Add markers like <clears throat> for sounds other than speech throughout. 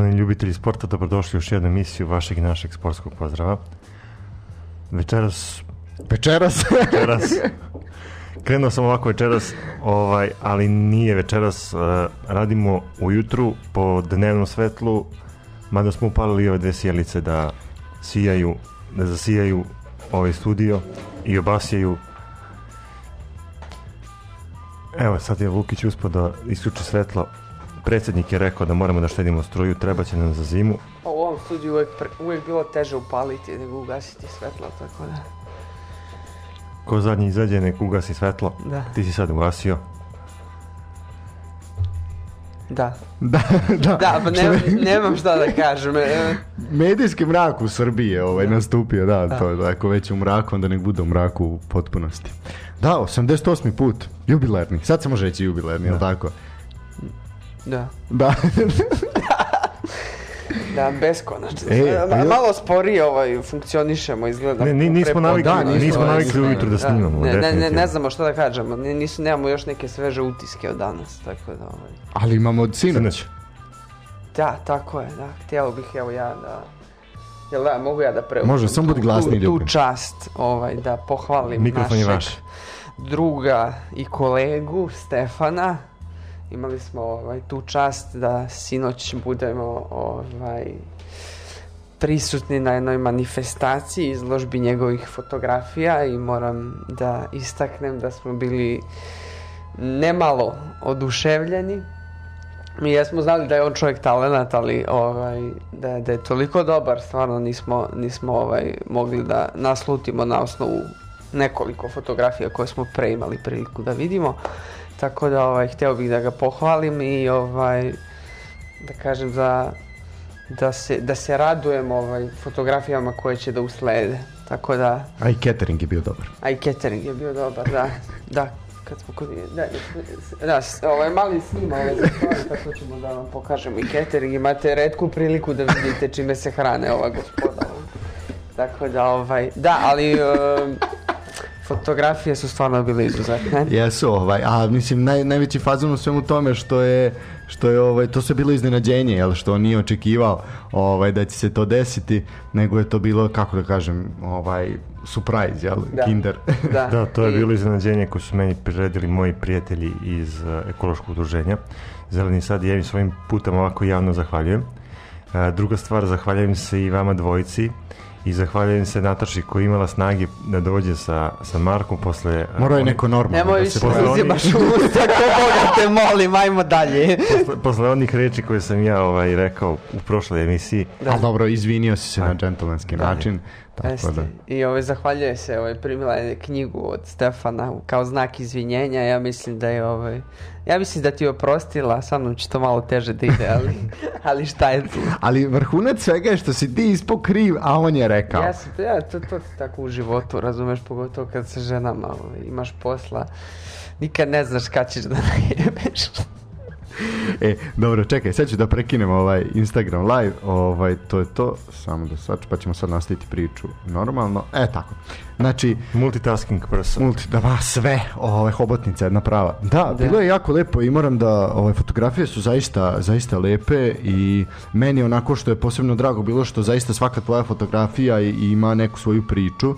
Poštovani ljubitelji sporta, dobrodošli u još jednu emisiju vašeg i našeg sportskog pozdrava. Večeras... Večeras? <laughs> večeras. Krenuo sam ovako večeras, ovaj, ali nije večeras. Uh, radimo ujutru po dnevnom svetlu, mada smo upalili ove dve sjelice da sijaju, da zasijaju ovaj studio i obasjaju Evo, sad je Vukić uspio da isključi svetlo. Predsednik je rekao da moramo da štedimo struju, treba će nam za zimu. Pa u ovom studiju uvek, pre, uvek bilo teže upaliti nego ugasiti svetlo, tako da... Ko zadnji izađe, nek ugasi svetlo. Da. Ti si sad ugasio. Da. da, <laughs> da. Da, pa ne, nemam šta da kažem. E, Medijski mrak u Srbiji je ovaj Da. nastupio, da, Da. to je, da, ako već u mraku, onda nek bude u mraku u potpunosti. Da, 88. put, jubilarni, sad se može reći jubilarni, jel tako? Da. Da. <laughs> Da, beskonačno. E, pa ja- malo sporije ovaj, funkcionišemo, izgleda. Ne, ni- nismo navikli- da, nismo navikli ujutru da snimamo, Ne, ne, ne, ne znamo šta da kažemo, ne, nisu, nemamo još neke sveže utiske od danas, tako da... Ovaj. Ali imamo od sinoć. Da, tako je, da. Htjelo bih, evo ja da... Jel da, mogu ja da preuzmem Može, samo budi glasniji, tu, tu čast, ovaj, da pohvalim Mikrofon je našeg vaš. druga i kolegu Stefana. Imali smo ovaj, tu čast da sinoć budemo ovaj, prisutni na jednoj manifestaciji izložbi njegovih fotografija i moram da istaknem da smo bili nemalo oduševljeni. Mi jesmo znali da je on čovjek talenat, ali ovaj, da, da je toliko dobar, stvarno nismo, nismo ovaj, mogli da naslutimo na osnovu nekoliko fotografija koje smo pre imali priliku da vidimo. Tako da ovaj, htio bih da ga pohvalim i ovaj, da kažem da, da, se, da se radujem ovaj, fotografijama koje će da uslede. Tako da, A i catering je bio dobar. a i catering je bio dobar, da. Da, kad smo kod... Da, da, ovaj mali snima ove stvari, tako ćemo da vam pokažemo i catering. Imate redku priliku da vidite čime se hrane ova gospoda. Tako da, ovaj... Da, ali... em, fotografije su stvarno bile izuzetne. <laughs> Jesu, ovaj, a mislim naj, najveći fazon u svemu tome što je što je ovaj to sve bilo iznenađenje, jel što on nije očekivao ovaj da će se to desiti, nego je to bilo kako da kažem, ovaj surprise, jel, Da. kinder. <laughs> Da, Da, to je I- bilo iznenađenje koje su meni priredili moji prijatelji iz uh, ekološkog udruženja. Zeleni sad ja im svojim putem ovako javno zahvaljujem. Uh, druga stvar, zahvaljujem se i vama dvojici i zahvaljujem se Nataši koja je imala snage da dođe sa, sa Markom posle... Morao je neko normalno. Nemoj da više da uzimaš u usta, ko Boga te molim, ajmo dalje. posle, posle onih reči koje sam ja ovaj rekao u prošloj emisiji. Da. Ali dobro, izvinio si se na Ajde. džentlmenski Da. Tako da. I ovaj, zahvaljuje se, ovaj, primila je knjigu od Stefana kao znak izvinjenja. Ja mislim da je ovaj, ja mislim da ti je oprostila, sa mnom će to malo teže da ide, ali, <laughs> ali šta je tu? Ali vrhunac svega je što si ti ispo kriv, a on je rekao. Ja sam, ja, to, to tako u životu, razumeš, pogotovo kad sa ženama ovaj, imaš posla. Nikad ne znaš kad ćeš da najebeš. E, dobro, čekaj, sad ću da prekinem ovaj Instagram live, ovaj, to je to, samo da sad, pa ćemo sad nastaviti priču normalno, e, tako. Znači, Multitasking person. multi, da ma, sve, ove, hobotnica jedna prava. Da, Da. bilo je jako lepo i moram da, ove, fotografije su zaista, zaista lepe i meni onako što je posebno drago bilo što zaista svaka tvoja fotografija i, i ima neku svoju priču,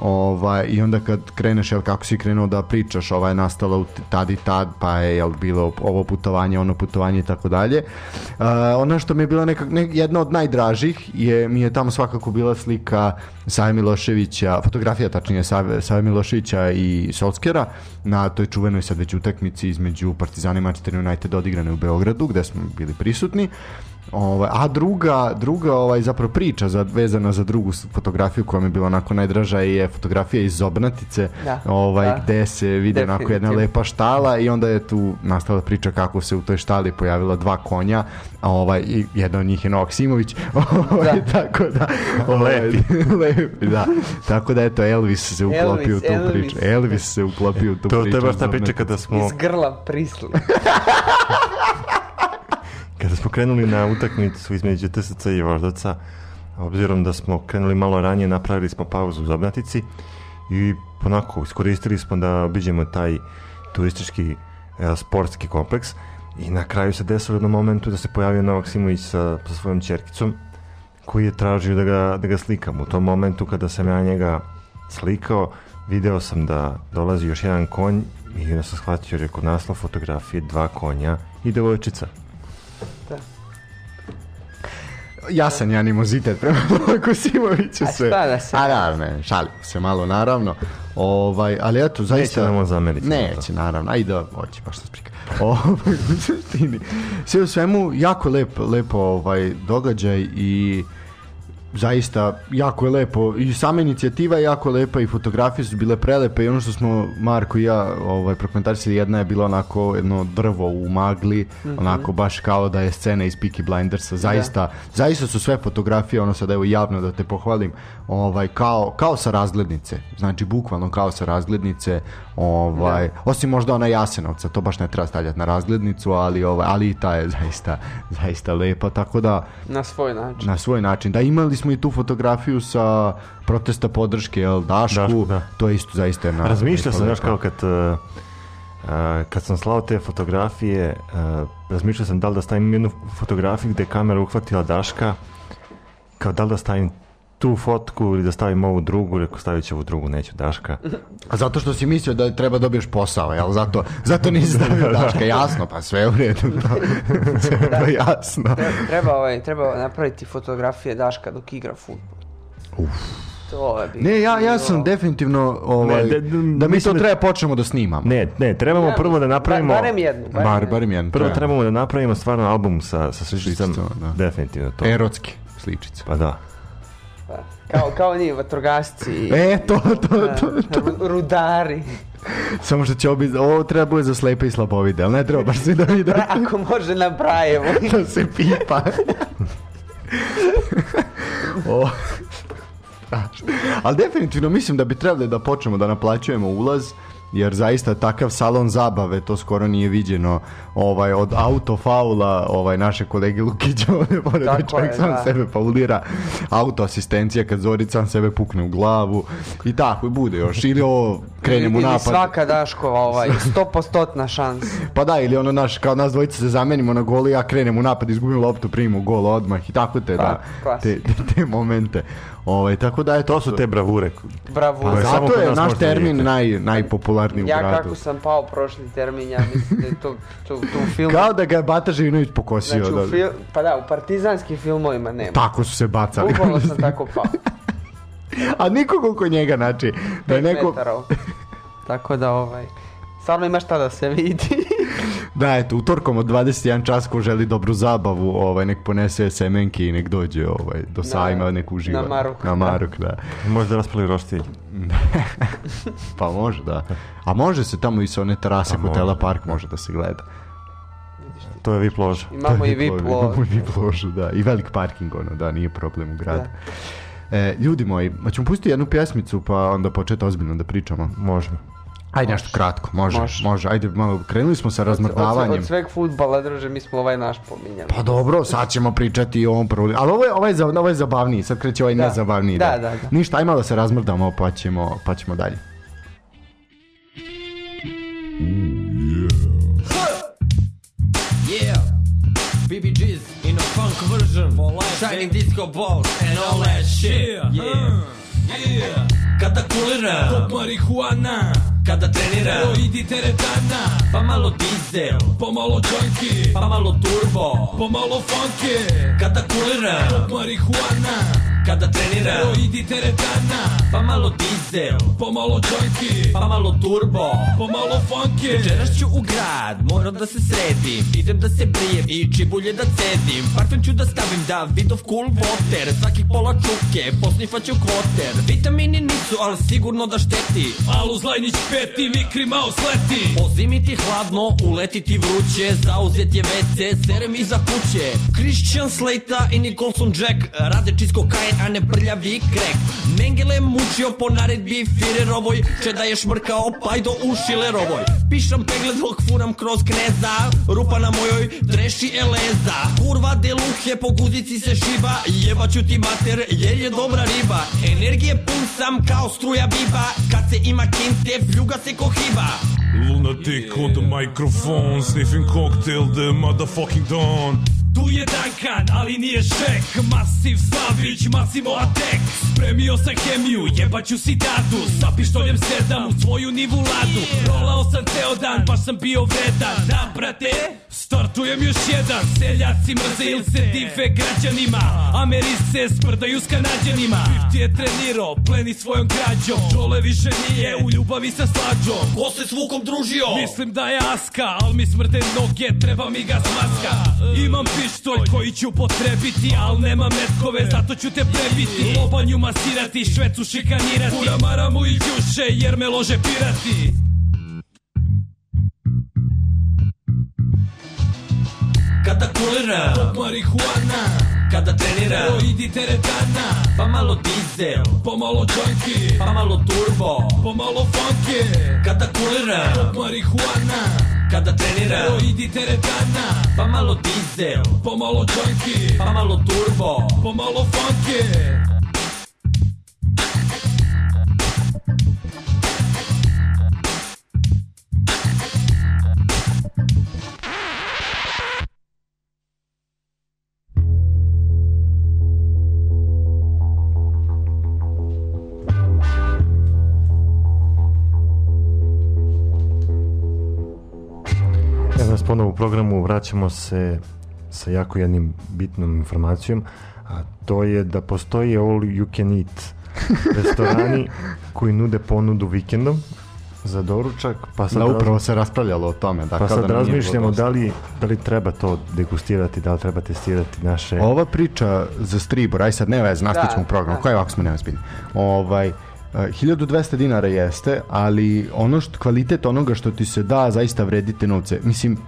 ovaj, i onda kad kreneš, jel, kako si krenuo da pričaš, ovaj, nastala u tad i tad, pa je, jel, bilo ovo putovanje, ono putovanje i tako dalje. Uh, ono što mi je bila neka, ne, jedna od najdražih je, mi je tamo svakako bila slika Save Miloševića, fotografija tačnije Save Miloševića i Solskjera na toj čuvenoj sad već utakmici između Partizana i Manchester United odigrane u Beogradu gde smo bili prisutni. Ovaj, a druga, druga ovaj, zapravo priča za, vezana za drugu fotografiju koja mi je bila onako najdraža je fotografija iz Zobnatice Da, ovaj, da. gde se vidi onako jedna lepa štala i onda je tu nastala priča kako se u toj štali pojavila dva konja a ovaj, i jedan od njih je Novak Simović <laughs> ovaj, Da. tako da ovaj, Lepi. <laughs> lepi, da. tako da eto Elvis se uklopio u tu Elvis, priču Elvis. Elvis se uklopio u tu To, priču to je baš ta priča kada smo, Iz grla prisli. <laughs> kada smo krenuli na utakmicu između TSC i Voždovca, obzirom da smo krenuli malo ranije, napravili smo pauzu u Zobnatici i onako iskoristili smo da obiđemo taj turistički e, sportski kompleks I na kraju se desilo jednom momentu da se pojavio Novak Simović sa, sa svojom čerkicom, koji je tražio da ga, da ga slikam. U tom momentu kada sam ja njega slikao, video sam da dolazi još jedan konj i onda sam shvatio, rekao, naslov fotografije, dva konja i devojčica. Jasan je animozitet prema <laughs> Novaku Simoviću A sve. šta da se- A da, ne, šalim se malo naravno. Ovaj, ali eto, zaista... nam on zameriti za Neće, naravno. Ajde, hoće, baš se sprika. <laughs> Ovaj, u suštini. Sve u svemu, jako lep, lepo ovaj, događaj i zaista jako je lepo. I sama inicijativa je jako lepa i fotografije su bile prelepe. I ono što smo Marko i ja ovaj, prokomentarisali jedna je bila onako jedno drvo u magli onako baš kao da je scena iz Peaky Blindersa. Zaista, zaista su sve fotografije ono sad evo javno da te pohvalim ovaj, kao, kao sa razglednice. Znači bukvalno kao sa razglednice ovaj, osim možda ona Jasenovca to baš ne treba stavljati na razglednicu ali, ovaj, ali i ta je zaista, zaista lepa tako da Na svoj način. na svoj način. Da, imali smo i tu fotografiju sa protesta podrške, jel, Dašku, Dašku, da. to je isto zaista jedna... Razmišljao sam, znaš, kao kad, uh, kad sam slao te fotografije, uh, razmišljao sam da li da stavim jednu fotografiju gde je kamera uhvatila Daška, kao da li da stavim tu fotku ili da stavim ovu drugu, rekao stavit ću ovu drugu, neću Daška. A zato što si mislio da treba dobiješ posao, jel? Zato, zato nisi stavio Daška, jasno, pa sve u redu, <laughs> to, sve je to jasno. Treba, treba, ovaj, treba napraviti fotografije Daška dok igra futbol. To je bi Ne, ja, ja sam definitivno, ovaj, Ne, de- de- da mi to da- treba počnemo da snimamo. Ne, ne, trebamo Ja, prvo da napravimo... Barem jednu. Barem Bar, jednu. barem jedan. Prvo treba. trebamo da napravimo stvarno album sa, sa sličicom, Sličicama, da. definitivno to. Erotski sličice. Pa da. Da. Kao, kao ni vatrogasci. E, to, to, to, to. Ru- Rudari. Samo što će biti, ovo treba bude za slepe i slabovide, ali ne treba baš svi da vide. Ako može na Brajevo. <laughs> da se pipa. o. Ali definitivno mislim da bi trebali da počnemo da naplaćujemo ulaz jer zaista takav salon zabave to skoro nije viđeno ovaj od autofaula ovaj naše kolege Lukića <laughs> ovde pored da čovjek je, sam da. sebe faulira auto asistencija kad Zorica sam sebe pukne u glavu i tako i bude još ili ovo krenem u Ili napad svaka Daškova ovaj, stopostotna šansa. <laughs> pa da, ili ono naš, kao nas dvojica se zamenimo na golu, ja krenem u napad, izgubim loptu, primim gol odmah i tako te, da, Pa, klasika. te, te, te momente. Ovaj, tako da je To su te bravure. Bravo. Pa samo zato je naš termin vidjeti. naj, najpopularniji u Ja gradu. kako sam pao prošli termin, ja mislim da je to, to, to u filmu... Kao da ga je Bata Živinović pokosio. znači, da... u fil, pa da, u partizanskim filmovima nema. Tako su se bacali. Bukvalno sam <laughs> tako pao. A niko koliko njega, znači, da je neko... Tako da, ovaj... Stvarno ima šta da se vidi. <laughs> Da, eto, utorkom od 21 čas ko želi dobru zabavu, ovaj, nek ponese semenke i nek dođe ovaj, do sajma, nek uživa. na Maruk, Na da. Maruk, da. <laughs> Možda raspali roštilj. <laughs> Pa može, da. A može se tamo i sa one terase Pa hotela može, Park može da se gleda. To je VIP loža. Imamo i VIP Imamo lož. i VIP ložu, da. I velik parking, ono, da, nije problem u gradu. E, ljudi moji, ma ćemo pustiti jednu pjesmicu pa onda početi ozbiljno da pričamo. Možemo. Ajde nešto kratko, može, može, Može. Ajde malo, krenuli smo sa Od, razmrdavanjem. od sveg futbala, druže, mi smo ovaj naš pominjali. Pa dobro, sad ćemo pričati i o ovom prvom. Ali ovo je, ovo je, za, ovo je zabavniji, sad kreće ovaj Da. nezabavniji. Da, da, da. Ništa, aj malo se razmrdamo pa ćemo, pa ćemo dalje. Yeah, BBG's version for life. Shining disco balls and all that shit. Yeah. Yeah. Katakulina. Top marihuana. Kada trenira, heroidi teretana, pa malo dizel, pomalo junkie, pa malo turbo. pomalo funky. Kada kulira, Pop marihuana, kada trenira, heroidi teretana, pa malo dizel, pomalo junkie, pa malo turbo. pomalo funky. Večeras ću u grad, moram da se sredim. Idem da se brijem i čibulje da cedim. Parfem ću da stavim da vidov cool water. Svakih pola čuke, posnifat ću kvoter Vitamini nisu, ali sigurno da šteti. Alu Zlajnić peti, Mikri Mouse leti. Po zimi ti hladno, uleti ti vruće Zauzet je WC, serem iza kuće. Christian Slata i Nicholson Jack Rade čisto kajete a ne prljavi krek. Mengele mučio po naredbi Firerovoj Čeda je šmrkao pajdo u Šilerovoj Pišam pegled dok furam kroz kneza Rupa na mojoj treši eleza Kurva deluhe po guzici se šiba Jebaću ti mater jer je dobra riba. Energije pun sam kao struja biba Kad se ima kinte fljuga se ko hiba. Lunatic on the microphone, sniffing cocktail the motherfucking dawn. Tu je Duncan, ali nije šek Masiv Savić, Massimo Atek Spremio sam hemiju, jebaću si datu Sa pištoljem sedam u svoju nivu ladu Rolao sam ceo dan, baš sam bio vredan. Da, brate, startujem još jedan. Seljaci mrze ili se dive građanima. Ameris se sprdaju s kanadjanima 50 je trenirao, pleni svojom građom Čole više nije u ljubavi sa slađom. Ko se s Vukom družio? Mislim da je aska, al mi smrte noge, treba mi ga smaska. Imam pištolj koji ću potrebiti, al nema metkove, zato ću te prebiti. Lobanju masirati, švecu šikanirati. Pura maramu i ljuše, jer me lože pirati Kada kulira, Marihuana, kada trenira. Idi teretana Pa malo dizel, Pomalo junkie, pa malo turbo. Pomalo funky Kada kulira, Marihuana, kada trenira. Idi teretana Pa malo dizel, Pomalo junkie, pa malo turbo. Pomalo funky nas ponovo u programu, vraćamo se sa jako jednim bitnom informacijom, a to je da postoji all you can eat <laughs> restorani koji nude ponudu vikendom za doručak, pa sad, Da, upravo razmi- se raspravljalo o tome. Da, pa da sad bilo razmišljamo da li, da li treba to degustirati, da li treba testirati naše... Ova priča za Stribor, aj sad ne veze, nastavit ćemo Da, program, da. koji ovako smo neozbiljni. Ovaj, eh, 1200 dinara jeste, ali ono što, kvalitet onoga što ti se da zaista vredite novce. Mislim,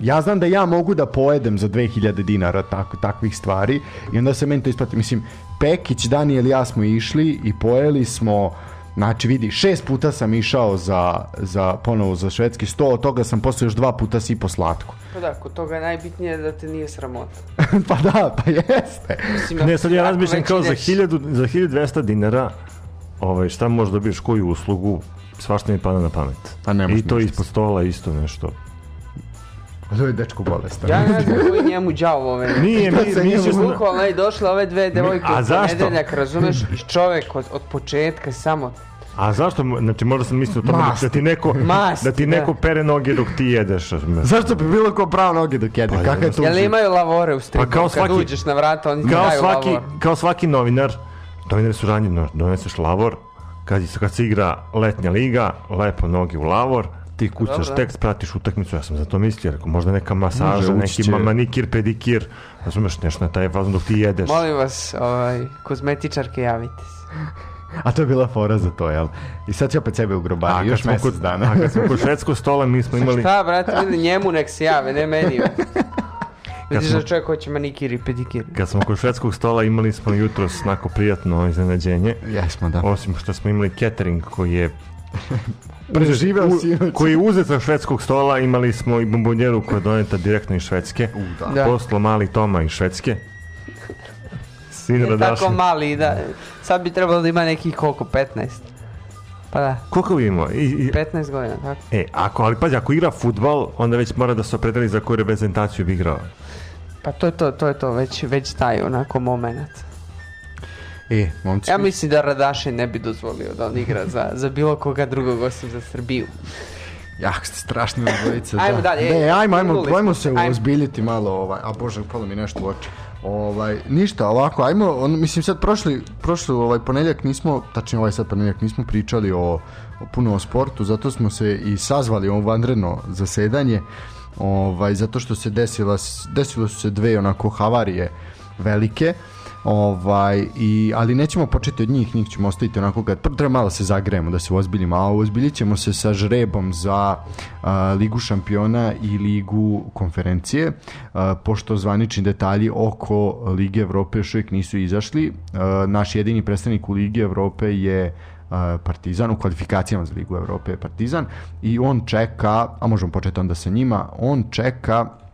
ja znam da ja mogu da pojedem za 2000 dinara tako, takvih stvari i onda se meni to isplati. Mislim, Pekić, Daniel i ja smo išli i pojeli smo Znači vidi, šest puta sam išao za, za ponovo za švedski sto, od toga sam posle još dva puta sipo slatko. Pa da, kod toga je najbitnije da te nije sramota. <laughs> pa da, pa jeste. Mislim, Ne, sad ja razmišljam kao za, ideš- 1000, za 1200 dinara ovaj, šta možeš dobiješ koju uslugu, svašta mi pada na pamet. Pa I to ništa. ispod stola isto nešto. To je dečko bolestan. Ja ne znam koji njemu đavo ove. <laughs> Nije, mi, se mi njemu- smo... Bukvalno je došle ove dve devojke a zašto? ponedeljak, razumeš? I čovek od, od početka samo A zašto, znači možda sam mislio o tome da, Mast. da ti neko, Mast, da ti da. neko pere noge dok ti jedeš. razumeš? Zašto bi bilo ko pravo noge dok jede? Pa, Kakav je to Jel imaju lavore u stripu? Pa kao Kad svaki- uđeš na vrata, oni ti Kao daju svaki, lavor. kao svaki novinar, novinari su ranji, no, doneseš lavor, kad, kad se igra letnja liga, lepo noge u lavor, ti kucaš Dobro. tekst, pratiš utakmicu, ja sam za to mislio, rekao, možda neka masaža, Može, neki će- ma- manikir, pedikir, razumeš, nešto na taj fazon dok ti jedeš. Molim vas, ovaj, kozmetičarke, javite se. A to je bila fora za to, jel? I sad će opet sebe u A grobari, kad još mesec kod, dana. a kad smo kod švedskog stola, mi smo imali... Šta, brate, vidi, njemu nek se jave, ne meni. <laughs> Vidiš smo- da čovjek hoće manikir i pedikir. Kad smo kod švedskog stola imali smo jutros onako prijatno iznenađenje. Jesmo, da. Osim što smo imali catering koji je <laughs> Preživeo u- sinoć. koji je uzet sa švedskog stola, imali smo i bombonjeru koja je doneta direktno iz Švedske. da. Da. Poslo mali Toma iz Švedske. Sin Radašin. tako mali, da. Sad bi trebalo da ima nekih koliko, 15. Pa da, Koliko bi imao? I, i, 15 godina, tako. e, ako, ali pazi, ako igra futbal, onda već mora da se opredeli za koju reprezentaciju bi igrao. Pa to je to, to je to, već, već taj onako moment. E, momci, Ja mislim da Radašin ne bi dozvolio da on igra za, za bilo koga drugog osim za Srbiju. jah, ste strašni obojice. Ajmo da. dalje, Ne, ej, ajmo, ajmo, ajmo smo. se Ajmo. ozbiljiti malo, ovaj, a bože, palo mi nešto u oči. Ovaj, ništa, ovako, ajmo, on, mislim sad prošli, prošli ovaj ponedjeljak nismo, tačnije ovaj sad ponedjeljak nismo pričali o, o puno o sportu, zato smo se i sazvali ovo vanredno zasedanje, ovaj, zato što se desila, desilo su se dve onako havarije velike, Ovaj, i, ali nećemo početi od njih, njih ćemo ostaviti onako kad treba malo se zagrejemo da se ozbiljimo, a ozbiljit ćemo se sa žrebom za a, Ligu šampiona i Ligu konferencije, a, pošto zvanični detalji oko Lige Evrope još uvijek nisu izašli. A, naš jedini predstavnik u Ligi Evrope je Partizan, u kvalifikacijama za Ligu Evrope je Partizan i on čeka, a možemo početi onda sa njima, on čeka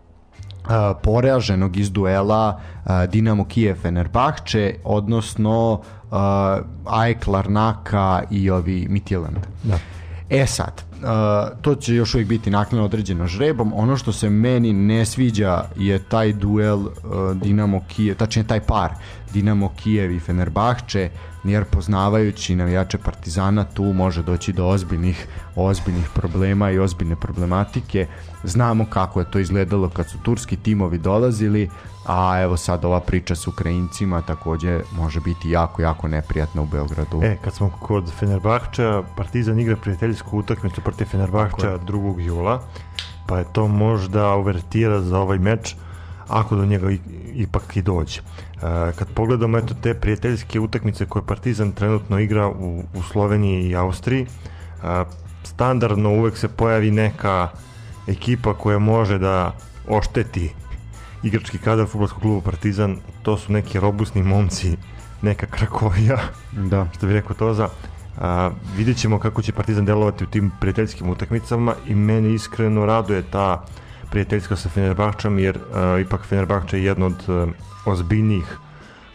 a, poraženog iz duela a, Dinamo Kijev Fenerbahče, odnosno a, AEK Larnaka i ovi Midtjylland. Da. E sad, uh, to će još uvijek biti naknadno određeno žrebom. Ono što se meni ne sviđa je taj duel uh, Dinamo Kijev, tačnije taj par Dinamo Kijev i Fenerbahče, jer poznavajući navijače Partizana tu može doći do ozbiljnih ozbiljnih problema i ozbiljne problematike. Znamo kako je to izgledalo kad su turski timovi dolazili, a evo sad ova priča s Ukrajincima takođe može biti jako, jako neprijatna u Beogradu. E, kad smo kod Fenerbahča, Partizan igra prijateljsku utakmicu protiv Fenerbahča 2. jula, pa je to možda uvertira za ovaj meč, ako do njega ipak i dođe. E, kad pogledamo eto te prijateljske utakmice koje Partizan trenutno igra u, u Sloveniji i Austriji, e, standardno uvek se pojavi neka ekipa koja može da ošteti igrački kadar futbolskog kluba Partizan, to su neki robusni momci, neka Krakovija, Da. <laughs> što bi rekao Toza. A, vidjet ćemo kako će Partizan delovati u tim prijateljskim utakmicama i meni iskreno raduje ta prijateljska sa Fenerbahčom jer a, ipak Fenerbahče je jedno od a, ozbiljnijih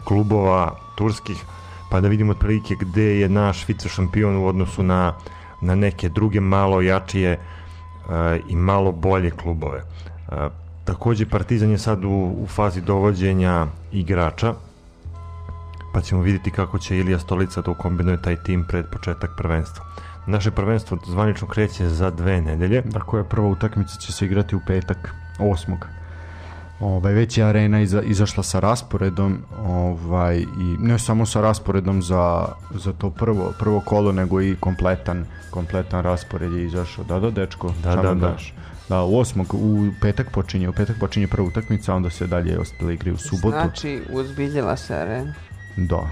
klubova turskih pa da vidimo otprilike gde je naš vice šampion u odnosu na, na neke druge malo jačije a, i malo bolje klubove. A, takođe Partizan je sad u, u fazi dovođenja igrača pa ćemo vidjeti kako će Ilija Stolica da ukombinuje taj tim pred početak prvenstva. Naše prvenstvo zvanično kreće za dve nedelje. Dakle, prva utakmica će se igrati u petak, 8. Ovaj, već je arena iza, izašla sa rasporedom ovaj, i ne samo sa rasporedom za, za to prvo, prvo kolo, nego i kompletan, kompletan raspored je izašao. Da, da, dečko, Da, da, da. daš? Da, u osmog, u petak počinje, u petak počinje prva utakmica, onda se dalje ostale igre u subotu. Znači, uzbiljila se arena. Da.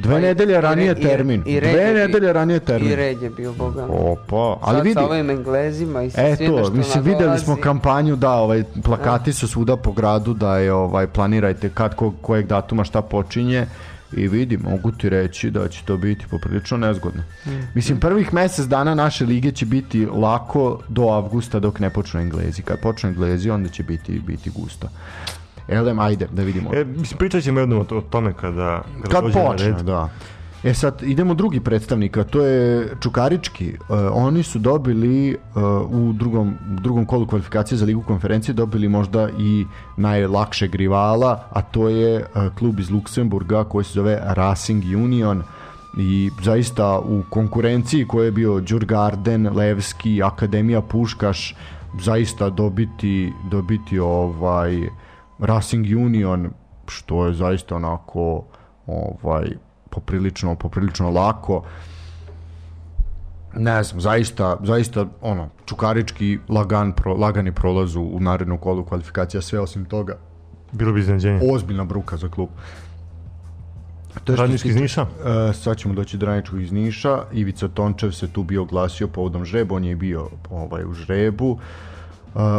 Dve Pa i- nedelje i ranije i- termin. i red Dve nedelje ranije termin. I red je bio boga. Opa, ali Sad vidi. sa ovim englezima i sa svime Eto, što mislim videli nadolazi. smo kampanju da ovaj plakati su svuda po gradu da je ovaj planirajte kad ko, kojeg datuma šta počinje i vidi, mogu ti reći da će to biti poprilično nezgodno. Mislim, prvih mesec dana naše lige će biti lako do avgusta dok ne počnu englezi. Kad počnu englezi, onda će biti, biti gusto. Elem, ajde, da vidimo. E, mislim, pričat ćemo jednom o, tome kada, kada, Kad počne, red. da. E sad, idemo drugi predstavnika, to je Čukarički. E, oni su dobili e, u drugom, drugom kolu kvalifikacije za ligu konferencije dobili možda i najlakšeg rivala, a to je e, klub iz Luksemburga koji se zove Racing Union i zaista u konkurenciji koji je bio Đurgarden, Levski, Akademija Puškaš, zaista dobiti, dobiti ovaj Racing Union što je zaista onako ovaj poprilično poprilično lako ne znam, zaista, zaista ono, čukarički lagan, pro, lagani prolaz u, u narednom kolu kvalifikacija, sve osim toga, Bilo bi iznenađenje. ozbiljna bruka za klub. To Radnički iz Niša? E, sad ćemo doći do Radničkog iz Niša. Ivica Tončev se tu bio oglasio povodom žreba, on je bio ovaj, u žrebu. Uh,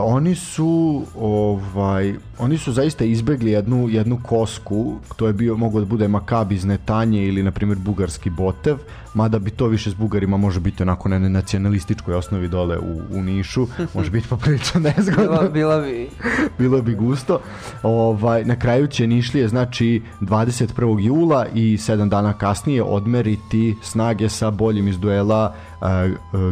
oni su ovaj oni su zaista izbegli jednu jednu kosku to je bio mogu da bude Makabi iz Netanje ili na primjer bugarski Botev mada bi to više s Bugarima može biti onako na nacionalističkoj osnovi dole u, u Nišu <laughs> može biti poprilično <laughs> nezgodno Bila, bila bi... <laughs> bilo bi gusto. Ovaj, na kraju će Nišlije, znači 21. jula i 7 dana kasnije odmeriti snage sa boljim iz duela uh,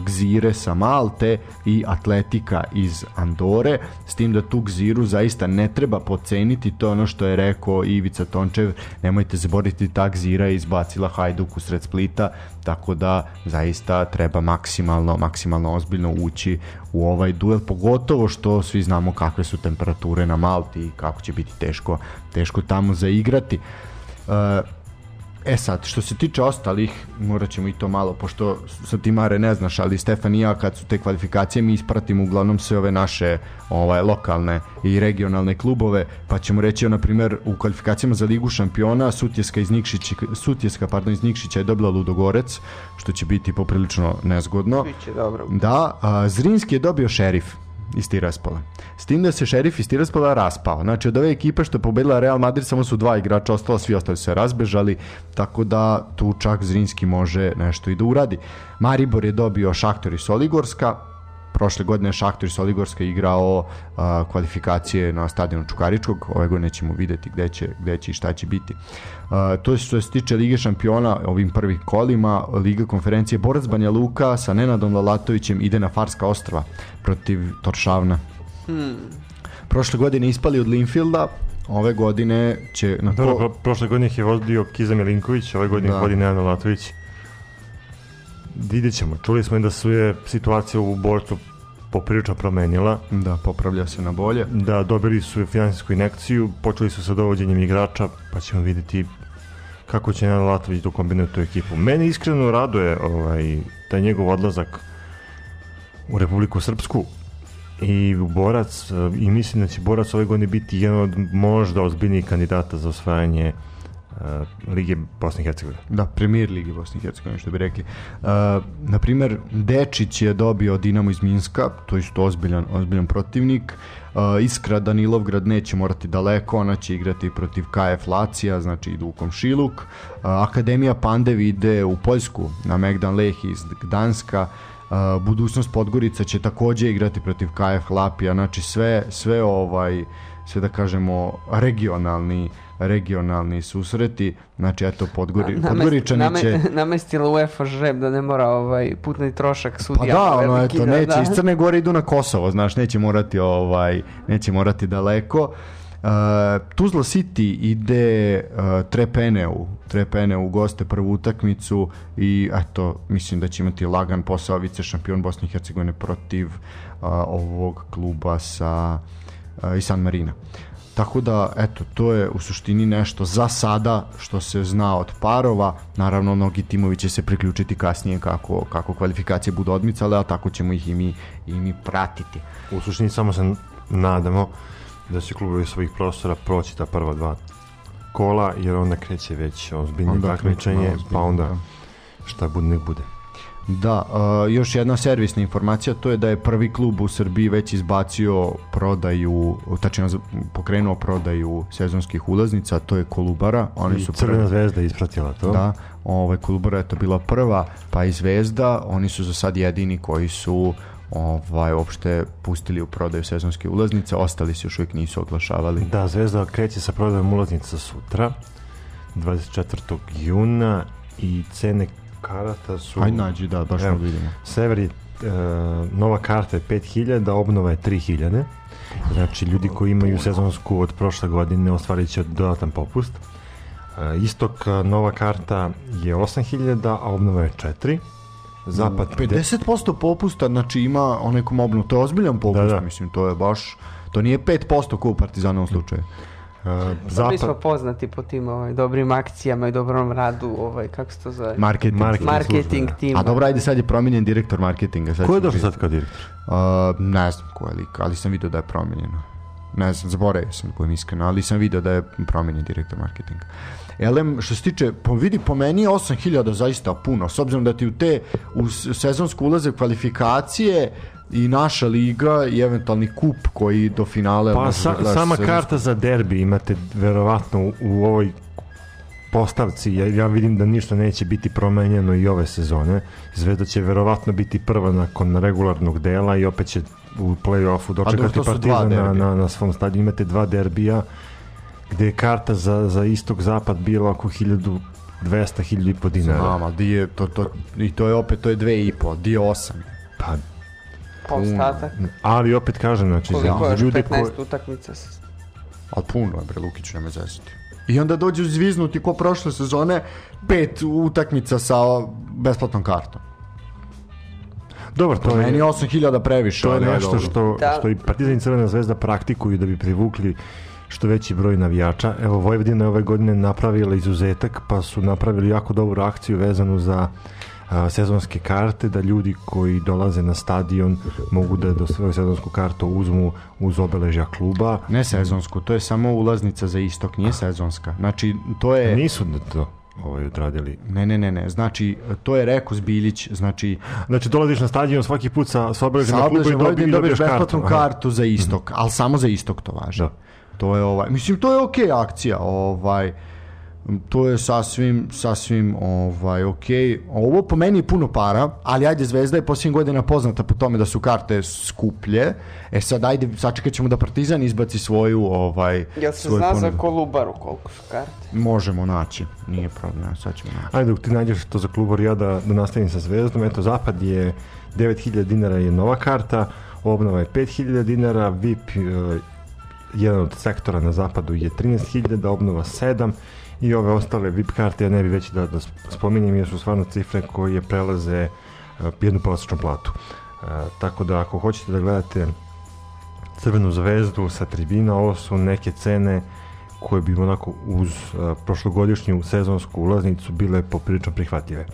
Gzire sa Malte i Atletika iz Andore, s tim da tu Gziru zaista ne treba poceniti, to je ono što je rekao Ivica Tončev, nemojte zaboraviti ta Gzira je izbacila Hajduk u sred Splita, tako da zaista treba maksimalno, maksimalno ozbiljno ući u ovaj duel, pogotovo što svi znamo kakve su temperature na Malti i kako će biti teško, teško tamo zaigrati. Uh, E sad, što se tiče ostalih, morat ćemo i to malo, pošto sa ti Mare ne znaš, ali Stefan i ja kad su te kvalifikacije, mi ispratimo uglavnom sve ove naše ovaj, lokalne i regionalne klubove, pa ćemo reći, na primjer, u kvalifikacijama za Ligu šampiona Sutjeska iz Nikšića, Sutjeska, pardon, iz Nikšića je dobila Ludogorec, što će biti poprilično nezgodno. Biće dobro. Da, a, Zrinski je dobio šerif iz Tiraspola. S tim da se šerif iz Tiraspola raspao. Znači od ove ekipe što je pobedila Real Madrid samo su dva igrača ostala, svi ostali su se razbežali, tako da tu čak Zrinski može nešto i da uradi. Maribor je dobio Šaktor i Soligorska, prošle godine Šaktor iz Soligorska igrao a, kvalifikacije na stadionu Čukaričkog, ove godine ćemo videti gde će, gde će i šta će biti. A, to je što se tiče Lige šampiona ovim prvih kolima, Liga konferencije Borac Banja Luka sa Nenadom Lalatovićem ide na Farska ostrava protiv Toršavna. Prošle godine ispali od Linfielda, ove godine će na Dobro, ko- pro, prošle godine ih je vodio Kiza Milinković, ove godine Da. vodi Nenad Latović. Vidjet ćemo. Čuli smo i da su je situacija u borcu poprilično promenila. da popravlja se na bolje. Da, dobili su finansijsku inekciju, počeli su sa dovođenjem igrača, pa ćemo vidjeti kako će Nenad Latović to kombinati tu ekipu. Meni iskreno raduje ovaj, taj njegov odlazak u Republiku Srpsku i u Borac e, i mislim da će Borac ove godine biti jedan od možda ozbiljnijih kandidata za osvajanje uh, Lige Bosne i Hercegovine. Da, premier ligi Bosne i Hercegovine, što bi rekli. Uh, na primer, Dečić je dobio Dinamo iz Minska, to je isto ozbiljan, ozbiljan protivnik. Uh, Iskra Danilovgrad neće morati daleko, ona će igrati protiv KF Lacija, znači idu u Komšiluk. Uh, Akademija Pandev ide u Poljsku, na Megdan Leh iz Gdanska. Uh, budućnost Podgorica će takođe igrati protiv KF Lapija, znači sve, sve ovaj sve da kažemo regionalni regionalni susreti znači eto Podgori, Namest- Podgoričani name- će <laughs> namestila UEFA žreb da ne mora ovaj putni trošak Pa sudija. da, ono, veliki, eto, da, neće, da. iz Crne Gore idu na Kosovo, znaš, neće morati, ovaj, neće morati daleko. Uh, Tuzla City ide uh, Trepeneu, Trepeneu u goste prvu utakmicu i eto, mislim da će imati lagan posao vice šampion Bosne i Hercegovine protiv uh, ovog kluba sa uh, i San Marina. Tako da, eto, to je u suštini nešto za sada što se zna od parova. Naravno, mnogi timovi će se priključiti kasnije kako, kako kvalifikacije budu odmicale, a tako ćemo ih i mi, i mi pratiti. U suštini samo se nadamo da će klubovi svojih prostora proći ta prva dva kola, jer onda kreće već ozbiljno takmičenje, pa onda da. šta bude nek bude. Da, uh, još jedna servisna informacija, to je da je prvi klub u Srbiji već izbacio prodaju, tačno pokrenuo prodaju sezonskih ulaznica, to je Kolubara. Oni I su Crvena prvi- zvezda ispratila to. Da, ovaj, Kolubara je to bila prva, pa i Zvezda, oni su za sad jedini koji su ovaj, uopšte pustili u prodaju sezonske ulaznice, ostali se još uvijek nisu oglašavali. Da, Zvezda kreće sa prodajom ulaznica sutra, 24. juna i cene karata su... Ajde nađi, da, baš Evo. vidimo. Sever je, e, nova karta je 5000, obnova je 3000. Znači, ljudi koji imaju sezonsku od prošle godine ostvarit će dodatan popust. E, istok, e, nova karta je 8000, a obnova je 4. Zapad, de- 50% popusta, znači ima onaj kom obnovu, to je ozbiljan popust, Da, da. mislim, to je baš, to nije 5% ko u Partizanovom slučaju. E, Mi smo zapad, poznati po tim ovaj, dobrim akcijama i dobrom radu, ovaj, kako se to zove? Marketing. Marketing. Marketing služba, tim. A dobro, ajde sad je promijenjen direktor marketinga. Sad ko je došao sad kao direktor? Uh, ne znam ko je lik, ali sam vidio da je promijenjeno. Ne znam, zaboravio sam da budem iskreno, ali sam vidio da je promijenjen direktor marketinga. Elem, što se tiče, po, vidi, po meni je 8000 zaista puno, s obzirom da ti u te, u sezonsku ulaze kvalifikacije i naša liga i eventualni kup koji do finale... Pa sa, da sama sezonsku- karta za derbi imate verovatno u, u ovoj postavci, ja, ja vidim da ništa neće biti promenjeno i ove sezone. Zvezda će verovatno biti prva nakon regularnog dela i opet će u play-offu dobro, dočekati Partizan na, na, na svom stadionu. Imate dva derbija gde je karta za, za istok-zapad bila oko 1200 1500 dinara. Znam, ali di je, to, to, i to je opet, to je dve i po, di je osam. Pa, ostatak. ali opet kažem, znači, za, Koliko je za ljude 15 koji... utakmica? s- Ali puno je, bre, Lukić, nema zezati. I onda dođu zviznuti ko prošle sezone, pet utakmica sa besplatnom kartom. Dobro, to Meni je je, 8000 previše. to je nešto dobro. što, Da. što i Partizan i Crvena zvezda praktikuju da bi privukli što veći broj navijača. Evo, Vojvodina je ove godine napravila izuzetak, pa su napravili jako dobru akciju vezanu za a, sezonske karte, da ljudi koji dolaze na stadion mogu da do svoju sezonsku kartu uzmu uz obeležja kluba. Ne sezonsku, to je samo ulaznica za istok, nije sezonska. Znači, to je... Nisu da to ovaj, odradili. Ne, ne, ne, ne. Znači, to je rekao Zbiljić, znači... Znači, dolaziš na stadion svaki put sa, sa na klubu i dobi, dobiješ dobiješ kartu. besplatnu Aha. kartu za istok, ali samo za istok to važi. Da. To je ovaj, mislim to je okej akcija, ovaj to je sasvim sasvim ovaj okej. Ovo po meni je puno para, ali ajde Zvezda je posljednjih godina poznata po tome da su karte skuplje. E sad ajde sačekat ćemo da Partizan izbaci svoju ovaj Jel se svoju zna za ponudu. Kolubaru koliko su karte? Možemo naći, nije problem, sad ćemo naći. Ajde, dok ti nađeš to za klubor, ja da, da nastavim sa Zvezdom. Eto, Zapad je 9000 dinara je nova karta, obnova je 5000 dinara, VIP jedan od sektora na zapadu je 13.000, obnova 7 i ove ostale VIP karte ja ne bi već da, da spominjem jer su stvarno cifre koje prelaze e, jednu prosječnu platu. E, tako da ako hoćete da gledate Crvenu zvezdu sa tribina, ovo su neke cene koje bi onako uz uh, prošlogodišnju sezonsku ulaznicu bile poprilično prihvatljive.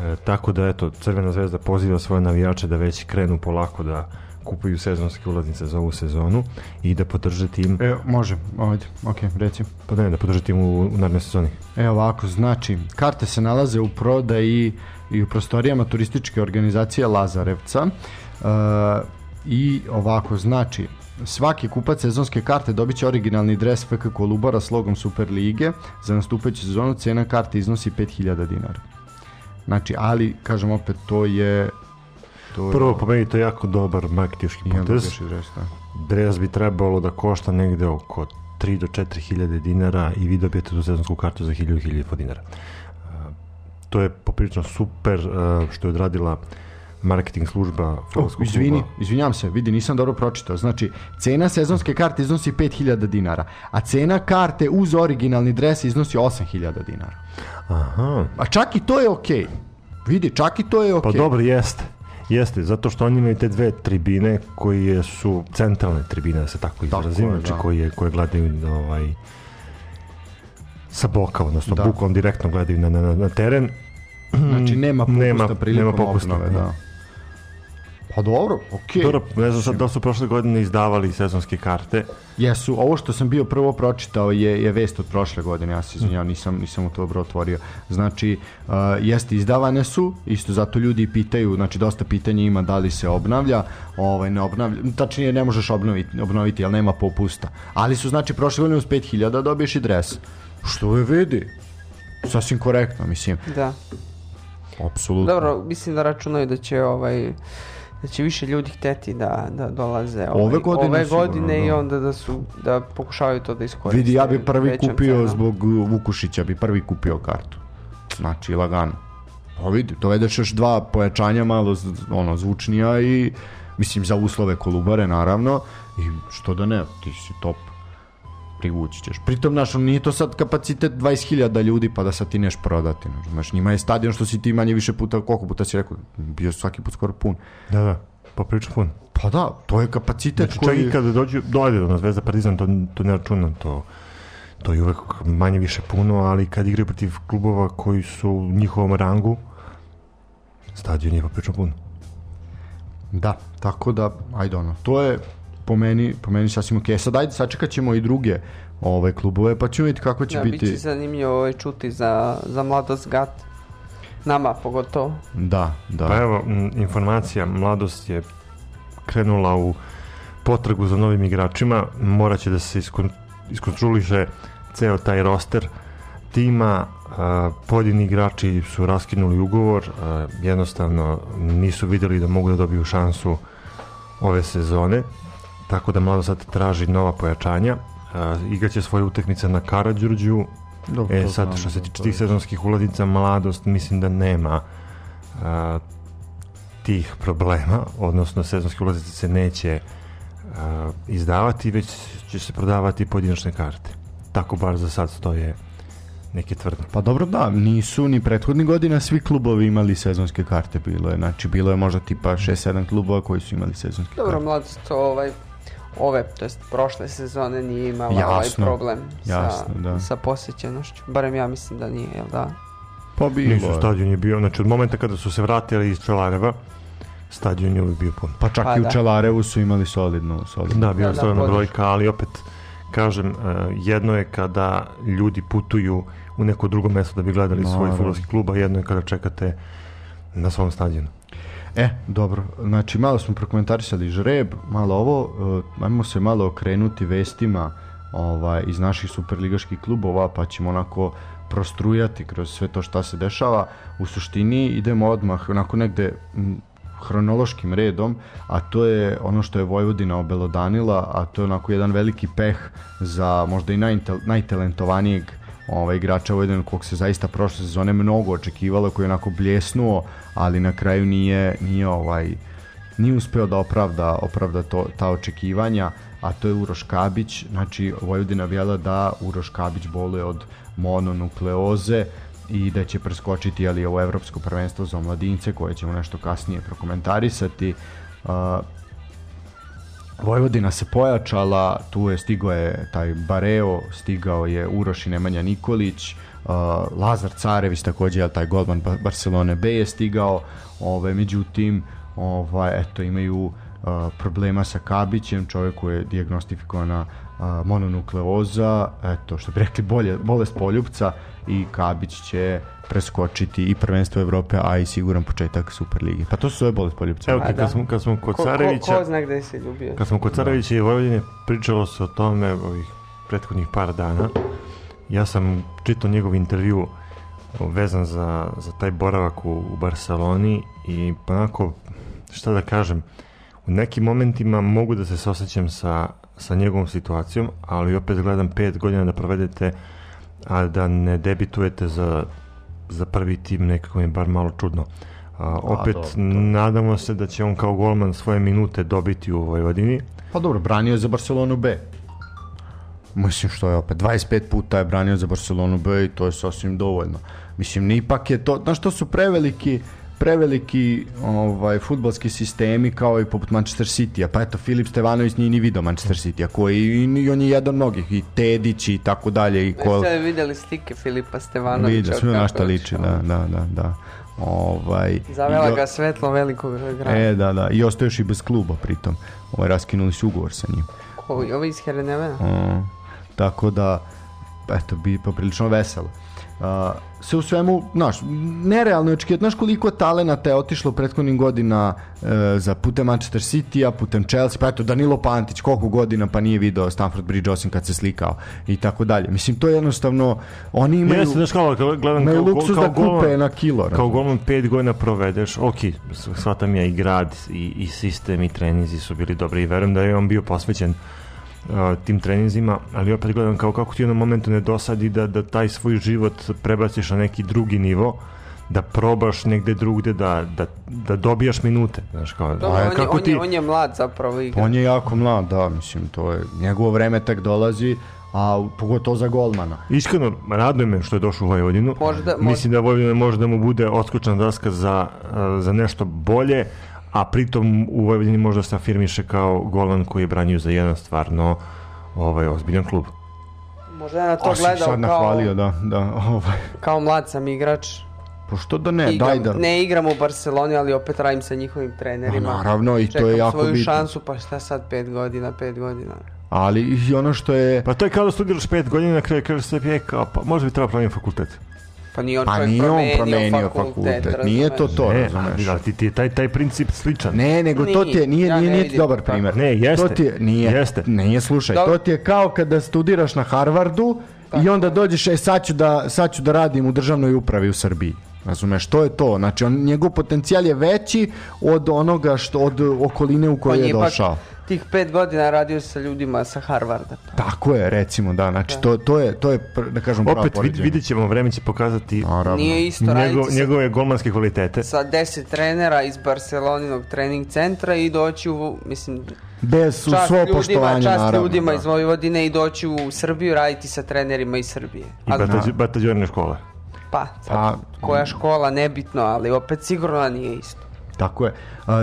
E, tako da eto, Crvena zvezda poziva svoje navijače da već krenu polako da kupuju sezonske ulaznice za ovu sezonu i da podrže tim, E, može, ajde, okej, reci. pa ne, da podrže tim u, u narednoj sezoni. E ovako, znači, karte se nalaze u prodaji i u prostorijama turističke organizacije Lazarevca e, i ovako, znači, svaki kupac sezonske karte dobit će originalni dres FK Kolubara s logom Super Lige za nastupajuću sezonu, cena karte iznosi 5000 dinara. Znači, ali, kažem opet, to je... To je- Prvo, po meni to je jako dobar marketiški potez. dres, da. Bi trebalo da košta negde oko 3 do 4 hiljade dinara i vi dobijete tu sezonsku kartu za 1000 1000 dinara. Uh, to je poprilično super uh, što je odradila marketing služba Oh, izvini, kluba. izvinjam se, vidi, nisam dobro pročitao. Znači, cena sezonske karte iznosi 5000 dinara, a cena karte uz originalni dres iznosi 8000 dinara. Aha, A čak i to je okej. Vidi, čak i to je pa okej. dobro jeste. Jeste, zato što oni imaju te dve tribine koje su centralne tribine, da se tako izrazim, znači da. koje, koje gledaju ovaj, sa boka, odnosno Da. bukom direktno gledaju na, na, na teren. Znači, nema popusta Nema- prilikom nema popusta, obnove, da. da. Pa dobro, okej. Dobro, ne znam sad da su prošle godine izdavali sezonske karte. Jesu, ovo što sam bio prvo pročitao je, je vest od prošle godine, ja se izvinjavam, nisam, nisam u to dobro otvorio. Znači, uh, jeste, izdavane su, isto zato ljudi pitaju, znači dosta pitanja ima da li se obnavlja, ovaj, ne obnavlja, tačnije ne možeš obnoviti, obnoviti jer nema popusta. Ali su, znači, prošle godine uz 5000 dobiješ i dres. Što je vidi? Sasvim korektno, mislim. Da. Apsolutno. Dobro, mislim da računaju da će ovaj da će više ljudi hteti da, da dolaze ovaj, Ove godine ove sigurno, godine i da. onda da su da pokušavaju to da iskoriste. Vidi, ja bi prvi kupio cenom. zbog uh, Vukušića, bi prvi kupio kartu. Znači, lagano. Pa vidi, dovedeš još dva pojačanja malo ono, zvučnija i mislim za uslove Kolubare naravno i što da ne, ti si top privući ćeš. Pritom, znaš, nije to sad kapacitet 20.000 ljudi pa da sad ti neš prodati. Znaš, njima je stadion što si ti manje više puta, koliko puta si rekao, bio svaki put skoro pun. Da, da, poprilično pun. Pa da, to je kapacitet Znači, čak koji... i kada dođu, dojde do nas Zvezda Partizan, to, to ne računam, to, to je uvek manje više puno, ali kad igraju protiv klubova koji su u njihovom rangu, stadion je poprilično pun. Da, tako da, ajde ono, to je po meni, po meni sasvim okej. Sad ajde, sačekat ćemo i druge ove klubove, pa ćemo vidjeti kako će Da, biti. biće zanimljivo ovaj čuti za, za mladost GAT. Nama pogotovo. Da, da. Pa evo, m, informacija, mladost je krenula u potragu za novim igračima, morat će da se iskon, iskontroliše ceo taj roster tima, a, pojedini igrači su raskinuli ugovor, a, jednostavno nisu videli da mogu da dobiju šansu ove sezone, tako da mlado sad traži nova pojačanja, a, igraće svoje utakmice na Karadžurđu, Dobro, E sad što se tiče tih sezonskih ulaznica mladost mislim da nema a, tih problema. Odnosno sezonske ulaznice se neće a, izdavati već će se prodavati pojedinačne karte. Tako bar za sad stoje neke tvrdne Pa dobro da, nisu ni prethodnih godina svi klubovi imali sezonske karte, bilo je, znači bilo je možda tipa 6-7 klubova koji su imali sezonske Dobro, karte. mladost, ovaj, ove, to jest prošle sezone nije imala ovaj Jasno, problem jasno, sa, da. sa posjećenošću. Barem ja mislim da nije, jel da? Pa bilo Nisu, stadion je bio, znači od momenta kada su se vratili iz Čelareva, stadion je uvijek bio pun. Pa čak Pa i u da. Čelarevu su imali solidnu, solidnu. Da, bila Da, je da, stvarno podrška. brojka, ali opet, kažem, e, jedno je kada ljudi putuju u neko drugo mesto da bi gledali svoj Naravno. futbolski klub, a jedno je kada čekate na svom stadionu. E, dobro, znači malo smo prokomentarisali žreb, malo ovo, uh, ajmo se malo okrenuti vestima ovaj, iz naših superligaških klubova, pa ćemo onako prostrujati kroz sve to šta se dešava. U suštini idemo odmah onako negde hronološkim redom, a to je ono što je Vojvodina obelodanila, a to je onako jedan veliki peh za možda i najtalentovanijeg ovaj, igrača Vojvodina kog se zaista prošle sezone mnogo očekivalo, koji je onako bljesnuo, ali na kraju nije, nije ovaj nije uspeo da opravda, opravda to, ta očekivanja, a to je Uroš Kabić, znači Vojvodina vjela da Uroš Kabić boluje od mononukleoze i da će preskočiti ali ovo evropsko prvenstvo za omladince koje ćemo nešto kasnije prokomentarisati. Uh, Vojvodina se pojačala, tu je stigao je taj Bareo, stigao je Uroš i Nemanja Nikolić, uh, Lazar Carević takođe, taj golman Ba- Barcelone B je stigao, ove, međutim, ovaj, eto, imaju uh, problema sa Kabićem, čovjek koji je diagnostifikovana uh, mononukleoza, eto, što bi rekli, bolje, bolest poljubca i Kabić će preskočiti i prvenstvo Evrope, a i siguran početak Superligi. Pa to su sve bolest poljubca. Evo, A, kad, da. smo, kad smo kod Ko, ko, Carevića, ko zna gde si ljubio? kad smo kod Carevića i Vojvodine, pričalo se o tome ovih prethodnih par dana. Ja sam čitao njegov intervju vezan za, za taj boravak u, u Barceloni i pa onako, šta da kažem, u nekim momentima mogu da se sosjećam sa, sa njegovom situacijom, ali opet gledam pet godina da provedete, a da ne debitujete za, za prvi tim, nekako mi je bar malo čudno. A, opet, dobro, to- nadamo se da će on kao golman svoje minute dobiti u Vojvodini. Pa dobro, branio je za Barcelonu B. Mislim što je opet, 25 puta je branio za Barcelonu B i to je sasvim dovoljno. Mislim, ipak je to, znaš to su preveliki preveliki ovaj fudbalski sistemi kao i poput Manchester City-a. Pa eto, Filip Stevanović nije ni video Manchester City-a, koji i, i on je jedan od mnogih, i Tedić i tako dalje. I ko, Jeste vidjeli slike Filipa Stevanovića? Vidio, sve na šta liči, da, da, da, da. Ovaj, Zavela ga svetlo velikog grada. E, da, da, i ostao još i bez kluba pritom. Ovaj, raskinuli su ugovor sa njim. Ko, ovo iz Herenevena? Mm, tako da, eto, bi poprilično veselo. Uh, sve u svemu, znaš, nerealno je očekivati, znaš koliko talenata je otišlo prethodnih godina e, za putem Manchester City-a, putem Chelsea, pa eto, Danilo Pantić, koliko godina pa nije video Stamford Bridge osim kad se slikao i tako dalje. Mislim, to je jednostavno, oni imaju, Jeste, znaš kao, kao- gledam imaju kao, luksus kao, da kupe golman- na kilo. Kao razumeš? golman pet godina provedeš, ok, shvatam ja i grad i, i sistem i treninzi su bili dobri i verujem da je on bio posvećen uh, tim treninzima, ali opet gledam kao kako ti u jednom momentu ne dosadi da, da taj svoj život prebaciš na neki drugi nivo, da probaš negde drugde, da, da, da dobijaš minute, znaš kao, Dobro, a on, je, kako on, ti... je, on je mlad zapravo igra. On je jako mlad, da, mislim, to je, njegovo vreme tek dolazi, a pogotovo za golmana. Iskreno, raduje me što je došao u Vojvodinu. Možda- možda- Mislim da Vojvodina može da mu bude odskočna daska za, za nešto bolje, a pritom u Vojvodini možda se afirmiše kao golan koji je branio za jedan stvarno ovaj, ozbiljan klub. Možda je na to si gledao sad nahvalio, kao, da, da, ovaj. kao mlad sam igrač. Pošto da ne, Igram, daj da... Ne igram u Barceloni, ali opet radim sa njihovim trenerima. Ma, naravno, i to je Čekam jako svoju bitno. šansu, pa šta sad, pet godina, pet godina. Ali i ono što je... Pa to je kao da studiraš pet godina, na kraju kažeš sebi, e, kao, pa možda bi trebao praviti fakultet. Pa nije on Pa nije on promenio, fakultet, fakultet, nije to to, Ne, razumeš? ali ti, ti je taj, taj princip sličan. Ne, nego to ti je, nije, Ja nije, nije ti dobar tako. primjer. Ne, jeste. To ti je, nije, Jeste. nije, slušaj, Dobro. to ti je kao kada studiraš na Harvardu i onda dođeš, e, sad ću, da, sad ću da radim u državnoj upravi u Srbiji. Razumeš, to je to. Znači, on, njegov potencijal je veći od onoga što, od okoline u kojoj je ipak došao. tih pet godina radio sa ljudima sa Harvarda. Tako je, recimo, da. Znači, to, to je, to je, da kažem, pravo Opet vid, poređenje. vidjet ćemo, vreme će pokazati Naravno. Nije isto njegov, sa, njegove golmanske kvalitete. sa deset trenera iz Barceloninog trening centra i doći u, mislim, Bez u čast svo ljudima, poštovanje, čast naravno. ljudima da. iz Vojvodine i doći u Srbiju raditi sa trenerima iz Srbije. I batađorne škole. Pa, sad, Pa, koja škola, nebitno, ali opet sigurno da nije isto. Tako je.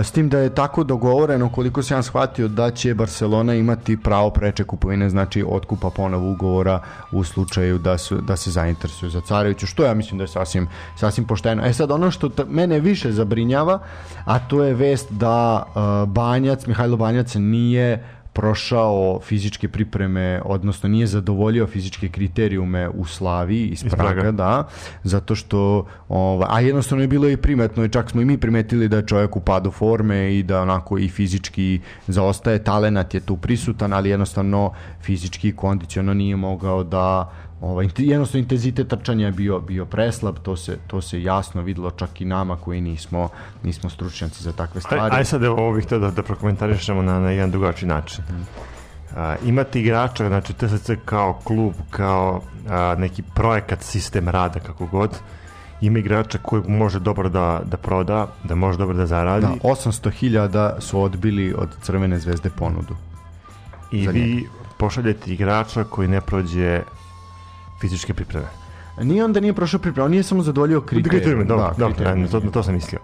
S tim da je tako dogovoreno, koliko sam shvatio, da će Barcelona imati pravo preče kupovine, znači otkupa ponovo ugovora u slučaju da, su, da se zainteresuju za Careviću, što ja mislim da je sasvim, sasvim pošteno. E sad, ono što mene više zabrinjava, a to je vest da Banjac, Mihajlo Banjac nije prošao fizičke pripreme, odnosno nije zadovoljio fizičke kriterijume u Slaviji iz, Iz Praga, Praga. da, zato što, ovaj, a jednostavno je bilo i primetno i čak smo i mi primetili da je čovjek u padu forme i da onako i fizički zaostaje, talenat je tu prisutan, ali jednostavno fizički i kondiciono nije mogao da ovaj, jednostavno intenzitet trčanja je bio, bio preslab, to se, to se jasno videlo čak i nama koji nismo, nismo stručnjaci za takve Aj, stvari. aj sad evo ovo bih da, da prokomentarišemo na, na jedan drugačiji način. A, imate igrača, znači TSC kao klub, kao a, neki projekat, sistem rada, kako god, ima igrača koji može dobro da, da proda, da može dobro da zaradi Da, 800.000 su odbili od Crvene zvezde ponudu. i vi pošaljete igrača koji ne prođe fizičke pripreme. Nije onda nije prošao pripremu, on nije samo zadovoljio dobro, Da, kriterijume. na to, to sam mislio.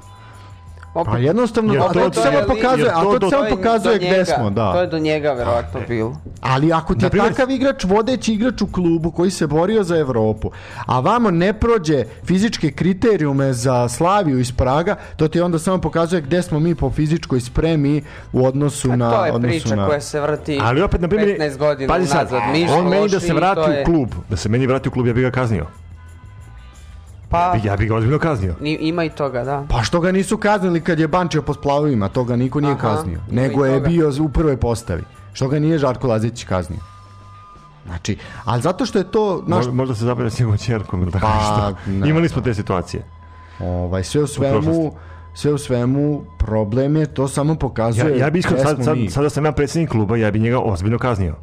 Pa jednostavno, Jer a to- ti to samo je- pokazuje, a to to samo je pokazuje do gde smo, To je da. do njega verovatno bilo. Ali ako ti je Naprimjer- takav igrač, vodeći igrač u klubu koji se borio za Evropu, a vamo ne prođe fizičke kriterijume za Slaviju iz Praga, to ti onda samo pokazuje gde smo mi po fizičkoj spremi u odnosu A na... to je odnosu priča na... koja se vrti Ali opet, na primjer, 15 godina pazi sad, unazad. Mi on meni da se vrati u je- klub, da se meni vrati u klub, ja bih ga kaznio. Pa, Ja bih ga ozbiljno kaznio. ni- ima i toga, da. Pa što ga nisu kaznili kad je bančio po splavovima, to ga niko nije Aha, kaznio. Nego je toga. bio u prvoj postavi. Što ga nije Žarko Lazić kaznio. Znači, ali zato što je to, naš, Možda, možda se zabavlja s njegovom čerkom ili tako Pa, nešto. ne Imali smo te situacije. ovaj, sve u svemu, prošlosti. sve u svemu, problem je, to samo Ja, pokazuje ja bi iskreno, sad, sad, mi. sada sam ja predsjednik kluba, ja bi njega ozbiljno kaznio.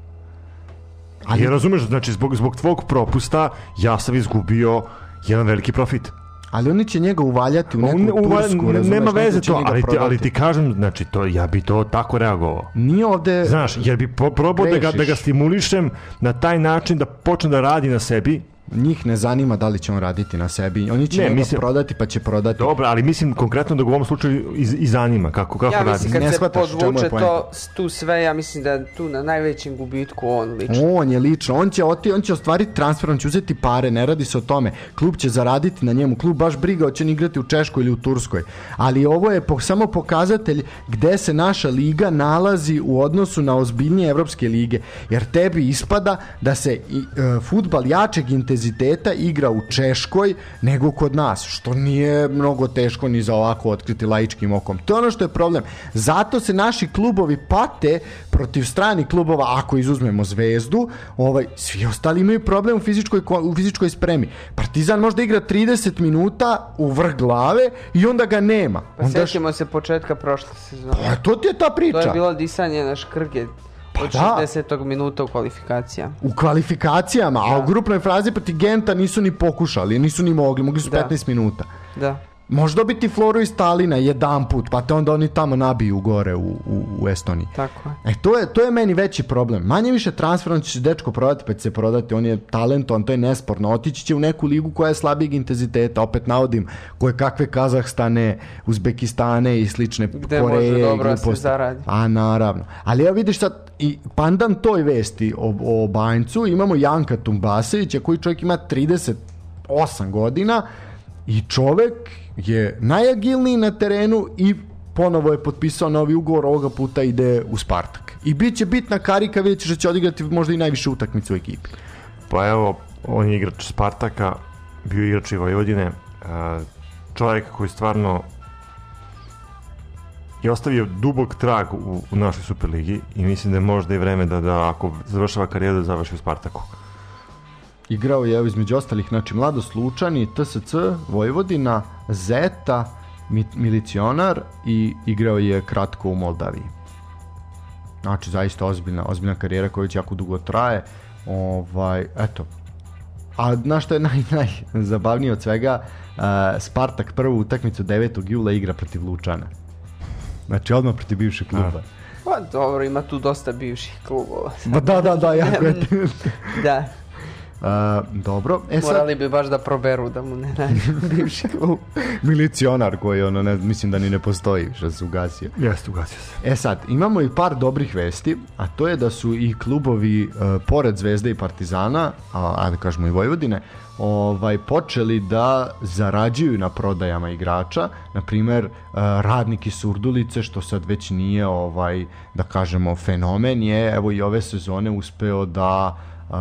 Ali- Jer razumeš, znači zbog, zbog tvog propusta ja sam izgubio jedan veliki profit. Ali oni će njega uvaljati u neku On, Tursku, ne- razumeš, nema veze to, ali ti, ali ti kažem, znači to, ja bi to tako reagovao. Nije ovde... Znaš, jer bi probao da ga, da ga stimulišem na taj način da počne da radi na sebi. Njih ne zanima da li će on raditi na sebi. Oni će Ne, mislim- prodati pa će prodati. Dobro, ali mislim konkretno da u ovom slučaju i, i zanima kako, kako Ja radi. mislim kad Ne se shvataš podvuče to, tu sve, ja mislim da tu na najvećem gubitku on lično. On je lično, on će, oti, on će ostvariti transfer, on će uzeti pare, ne radi se o tome. Klub će zaraditi na njemu, klub baš briga, hoće on igrati u Češkoj ili u Turskoj. Ali ovo je po, samo pokazatelj gde se naša liga nalazi u odnosu na ozbiljnije evropske lige. Jer tebi ispada da se i, e, futbal jačeg intenziteta igra u Češkoj nego kod nas, što nije mnogo teško ni za ovako otkriti laičkim okom. To je ono što je problem. Zato se naši klubovi pate protiv stranih klubova, ako izuzmemo zvezdu, ovaj, svi ostali imaju problem u fizičkoj, ko- u fizičkoj spremi. Partizan možda igra 30 minuta u vrh glave i onda ga nema. Pa Onda se početka prošle sezone. Pa to ti je ta To priča. je bilo disanje na škrge od da. 60. minuta u kvalifikacija. U kvalifikacijama, a u grupnoj frazi protiv Genta nisu ni pokušali, nisu ni mogli, mogli su Da. 15 minuta. Da. Može dobiti Floru i Stalina jedan put, pa te onda oni tamo nabiju gore u, u, u Estoniji. Tako je. E, to je, to je meni veći problem. Manje više transferom će se dečko prodati, pa će se prodati, on je talentovan, to je nesporno. Otići će u neku ligu koja je slabijeg intenziteta, opet navodim, koje kakve Kazahstane, Uzbekistane i slične Gde Koreje. može dobro da se zaradi. A, naravno. Ali evo vidiš sad, i pandan toj vesti o, o Banjcu, imamo Janka Tumbasevića, koji čovjek ima 38 godina i čovek je najagilniji na terenu i ponovo je potpisao novi ugovor, ovoga puta ide u Spartak. I bit će bitna karika, vidjet ćeš da će odigrati možda i najviše utakmice u ekipi. Pa evo, on je igrač Spartaka, bio igrač i Vojvodine, a, čovjek koji stvarno je ostavio dubog trag u, u našoj Superligi i mislim da je možda i vreme da, da ako završava karijeru da završi u Spartaku. Igrao je između ostalih, znači Mladost Lučani, TSC, Vojvodina, Zeta, Mi- Milicionar i igrao je kratko u Moldaviji. Znači, zaista ozbiljna, ozbiljna karijera koja već jako dugo traje. Ovaj, eto. A znaš što je <laughs> naj, najzabavnije od svega? Uh, Spartak prvu utakmicu 9. jula igra protiv Lučana. Znači, odmah protiv bivšeg kluba. Pa dobro, ima tu dosta bivših klubova. Ma da, da, da, jako je. <laughs> Da. Dobro. E sad, Morali bi baš da proberu da mu ne nađu <laughs> bivši klub. milicionar koji ono, ne, mislim da ni ne postoji, što se ugasio. Jeste, ugasio se. E sad, imamo i par dobrih vesti, a to je da su i klubovi e, pored Zvezde i Partizana, a ajde kažemo i Vojvodine, ovaj počeli da zarađuju na prodajama igrača, na primer e, radnik iz Surdulice što sad već nije ovaj da kažemo fenomen je evo i ove sezone uspeo da uh,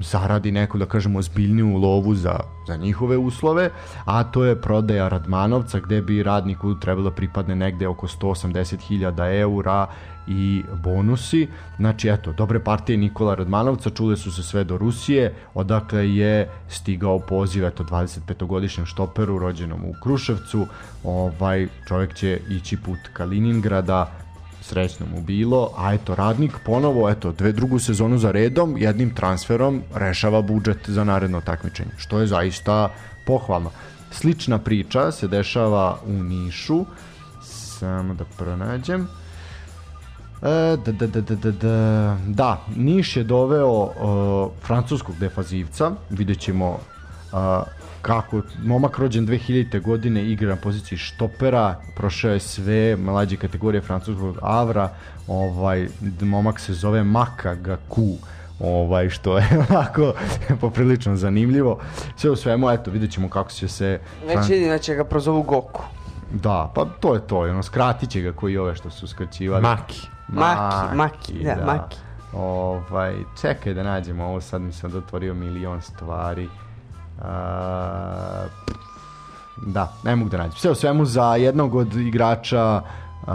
zaradi neku, da kažemo, ozbiljniju lovu za, za njihove uslove, a to je prodaja Radmanovca gde bi radniku trebalo da pripadne negde oko 180.000 eura i bonusi. Znači, eto, dobre partije Nikola Radmanovca čule su se sve do Rusije, odakle je stigao poziv, eto, 25-godišnjem štoperu rođenom u Kruševcu. Ovaj čovjek će ići put Kaliningrada, srećno mu bilo, a eto radnik ponovo, eto, dve drugu sezonu za redom, jednim transferom rešava budžet za naredno takmičenje, što je zaista pohvalno. Slična priča se dešava u Nišu, samo da pronađem. E, da, da, da, da, da, da, da, Niš je doveo uh, francuskog defazivca, vidjet ćemo uh, kako momak rođen 2000. godine igra na poziciji štopera, prošao je sve mlađe kategorije francuskog avra, ovaj momak se zove Maka Gaku ovaj što je <laughs> onako poprilično zanimljivo. Sve u svemu, eto, vidjet ćemo kako će se... Već da će ga prozovu Goku. Da, pa to je to, ono, skratit će ga koji ove što su skraćivali. Maki. Maki, Maki, da, Maki. Ovaj, čekaj da nađemo ovo, sad mi sam otvorio milion stvari. Da, ne mogu da nađem. Sve u svemu za jednog od igrača uh,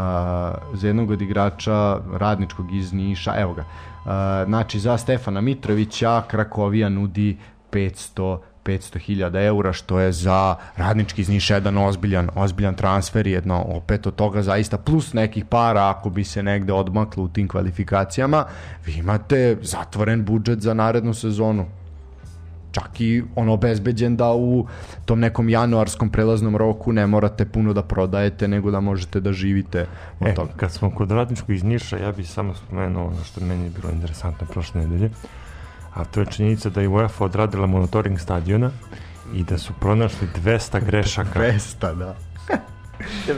za jednog od igrača radničkog iz Niša, evo ga. Uh, znači za Stefana Mitrovića Krakovija nudi 500 500.000 eura, što je za radnički iz Niša jedan ozbiljan, ozbiljan transfer, jedno opet od toga zaista plus nekih para ako bi se negde odmaklo u tim kvalifikacijama, vi imate zatvoren budžet za narednu sezonu čak i ono obezbeđen da u tom nekom januarskom prelaznom roku ne morate puno da prodajete, nego da možete da živite od E, toga. kad smo kod radničkog iz Niša, ja bih samo spomenuo ono što meni je bilo interesantno prošle nedelje, a to je činjenica da je UEFA odradila monitoring stadiona i da su pronašli 200 grešaka. 200, da.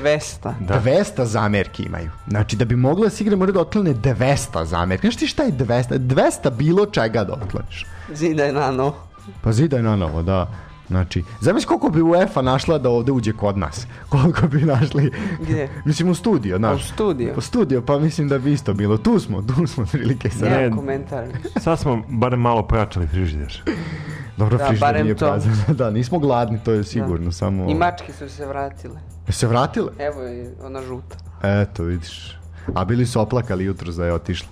200. Da. 200 zamerki imaju. Znači, da bi mogla da se igra, mora da otklone 200 zamerki. Znaš ti šta je 200? 200 bilo čega da otkloniš. Zidaj na no. Pa zidaj na novo, da. Znači, zamisli koliko bi UEFA našla da ovde uđe kod nas. <laughs> Koliko bi našli... Gdje? <laughs> Mislim u studio, znaš. U studio. U studio, pa mislim da bi isto bilo. Tu smo, tu smo prilike sad. Nema Ne. komentar. <laughs> Sad smo barem malo pojačali frižider. Dobro, Da, frižider barem nije to. prazan. da, nismo gladni, to je sigurno, samo... I mačke su se vratile. Je se vratile? Evo je ona žuta. Eto, vidiš. A bili su oplakali jutro da je otišla.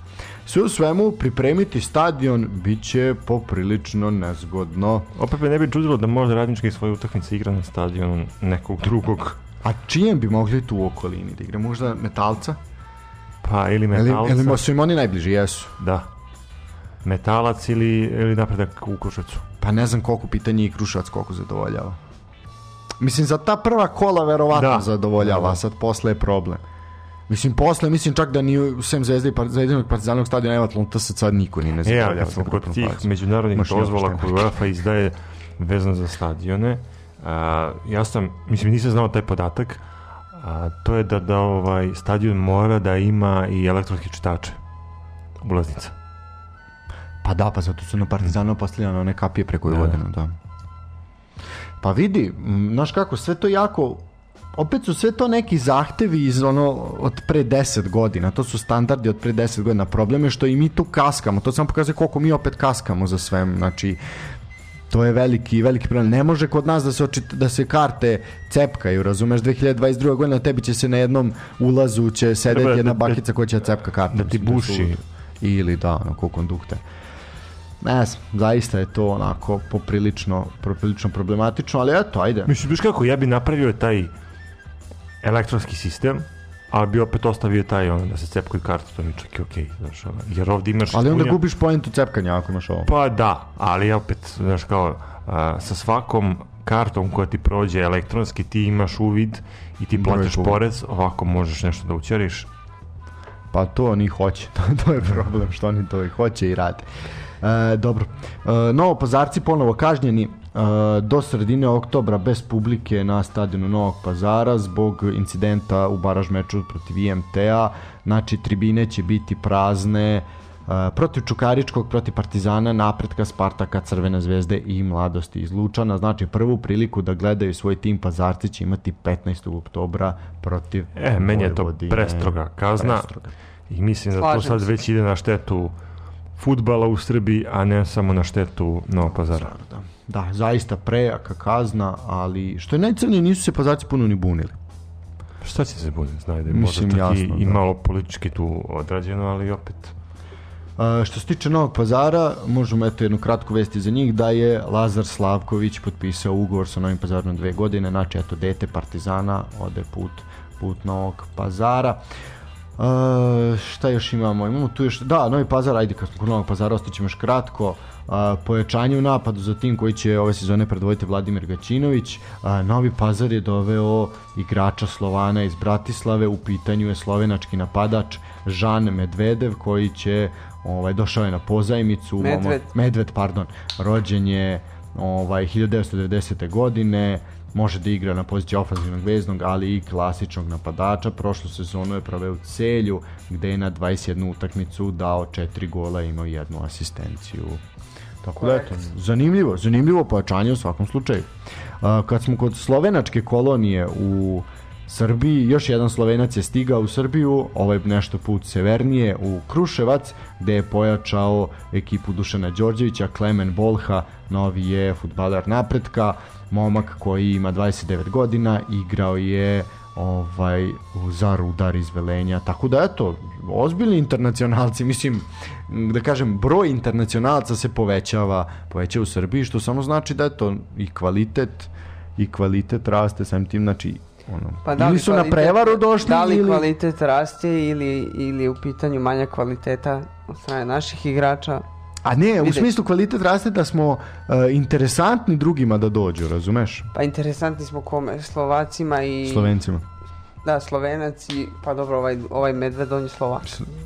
Sve u svemu, pripremiti stadion bit će poprilično nezgodno. Opet me ne bi čudilo da možda radnički svoje utakmice igra na stadionu nekog drugog. A čijem bi mogli tu u okolini da igra? Možda metalca? Pa ili Ili, metalca. ili su im oni najbliži? Jesu. Da. Metalac ili, ili napredak u Kruševcu. Pa ne znam koliko pitanje i Kruševac koliko zadovoljava. Mislim, za ta prva kola verovatno Da. zadovoljava, Da, da. sad posle je problem. Mislim, posle, mislim čak da ni u sem Zvezde i par, Zvezdinog partizanog stadiona nema Atlanta sad sad niko ni ne E, zadovoljava. a kad smo za kod tih fazu. međunarodnih i dozvola koje UEFA izdaje vezano za stadione, a, ja sam, mislim, nisam znao taj podatak, a, to je da, da ovaj stadion mora da ima i elektronske čitače ulaznica. Pa da, pa zato su na Partizanu postavljene one kapije preko Da. godine, da. Pa vidi, znaš kako, sve to jako opet su sve to neki zahtevi iz ono od pre 10 godina, to su standardi od pre 10 godina. Problem je što i mi tu kaskamo, to samo pokazuje koliko mi opet kaskamo za svem, znači to je veliki, veliki problem. Ne može kod nas da se, očit, da se karte cepkaju, razumeš, 2022. godina tebi će se na jednom ulazu će sedeti da- jedna da- bakica koja će da cepka kartu. da ti mislim, buši. Ili da, ono, ko kondukter. Ne znam, zaista je to onako poprilično, poprilično problematično, ali eto, ajde. Mislim, viš kako, ja bi napravio taj elektronski sistem, ali bi opet ostavio taj ono da se cepkaju karte, to mi je čak i okej, znaš, ono, jer ovdje imaš... Ali onda gubiš poentu cepkanja ako imaš ovo. Pa da, ali opet, znaš kao, a, sa svakom kartom koja ti prođe elektronski ti imaš uvid i ti platiš porez, ovako možeš nešto da ućeriš. Pa to oni hoće, <laughs> to, je problem što oni to i hoće i rade. E, dobro. E, Novo Pazarci ponovo kažnjeni do sredine oktobra bez publike na stadionu Novog Pazara zbog incidenta u baraž meču protiv IMT-a. Znači, tribine će biti prazne protiv Čukaričkog, protiv Partizana, Napretka, Spartaka, Crvene zvezde i Mladosti iz Lučana. Znači, prvu priliku da gledaju svoj tim Pazarci će imati 15. oktobra protiv E, meni je to prestroga kazna Prestroga. i mislim da to sad se. već ide na štetu futbala u Srbiji, a ne samo na štetu Novog pazara. Da, da, zaista prejaka kazna, ali što je najcrnije nisu se Pazarci puno ni bunili. Šta će se bude, znaj da je Mislim, možda čak i, jasno, i da. malo politički tu odrađeno, ali opet A, što se tiče Novog pazara, možemo eto jednu kratku vesti za njih, da je Lazar Slavković potpisao ugovor sa Novim pazarom dve godine, znači eto dete Partizana ode put, put Novog pazara. Uh, šta još imamo? Imamo tu još, da, Novi Pazar, ajde kad smo kod Novog Pazara, ostaćemo još kratko. Uh, pojačanje u napadu za tim koji će ove sezone predvoditi Vladimir Gaćinović. Uh, Novi Pazar je doveo igrača Slovana iz Bratislave, u pitanju je slovenački napadač Žan Medvedev koji će ovaj došao je na pozajmicu Medved. Medved pardon rođen je ovaj 1990. godine može da igra na poziciji ofanzivnog veznog, ali i klasičnog napadača. Prošlu sezonu je proveo u Celju, gde je na 21 utakmicu dao 4 gola i imao jednu asistenciju. Tako da eto, zanimljivo, zanimljivo pojačanje u svakom slučaju. A, kad smo kod slovenačke kolonije u Srbiji, još jedan slovenac je stigao u Srbiju, ovaj nešto put severnije u Kruševac, gde je pojačao ekipu Dušana Đorđevića, Klemen Bolha, novi je futbaler napretka, momak koji ima 29 godina, igrao je ovaj za rudar iz Velenja tako da eto ozbiljni internacionalci mislim da kažem broj internacionalaca se povećava povećava u Srbiji što samo znači da eto i kvalitet i kvalitet raste samim tim znači ono Pa da ili li su na kvalitet- prevaru došli Da li ili kvalitet raste ili, ili je u pitanju manja kvaliteta od strane naših igrača? a ne u smislu kvalitet raste da smo e, interesantni drugima da dođu razumeš Pa interesantni smo kome? Slovacima i... Slovencima Da, Slovenac i... Pa dobro, ovaj, ovaj Medved, on je Slovak.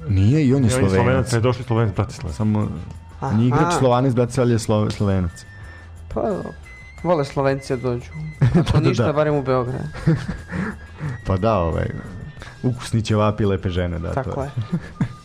nije i on je Ja, on je Slovenac Slovenac, je došli Slovenac Bratislava. samo Aha. nije igrač Slovanac Bratislava je Slo, Slovenac Pa. Vole Slovenci da dođu. <laughs> Ako da, ništa, da. barem u Beograd. <laughs> Pa da, ovaj, ukusni ćevapi lepe žene, da, Tako to je. <laughs>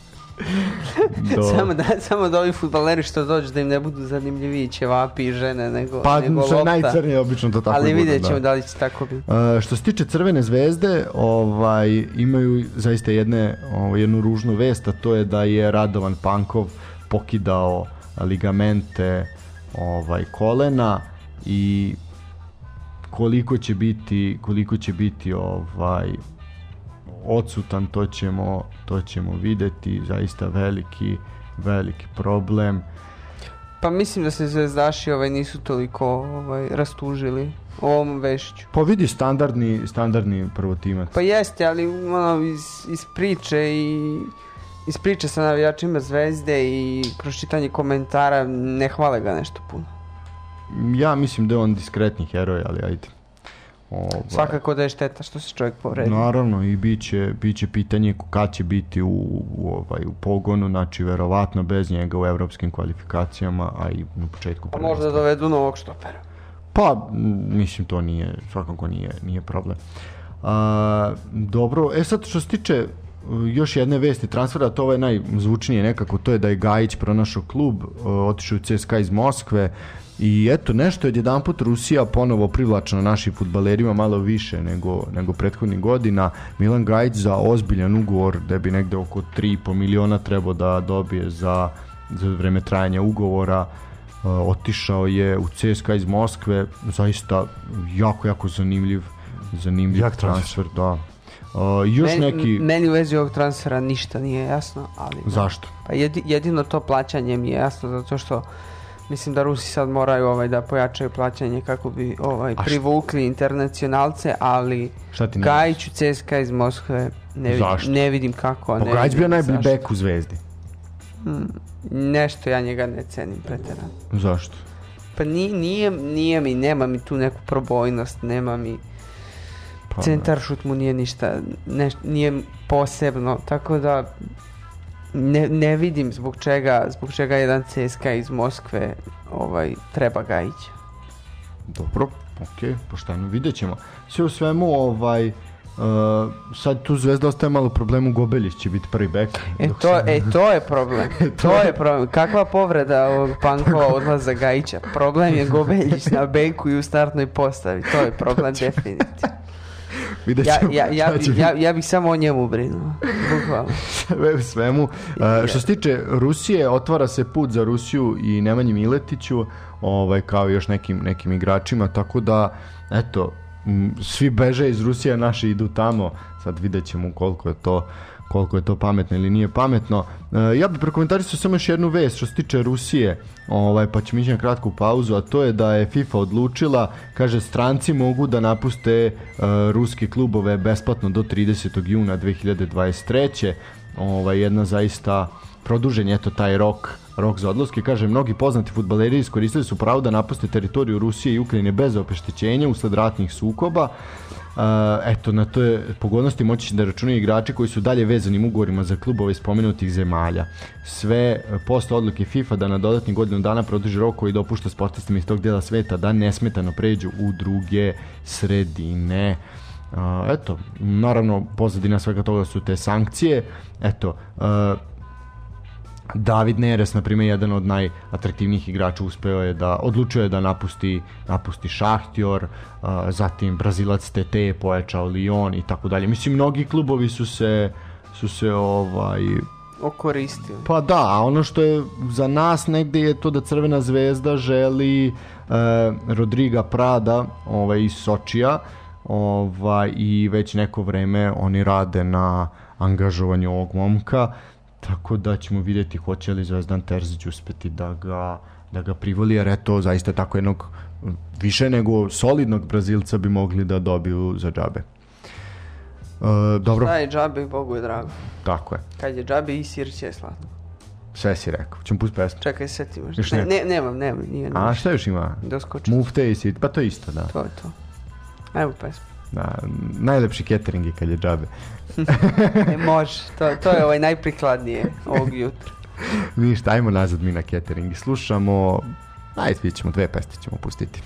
Do... Samo da, samo da ovi futbaleri što dođu da im ne budu zanimljiviji ćevapi i žene nego, Pa nego lopta. najcrnije, obično to tako Ali i bude, vidjet ćemo da. da. li će tako biti. Uh, što se tiče Crvene zvezde, ovaj, imaju zaista jedne, ovaj, jednu ružnu vest, a to je da je Radovan Pankov pokidao ligamente ovaj, kolena i koliko će biti koliko će biti ovaj odsutan to ćemo to ćemo videti zaista veliki veliki problem Pa mislim da se zvezdaši ovaj, nisu toliko ovaj, rastužili ovom vešću. pa vidi standardni standardni prvotimac Pa jeste, ali ono, iz, iz priče i iz priče sa navijačima zvezde i kroz čitanje komentara ne hvale ga nešto puno. Ja mislim da je on diskretni heroj, ali ajde. Ovaj, Svakako da je šteta što se čovjek povredi. Naravno i biće, biće pitanje kad će biti u, u, ovaj, u pogonu, znači verovatno bez njega u evropskim kvalifikacijama, a i na početku Pa možda dovedu novog štopera. Pa, mislim, to nije, svakako nije, nije problem. A, dobro, e sad što se tiče uh, još jedne vesti transfera, to je najzvučnije nekako, to je da je Gajić pronašao klub, uh, otišao u CSKA iz Moskve i eto nešto je jedan put Rusija ponovo privlačna našim futbalerima malo više nego, nego prethodnih godina. Milan Gajić za ozbiljan ugovor da bi negde oko 3,5 miliona trebao da dobije za, za vreme trajanja ugovora Uh, otišao je u CSKA iz Moskve, zaista jako, jako zanimljiv, zanimljiv Jak transfer. transfer. da. Uh, još meni, neki... meni u vezi ovog transfera ništa nije jasno, ali... Zašto? Pa jedi, jedino to plaćanje mi je jasno, zato što mislim da Rusi sad moraju ovaj, da pojačaju plaćanje kako bi ovaj, A š- privukli internacionalce, ali Šta? Gajić u CSKA iz Moskve ne vidim, ne vidim kako. Pa Gajić bio najbolji bek u Zvezdi. Nešto ja njega ne cenim pretjerano. Zašto? Pa nije, nije, nije mi, nema mi tu neku probojnost, nema mi... Pa, Centar šut mu nije ništa, neš, nije posebno, tako da ne, ne vidim zbog čega, zbog čega jedan CSKA iz Moskve ovaj, treba Gajić. Dobro, ok, pošteno, vidjet ćemo. Sve u svemu, ovaj, Uh, sad tu Zvezda ostaje malo problemu Gobeljić će biti prvi bek. E to, se- e, to je problem. <laughs> to je problem. Kakva povreda ovog Pankova odlaza Gajića? Problem je Gobeljić na beku i u startnoj postavi. To je problem <laughs> definitivno. Vidjet Ja, ćemo ja, ja, ja, ja bih samo o njemu brinuo. Bukvalno. <laughs> sve u svemu. Uh, što se tiče Rusije, otvara se put za Rusiju i Nemanji Miletiću, ovaj, kao i još nekim, nekim igračima, tako da, eto, svi beže iz Rusije, naši idu tamo, sad vidjet ćemo koliko je to koliko je to pametno ili nije pametno. E, ja bih prokomentarisao samo još jednu vest što se tiče Rusije, ovaj, pa ćemo ići na kratku pauzu, a to je da je FIFA odlučila, kaže stranci mogu da napuste e, ruski klubove besplatno do 30. juna 2023. Ovaj, jedna zaista produžen je eto taj rok rok za odlaske. Kaže, mnogi poznati futbaleri iskoristili su pravo da napuste teritoriju Rusije i Ukrajine bez obeštećenja usled ratnih sukoba. Eto, na to je pogodnosti moći da računaju igrači koji su dalje vezanim ugovorima za klubove spomenutih zemalja. Sve e, posle odluke FIFA da na dodatni godinu dana produži rok koji dopušta sportistima iz tog dela sveta da nesmetano pređu u druge sredine. Eto, naravno, pozadina svega toga su te sankcije. Eto, uh, David Neres, na primjer, jedan od najatraktivnijih igrača, uspeo je da, odlučio je da napusti, napusti Šahtjor, uh, zatim Brazilac TT je pojačao Lyon i tako dalje. Mislim, mnogi klubovi su se, su se ovaj, Okoristili. Pa da, a ono što je za nas negde je to da Crvena zvezda želi e, Rodriga Prada ovaj, iz Sočija ovaj, i već neko vreme oni rade na angažovanju ovog momka tako da ćemo vidjeti hoće li Zvezdan Terzić uspeti da ga, da ga privoli jer eto zaista tako jednog više nego solidnog Brazilca bi mogli da dobiju za džabe. E, dobro, Da je džabe, Bogu je drago. tako je. Kad je džabe i sir će slatko. Sve si rekao. Ćemo pustiti pesmu. Čekaj, seti možda. Još Ne, ne, nemam, nemam, nije A šta još ima? Doskoči. Mufte i sit, pa to je isto, da. To je to. Evo pesma. Da najlepši catering je kad je džabe. <laughs> E, može, to, to je ovaj najprikladnije ovog jutra. Ništa, ajmo nazad mi na catering i slušamo, vidjet ćemo, dve peste ćemo pustiti.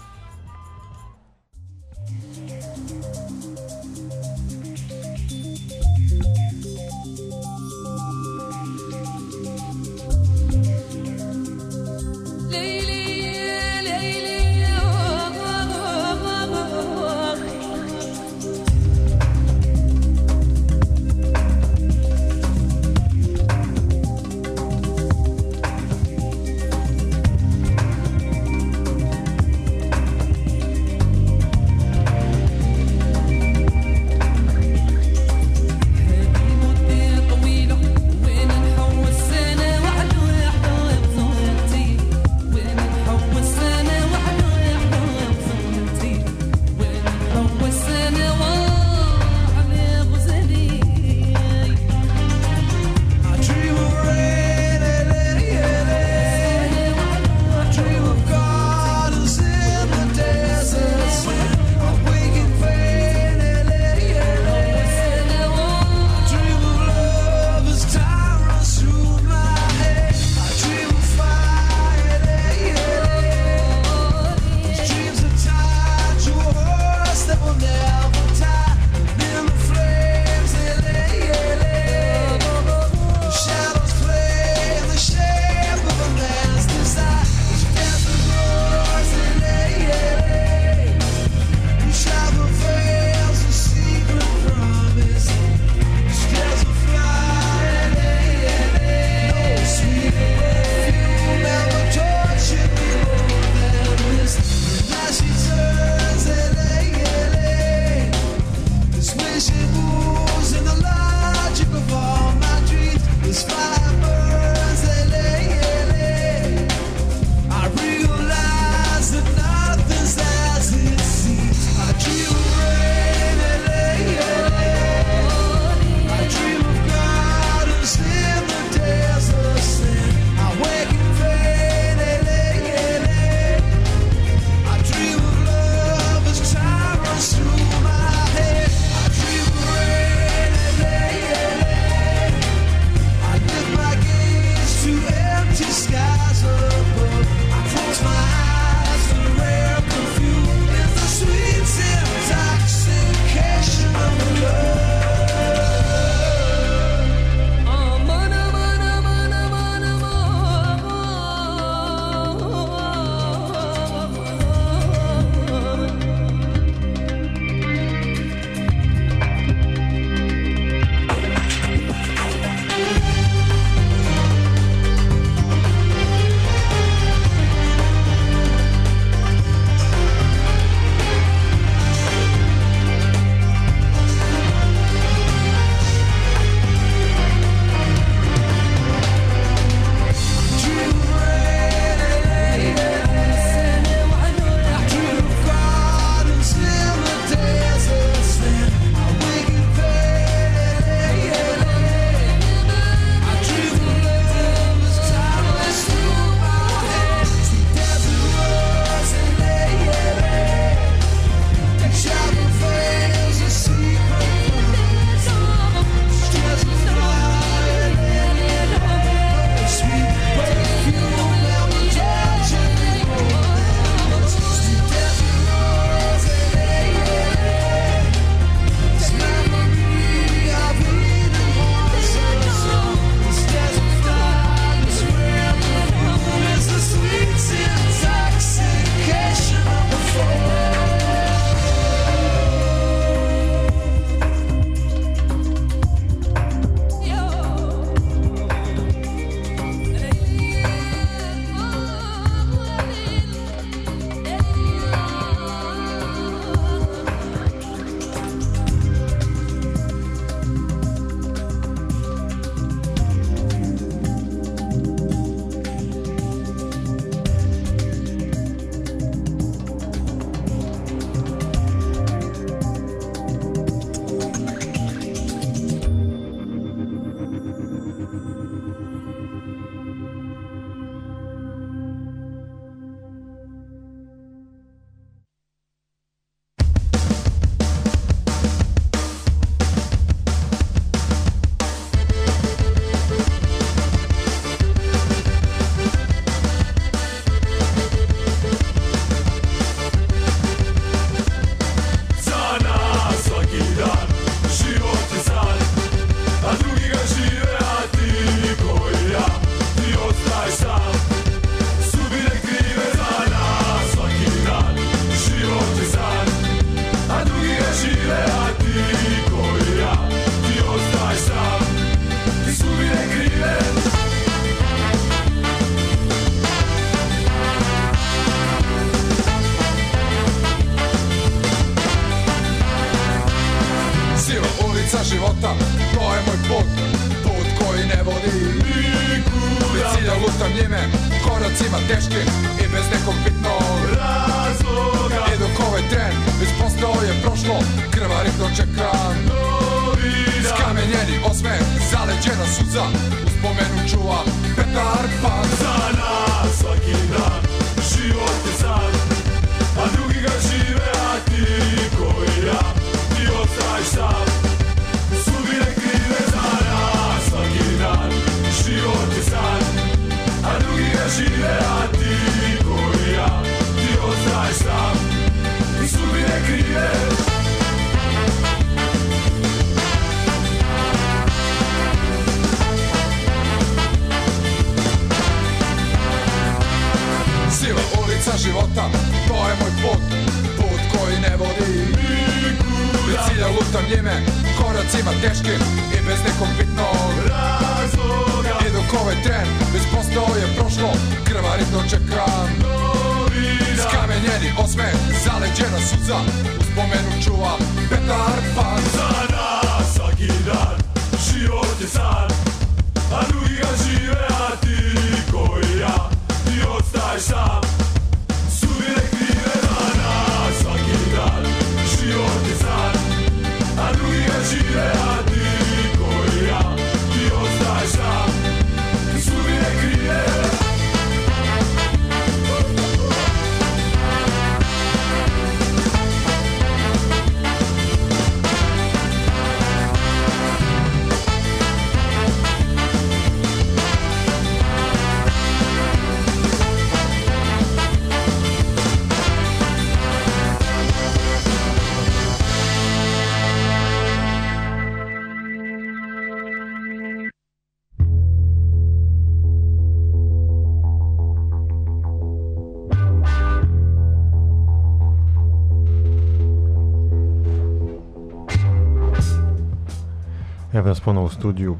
Nas ponovo u studiju,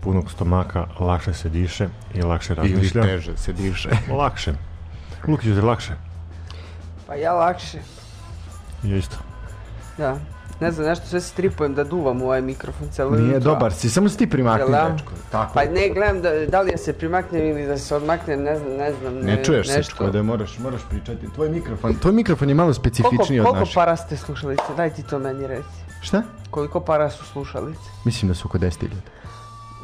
punog stomaka, lakše se diše i lakše Ili razmišlja. teže se diše. <laughs> Lakše. Lukić, je lakše? Pa ja lakše. Ja isto. Da. Ne znam, nešto sve stripujem da duvam u ovaj mikrofon celo Nije jutro. dobar si, samo si ti primakni, Jel da? dečko. Tako. Pa ne, gledam da, da li ja se primaknem ili da se odmaknem, ne znam, ne znam. Ne čuješ se, nešto. tako da moraš, moraš pričati. Tvoj mikrofon, tvoj mikrofon je malo specifičniji Koliko, od koliko našeg. para ste slušalice? Daj ti to meni reci. Koliko para su slušalice? Mislim da su oko 10.000.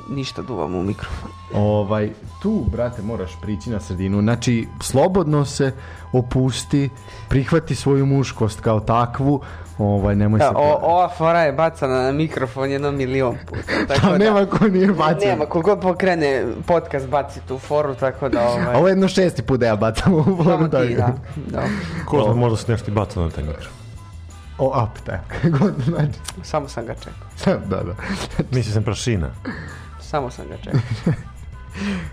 Ništa duvam u mikrofon. Ovaj, tu, brate, moraš prići na sredinu. Znači, slobodno se opusti, prihvati svoju muškost kao takvu, ovaj, nemoj Da, se... o, ova fora je bacana na mikrofon jedno milion puta. <laughs> Tako Pa da, nema ko nije bacio. Nema, kogod pokrene podcast baci tu foru, tako da <laughs> ovaj... Ovo je jedno šesti put da ja bacam u Samo vodu. ti, da. da. Ko zna, možda se nešto i baca na taj mikrofon. O, up, tako. <laughs> God, znači, Samo sam ga čekao. da, da. <laughs> Misli sam prašina. Samo sam ga čekao. <laughs>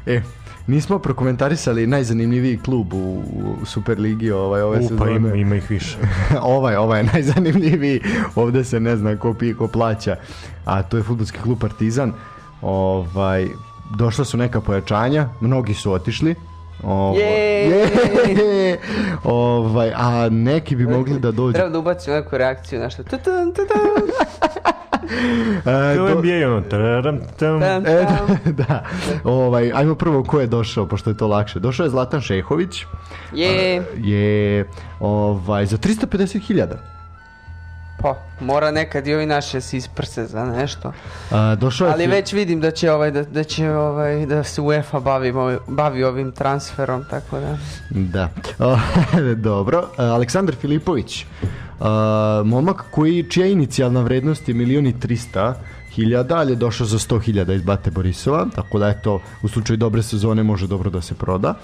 E, nismo prokomentarisali najzanimljiviji klub u, u Superligi ovaj, ove U, pa sezone. ima, ima ih više. ovaj, ovaj je najzanimljiviji. Ovde se ne zna ko pije, ko plaća. A to je futbolski klub Partizan. Ovaj, došla su neka pojačanja, mnogi su otišli. Ovaj, Jej! je, ovaj, a neki bi mogli da dođu. Treba da ubacim neku reakciju, nešto. Tutun, tutun, <laughs> E, To do- NBA ono, tararam, tam. tam, E, tam. da, <laughs> da. Ovaj, ajmo prvo ko je došao, pošto je to lakše. Došao je Zlatan Šehović, Je, je ovaj, za 350.000. pa, mora nekad i ovi naše se isprse za nešto. A, Došao je Ali Fi- već vidim da će ovaj, da, da će ovaj, da se UEFA bavi, ovaj- bavi ovim transferom, tako da. Da. O, <laughs> dobro. Aleksandar Filipović. A, momak koji, čija inicijalna vrednost je milion i trista hiljada, ali je došao za 100 hiljada iz Bate Borisova, tako da eto, u slučaju dobre sezone može dobro da se proda. A,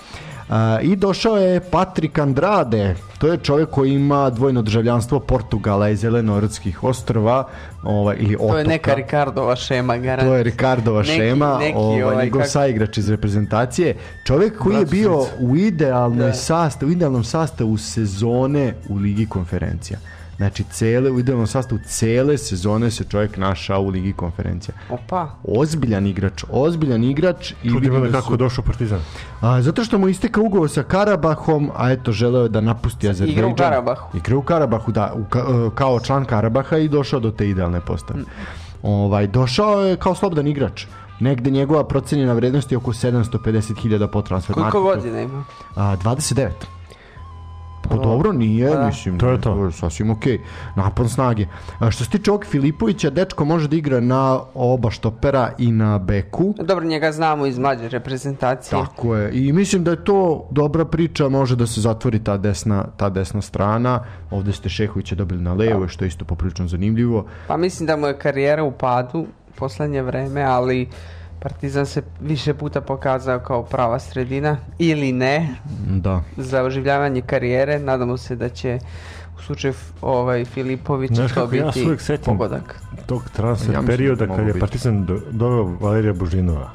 I došao je Patrik Andrade, to je čovjek koji ima dvojno državljanstvo Portugala i Zelenorodskih ostrva, ovaj, ili otoka. To je neka Ricardova šema, garant. To je Ricardova Neki- šema, neki ovaj, ovaj, njegov kak- saigrač iz reprezentacije. Čovjek koji je Brat bio u idealnoj Da. sastavu, u idealnom sastavu sezone u Ligi konferencija. Znači, cele, u idealnom sastavu cele sezone se čovjek našao u Ligi konferencija. Opa, Ozbiljan igrač, ozbiljan igrač. I Čudi vidim me da kako su- došao Partizan. a, zato što mu istekao ugovor sa Karabahom, a eto, želeo je da napusti Azerbejdžan. u Karabahu. Igra u Karabahu, da, u, ka- e, kao član Karabaha i došao do te idealne postave. Ovaj, došao je kao slobodan igrač. Negde njegova procenjena vrednost je oko 750.000 po transfer Koliko godina ima? A, 29. Pa dobro, nije, da. mislim, To je to. je sasvim okej. Napon snage. A, što se tiče ovog Filipovića, dečko može da igra na oba štopera i na beku. Dobro, njega znamo iz mlađe reprezentacije. Tako je. I mislim da je to dobra priča, može da se zatvori ta desna, ta desna strana. Ovde ste Šehovića dobili na levo, što je isto poprilično zanimljivo. Pa mislim da mu je karijera u padu poslednje vreme, ali Partizan se više puta pokazao kao prava sredina ili ne Da. za oživljavanje karijere. Nadamo se da će u slučaju ovaj Filipovića Znaš to kako ja se biti uvijek sećam pogodak. tog transfer Ja mislim perioda da kad je biti. Partizan do, doveo Valerija Božinova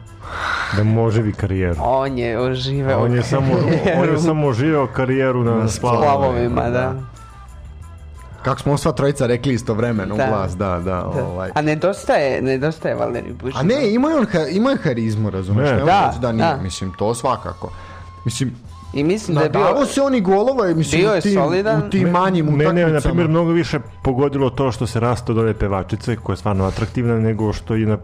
da mu oživi karijeru. On je oživeo on je samo on je samo oživeo karijeru na, Na splavovima. slavovima, da. Kako smo sva trojica rekli istovremeno u Da. glas, da, da, da. ovaj. A nedostaje, nedostaje Valerij Bužinov. A ne, ima je on, ha- ima je harizmu, razumeš? Ne. Ne, Da, da, da, nije, da. mislim, to svakako. Mislim, I mislim da je bio... nadavo se oni golova, mislim, Bio u je tim, solidan. u tim manjim Mene je, na utakmicama. primjer, mnogo više pogodilo to što se raste od ove pevačice, koja je stvarno atraktivna, nego što je na...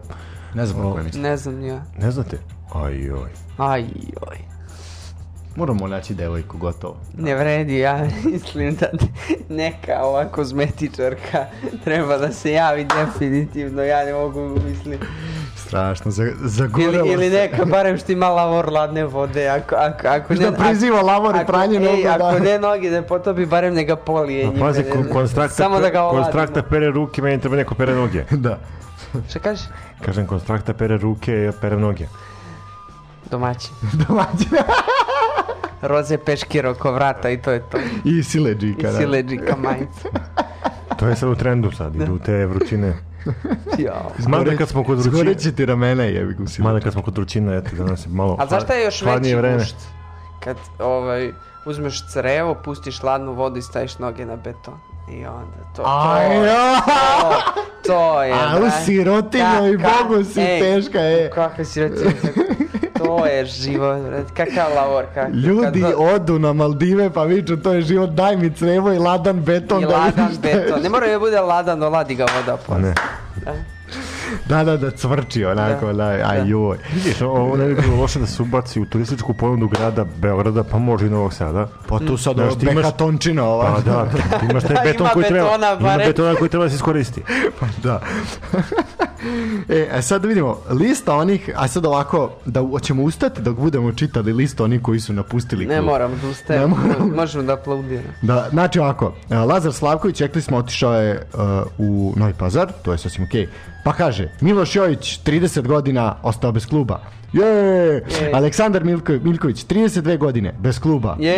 Ne znam kako je mislim. Ne znam ja. Ne znate? Aj, oj. Moramo naći devojku, gotovo. Ne vredi, ja mislim da neka ova kozmetičarka treba da se javi definitivno, ja ne mogu misliti. Strašno, za, zagorelo Ili, ili neka barem što ima lavor ladne vode, ako, ako, ako Što priziva lavor i pranje ej, nogu, da. Ako ne noge da potopi, barem neka polije njime, pazi, ne konstrakta, Samo da ga konstrakta pere ruke, meni treba neko pere noge. <laughs> da. Šta kažeš? Kažem, konstrakta pere ruke, ja pere noge. Domaćin. <laughs> Domaćina. Roze peškir oko vrata i to je to. I sileđika, I da. sileđika majica. <laughs> To je sad u trendu sad, idu te vrućine. <laughs> Jao. Mada kad smo kod vrućine, Zgoreće ti ramena, jebi ga mada kad smo kod vrućine, eto, danas je malo A zašto je još veći vreme. gušt? Kad ovaj, uzmeš crevo, pustiš hladnu vodu i staviš noge na beton. I onda to, to, ja. <laughs> to, to je, A, u i Kaka- Bogu si ej, teška, e. Kakva sirotinja, to je život, brate. Kakav lavor, kakav. Ljudi kad- odu na Maldive pa viču to je život, daj mi crevo i ladan beton I da ladan beton. Ne mora da bude ladan, oladi ga voda Pa ne. posle. Da, da, da cvrči onako, da, aj joj. Vidiš, ovo ne bi bilo loše da se ubaci u turističku ponudu grada Beograda, pa može i Novog Sada. Pa tu sad ti imaš- behatončina ova. Pa da, <laughs> ti imaš taj beton koji treba, betona, ima betona koji treba da se iskoristi. da. <laughs> e, a sad da vidimo, lista onih, a sad ovako, da hoćemo ustati dok budemo čitali listu onih koji su napustili Ne klub. moram da ustajem, Ne moram. možemo da aplaudiramo. Da, znači ovako, e, Lazar Slavković, rekli smo, otišao je e, u Novi Pazar, to je sasvim okej. Pa kaže, Miloš Jojić, 30 godina, ostao bez kluba. Je! Aleksandar Milko, Miljković, 32 godine, bez kluba. Je!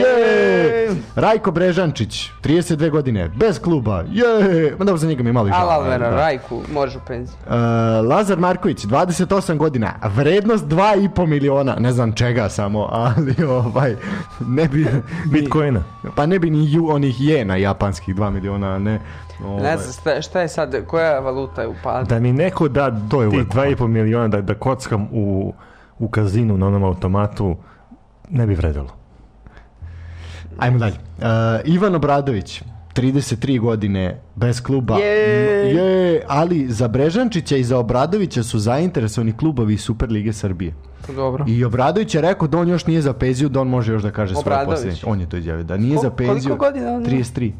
Rajko Brežančić, 32 godine, bez kluba. Je! Ma dobro, za njega mi je malo i žao. Alalvera, da. Rajku, može u penziju. E, Lazar Marković, 28 godina, vrednost 2,5 miliona, ne znam čega samo, ali ovaj, ne bi... Bitcoina. Pa ne bi ni ju, onih jena japanskih 2 miliona, ne. Ovaj. Ne znam šta, šta je sad, koja valuta je u padu? Da mi neko da To je tih uvek 2,5 miliona da, da kockam u, u kazinu na onom automatu, ne bi vredilo. Ajmo dalje. Uh, Ivan Obradović, 33 godine, bez kluba. Je, ali za Brežančića i za Obradovića su zainteresovani klubovi iz Super Lige Srbije. Dobro. I Obradović je rekao da on još nije za penziju, da on može još da kaže svoje posljednje. On je to izjavio, da nije Ko- za penziju. koliko godina on ima? 33.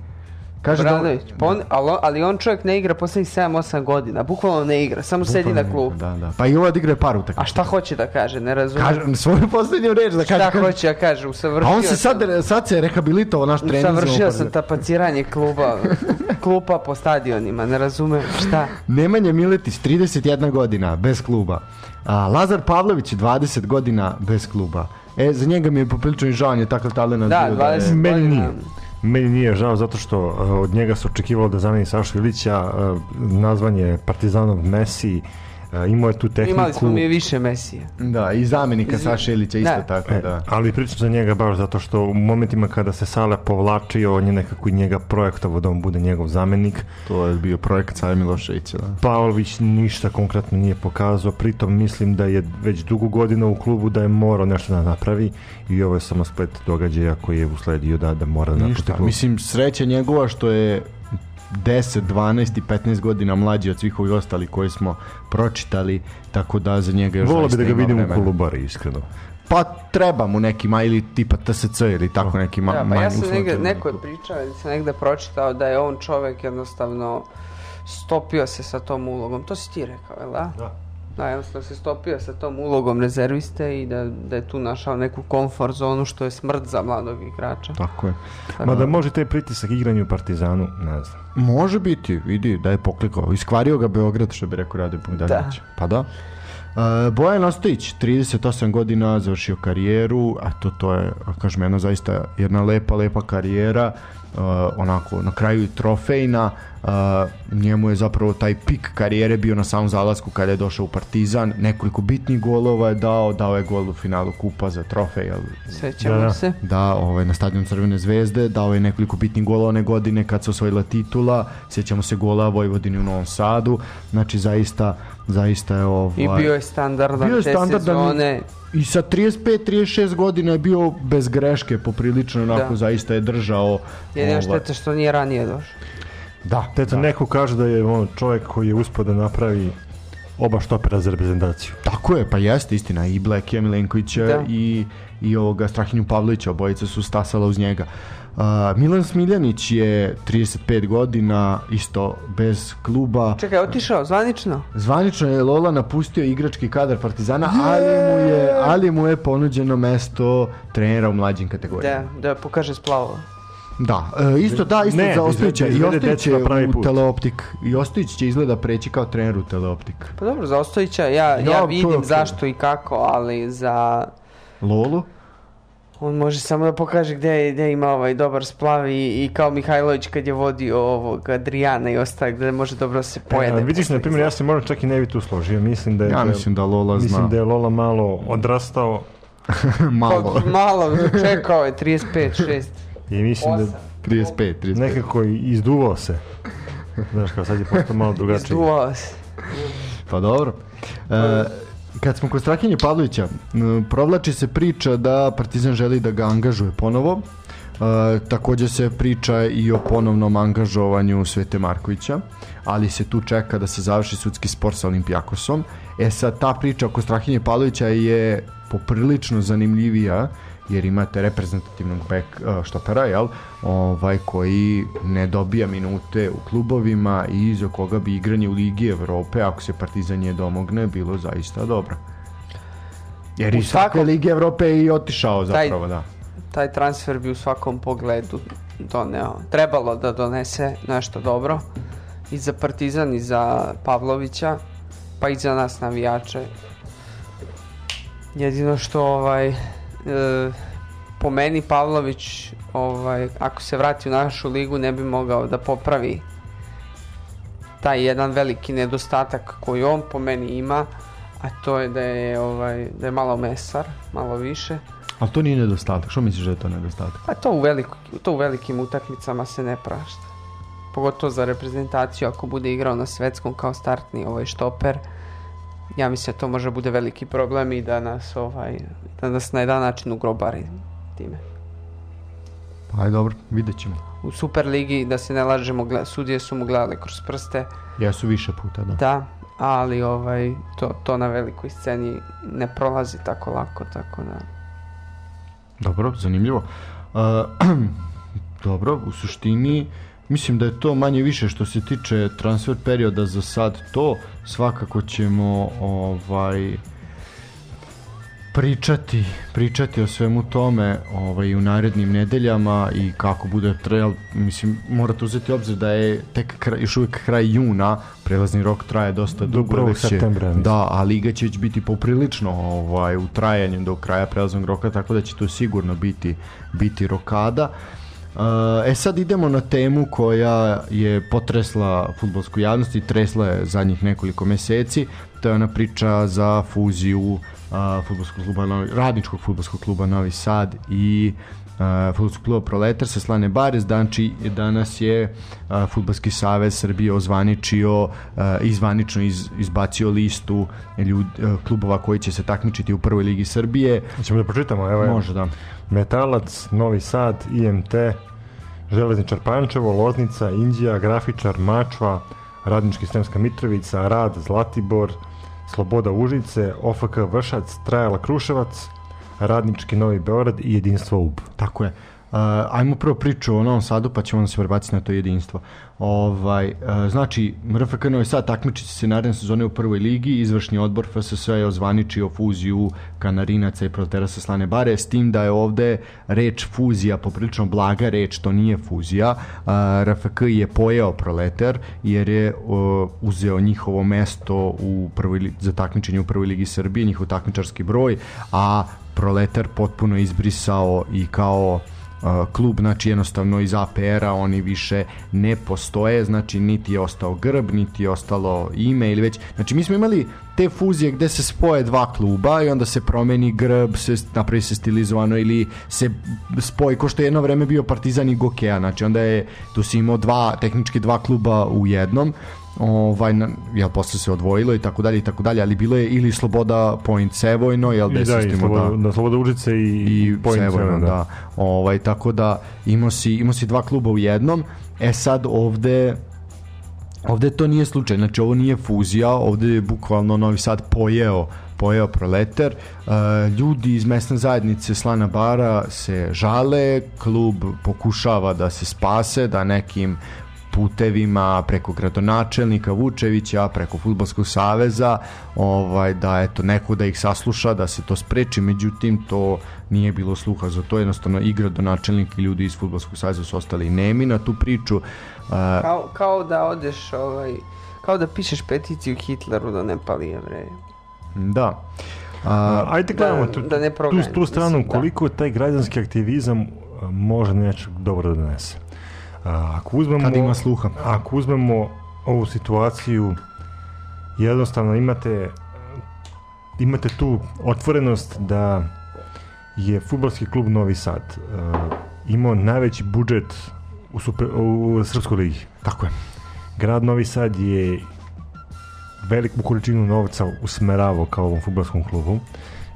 Kaže da on- Bradović, pa on, ali, on- ali on čovjek ne igra poslednjih 7-8 godina, bukvalno ne igra, samo sedi na klub. Da, da. Pa i ova odigra par utakmica. A šta hoće da kaže, ne razumijem. Kaže, svoju posljednju reč da kaže. šta kaže- hoće da kaže, usavršio A on se sad, sad se rehabilitovao naš trening. Savršio sam tapaciranje kluba, klupa po stadionima, ne razumem šta. Nemanja Miletić, 31 godina, bez kluba. A, Lazar Pavlović, 20 godina, bez kluba. E, za njega mi je poprilično i žao, on je takav talent Da, bio 20 je- Meni godina. nije. Meni nije žao zato što uh, od njega se očekivalo da zameni Sašu Ilića, uh, nazvan je Partizanov Messi, imao je tu tehniku. Imali smo mi više Mesija. Da, i zamenika Saša Ilića isto Da. tako, E, da. Ali pričam za njega baš zato što u momentima kada se Sale povlačio, on je nekako i njega projektovao da on bude njegov zamenik. To je bio projekt Save Miloševića, da. Pavlović ništa konkretno nije pokazao, pritom mislim da je već dugo godina u klubu da je morao nešto da napravi i ovo je samo splet događaja koji je usledio da, da mora da napusti Ništa, mislim, sreća njegova što je 10, 12 i 15 godina mlađi od svih ovih ostali koji smo pročitali, tako da za njega još Volio bi da ga vidim u vremena. Kolubari, iskreno. Pa treba mu neki ma ili tipa TSC ili tako neki ma, Da, pa manji ja sam negde, neko je pričao, ili sam negde pročitao da je on čovek jednostavno stopio se sa tom ulogom. To si ti rekao, jel da? Da. Da, jednostavno se stopio sa tom ulogom rezerviste i da, da je tu našao neku komfort zonu što je smrt za mladog igrača. Tako je. Tako Mada da- može taj pritisak igranju u Partizanu, ne znam. Može biti, vidi da je poklikao. Iskvario ga Beograd, što bi rekao Rade Bogdanović. Pa da. Uh, Bojan Ostojić, 38 godina, završio karijeru, a to, to je, kažem, jedna zaista jedna lepa, lepa karijera, uh, onako, na kraju i trofejna, uh, njemu je zapravo taj pik karijere bio na samom zalasku kada je došao u Partizan, nekoliko bitnih golova je dao, dao je gol u finalu kupa za trofej, jel, Sećamo Da, da. se. da, ovaj, na stadionu Crvene zvezde, dao je nekoliko bitnih gola one godine kad se osvojila titula, sjećamo se gola Vojvodini u Novom Sadu, znači zaista, zaista je ovaj... I bio je standardan Bio je te standardan i- sezone. I sa 35-36 godina je bio bez greške, poprilično onako Da. zaista je držao. Jedina ovaj, šteta što nije ranije došao. Da, Eto, da. neko kaže da je on čovjek koji je uspio da napravi oba štopera za reprezentaciju. Tako je, pa jeste istina. I Blekija Milenkovića Da. i, i ovoga Strahinju Pavlića, obojica su stasala uz njega. Uh, Milan Smiljanić je 35 godina, isto bez kluba. Čekaj, otišao zvanično? Zvanično je Lola napustio igrački kadar Partizana, ali mu je, ali mu je ponuđeno mesto trenera u mlađim kategorijama. Da, da pokaže splavo. Da, e, isto da, isto Ne, za da Ostojića. I izvede Ostojić pravi u put. Teleoptik. I Ostojić će izgleda preći kao trener u Teleoptik. Pa dobro, za Ostojića ja, Da, ja to je vidim okej. zašto i kako, ali za... Lolu? On može samo da pokaže gde, gde ima ovaj dobar splav i, i kao Mihajlović kad je vodio ovog Adriana i ostale gde može dobro da se pojede. E, vidiš, na primjer, ja se možda čak i ne bi tu složio. Mislim da je, Ja mislim da Lola mislim zna. da je Lola malo odrastao <laughs> Malo. Pa, malo, čekao je 35, 6, i mislim da 8. 35, 35. nekako izduvao se. Znaš, kao sad je postao malo drugačiji. Izduvao se. Pa dobro. E, kad smo kod Strahinje Pavlovića, provlači se priča da Partizan želi da ga angažuje ponovo. E, također se priča i o ponovnom angažovanju Svete Markovića, ali se tu čeka da se završi sudski spor sa Olimpijakosom. E sad, ta priča oko Strahinje Pavlovića je poprilično zanimljivija, jer imate reprezentativnog back uh, štopera, jel? Ovaj, koji ne dobija minute u klubovima i za koga bi igranje u Ligi Evrope, ako se Partizan nje domogne, bilo zaista dobro. Jer U i svake Lige Evrope je i otišao Taj- zapravo, da. Taj transfer bi u svakom pogledu doneo. Trebalo da donese nešto dobro. I za Partizan i za Pavlovića, pa i za nas navijače. Jedino što ovaj po meni Pavlović ovaj ako se vrati u našu ligu ne bi mogao da popravi taj jedan veliki nedostatak koji on po meni ima, a to je da je ovaj da je malo mesar, malo više. Ali to nije nedostatak. Što misliš da je to nedostatak? Pa to u, veliko, to u velikim utakmicama se ne prašta. Pogotovo za reprezentaciju ako bude igrao na svetskom kao startni ovaj štoper. Ja mislim da to može bude veliki problem i da nas ovaj da nas na jedan način ugrobari time. Pa aj dobro, vidjet ćemo. U Super ligi da se ne lažemo, sudije su mu gledale kroz prste, Jesu više puta, da. da, ali ovaj to, to na velikoj sceni ne prolazi tako lako, tako da Dobro, zanimljivo. Uh, <clears throat> dobro, u suštini mislim da je to manje više što se tiče transfer perioda za sad to. Svakako ćemo ovaj pričati, pričati o svemu tome ovaj, u narednim nedeljama i kako bude trajal, mislim, morate uzeti obzir da je tek kraj, još uvijek kraj juna, prelazni rok traje dosta Do dugo. 1. već će- septembra. Da, a liga će biti poprilično ovaj, u trajanju do kraja prelaznog roka, tako da će to sigurno biti, biti rokada. Uh, E sad idemo na temu koja je potresla futbolsku javnost i tresla je zadnjih nekoliko meseci. To je ona priča za fuziju fudbalskog kluba Novi, radničkog futbolskog kluba Novi Sad i uh, futbolskog kluba Proletar sa Slane Bare. Znači, danas je uh, Futbolski savez Srbije ozvaničio uh, i zvanično iz, izbacio listu ljud, uh, klubova koji će se takmičiti u prvoj ligi Srbije. Ćemo da pročitamo, evo je. Može da. Metalac, Novi Sad, IMT, Železničar Pančevo, Loznica, Indija, Grafičar, Mačva, Radnički Sremska Mitrovica, Rad, Zlatibor, Sloboda Užice, OFK Vršac, Trajala Kruševac, Radnički Novi Beograd i Jedinstvo UB. Tako je. Uh, ajmo prvo priču o Novom Sadu, pa ćemo onda se prebaciti na to jedinstvo. Ovaj, uh, znači, RFK Novi Sad takmiči se naredne sezone u prvoj ligi, izvršni odbor FSS je ozvaničio fuziju Kanarinaca i Proterasa Slane Bare, s tim da je ovde reč fuzija, poprilično blaga reč, to nije fuzija. Uh, RFK je pojeo Proletar, jer je uh, uzeo njihovo mesto u prvoj, za takmičenje u prvoj ligi Srbije, njihov takmičarski broj, a Proletar potpuno izbrisao i kao klub, znači jednostavno iz APR-a oni više ne postoje, znači niti je ostao grb, niti je ostalo ime ili već, znači mi smo imali te fuzije gde se spoje dva kluba i onda se promeni grb, se napravi se stilizovano ili se spoji, ko što je jedno vreme bio Partizan i Gokeja, znači onda je, tu si imao dva, tehnički dva kluba u jednom, ovaj na, jel posle se odvojilo i tako dalje i tako dalje ali bilo je ili Sloboda Point Sevojno jel da, se i istimo, Sloboda, da. Sloboda Užice i, i Point Sevojno, Seven, da. Ovaj, tako da imao si, imao si dva kluba u jednom. E sad ovde ovde to nije slučaj, znači ovo nije fuzija, ovde je bukvalno Novi Sad pojeo pojeo proleter. E, ljudi iz mesne zajednice Slana Bara se žale, klub pokušava da se spase, da nekim putevima preko gradonačelnika Vučevića, preko Futbolskog saveza, ovaj da eto neko da ih sasluša, da se to spreči, međutim to nije bilo sluha za to, jednostavno i gradonačelnik i ljudi iz Futbolskog saveza su ostali nemi na tu priču. Kao, kao da odeš, ovaj, kao da pišeš peticiju Hitleru da ne pali jevreje. da. A, ajde gledamo da- tu, da ne tu, proganjamo, tu stranu, mislim, da. koliko taj građanski aktivizam može nešto dobro da donese. Ako uzmemo, Kad ima sluha. Ako uzmemo ovu situaciju, jednostavno imate imate tu otvorenost da je futbolski klub Novi Sad uh, imao najveći budžet u, super, u Srpskoj ligi. Tako je. Grad Novi Sad je veliku količinu novca usmeravao kao ovom futbolskom klubu.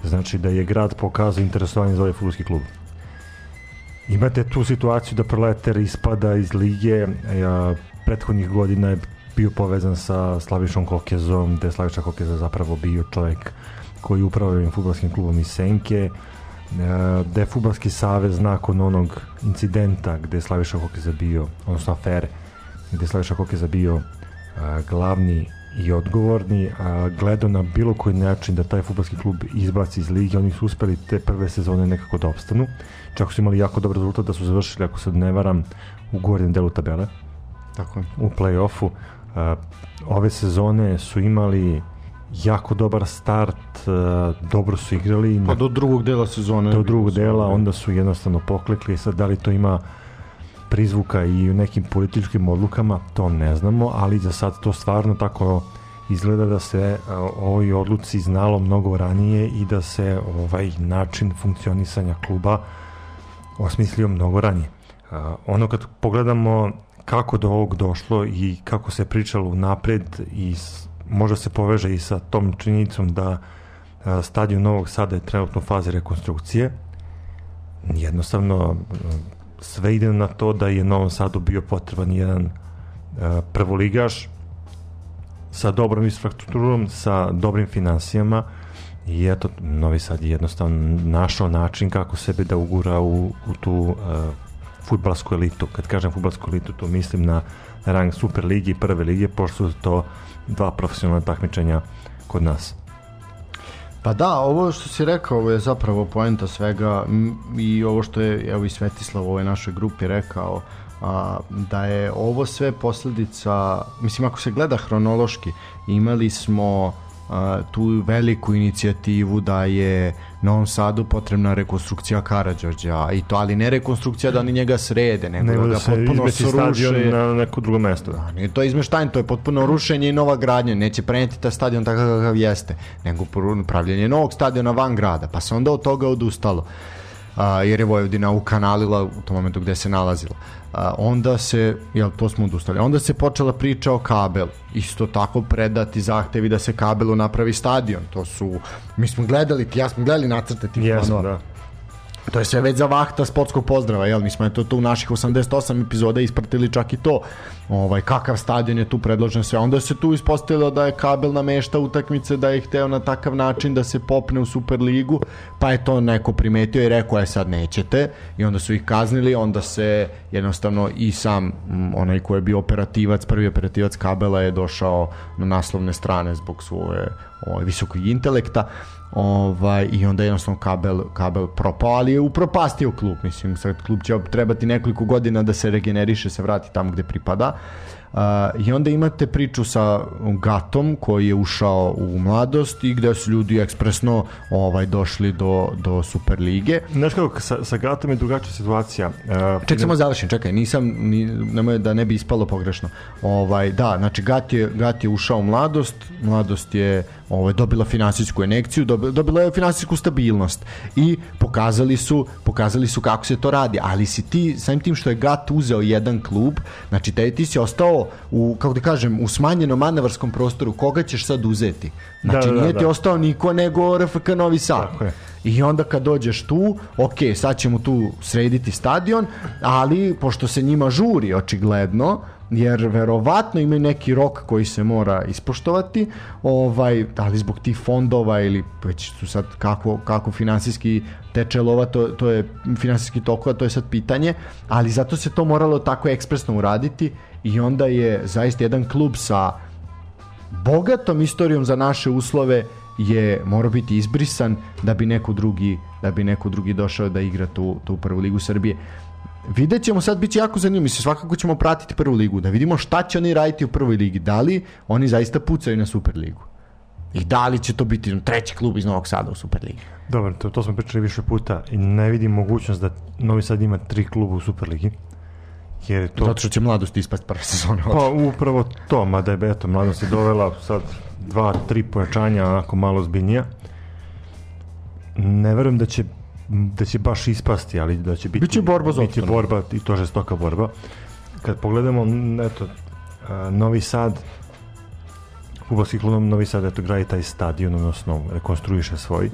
Znači da je grad pokazao interesovanje za ovaj futbolski klub. Imate tu situaciju da Proletar ispada iz lige, prethodnih godina je bio povezan sa Slavišom Kokezom, gde je Slaviša Kokeza zapravo bio čovjek koji upravlja ovim futbolskim klubom iz Senke, e, da je futbolski savez nakon onog incidenta gde je Slaviša Kokeza bio, odnosno afere, gde je Slaviša Kokeza bio a, glavni i odgovorni, a, gledao na bilo koji način da taj futbolski klub izbaci iz lige, oni su uspeli te prve sezone nekako da opstanu, čak su imali jako dobar rezultat da su završili, ako se ne varam, u gornjem delu tabele Tako je. u play-offu. A, ove sezone su imali jako dobar start, a, dobro su igrali, Pa do drugog dela sezone. do drugog dela, onda su jednostavno poklekli, sad da li to ima prizvuka i u nekim političkim odlukama, to ne znamo, ali za sad to stvarno tako izgleda da se a, ovoj odluci znalo mnogo ranije i da se ovaj način funkcionisanja kluba osmislio mnogo ranije. Ono kad pogledamo kako do ovog došlo i kako se pričalo napred i možda se poveže i sa tom činjenicom da stadion Novog Sada je trenutno u fazi rekonstrukcije. Jednostavno sve ide na to da je Novom Sadu bio potreban jedan prvoligaš sa dobrom infrastrukturom, sa dobrim finansijama i eto, Novi Sad je jednostavno našao način kako sebe da ugura u, u tu uh, futbalsku elitu. Kad kažem futbalsku elitu, to mislim na rang Super ligi i prve lige, pošto su to dva profesionalna takmičenja kod nas. Pa da, ovo što si rekao ovo je zapravo poenta svega i ovo što je evo i Svetislav u ovoj našoj grupi rekao a, da je ovo sve posledica, mislim ako se gleda hronološki, imali smo a, tu veliku inicijativu da je Novom Sadu potrebna rekonstrukcija Karadžorđa i to, ali ne rekonstrukcija da oni njega srede, nego, Nego da da se potpuno sruše. na neko drugo mesto. Da, nije to izmeštajn, to je potpuno rušenje i nova gradnja. Neće preneti taj stadion takav kakav jeste, nego pravljenje novog stadiona van grada. Pa se onda od toga odustalo. A, jer je Vojvodina ukanalila u tom momentu gde se nalazila. A, onda se, jel, to smo odustali, onda se počela priča o kabelu. Isto tako predati zahtevi da se kabelu napravi stadion. To su, mi smo gledali, ja smo gledali nacrte tih Jesmo, planova. da. To je sve već za vahta sportskog pozdrava, jel? Mi smo eto tu u naših 88 epizoda ispratili čak i to. Ovaj, kakav stadion je tu predložen sve. Onda se tu ispostavilo da je kabel namešta utakmice, da je hteo na takav način da se popne u Superligu, pa je to neko primetio i rekao je sad nećete i onda su ih kaznili, onda se jednostavno i sam onaj ko je bio operativac, prvi operativac kabela je došao na naslovne strane zbog svoje ovaj, visokog intelekta ovaj, i onda jednostavno kabel, kabel propao, ali je upropastio klub, mislim, sad klub će trebati nekoliko godina da se regeneriše, se vrati tamo gde pripada. Uh, I onda imate priču sa Gatom koji je ušao u mladost i gde su ljudi ekspresno ovaj došli do, do Superlige. Znaš kako, sa, sa Gatom je drugačija situacija. Uh, Ček, samo završim, čekaj, nisam, ni, nemoj da ne bi ispalo pogrešno. Ovaj, da, znači Gat je, Gat je ušao u mladost, mladost je ovaj, dobila finansijsku inekciju, dobila, dobila je finansijsku stabilnost i pokazali su, pokazali su kako se to radi, ali si ti, samim tim što je Gat uzeo jedan klub, znači te, ti si ostao u, kako da kažem, u smanjenom manevarskom prostoru, koga ćeš sad uzeti? Znači Da, da, da, nije ti da. ostao niko nego RFK Novi Sad. Tako je. I onda kad dođeš tu, ok, sad ćemo tu srediti stadion, ali pošto se njima žuri očigledno, jer verovatno imaju neki rok koji se mora ispoštovati, ovaj, da li zbog tih fondova ili već su sad kako, kako finansijski teče lova, to, to je finansijski tokova, to je sad pitanje, ali zato se to moralo tako ekspresno uraditi i onda je zaista jedan klub sa bogatom istorijom za naše uslove je mora biti izbrisan da bi neko drugi da bi neko drugi došao da igra tu, tu prvu ligu Srbije. Vidjet ćemo sad, bit će jako zanimljivo, mislim, svakako ćemo pratiti prvu ligu, da vidimo šta će oni raditi u prvoj ligi, da li oni zaista pucaju na Superligu. I da li će to biti treći klub iz Novog Sada u Superligi. Dobro, to, to smo pričali više puta i ne vidim mogućnost da Novi Sad ima tri kluba u Superligi. Jer je to... Zato što će mladost ispast prve sezone. Pa upravo to, mada je eto, mladost je dovela sad dva, tri pojačanja onako malo zbiljnija. Ne verujem da će da će baš ispasti, ali da će biti Biće borba za biti opstanak. borba i to žestoka borba. Kad pogledamo eto Novi Sad Fudbalski klub Novi Sad eto gradi taj stadion odnosno rekonstruiše svoj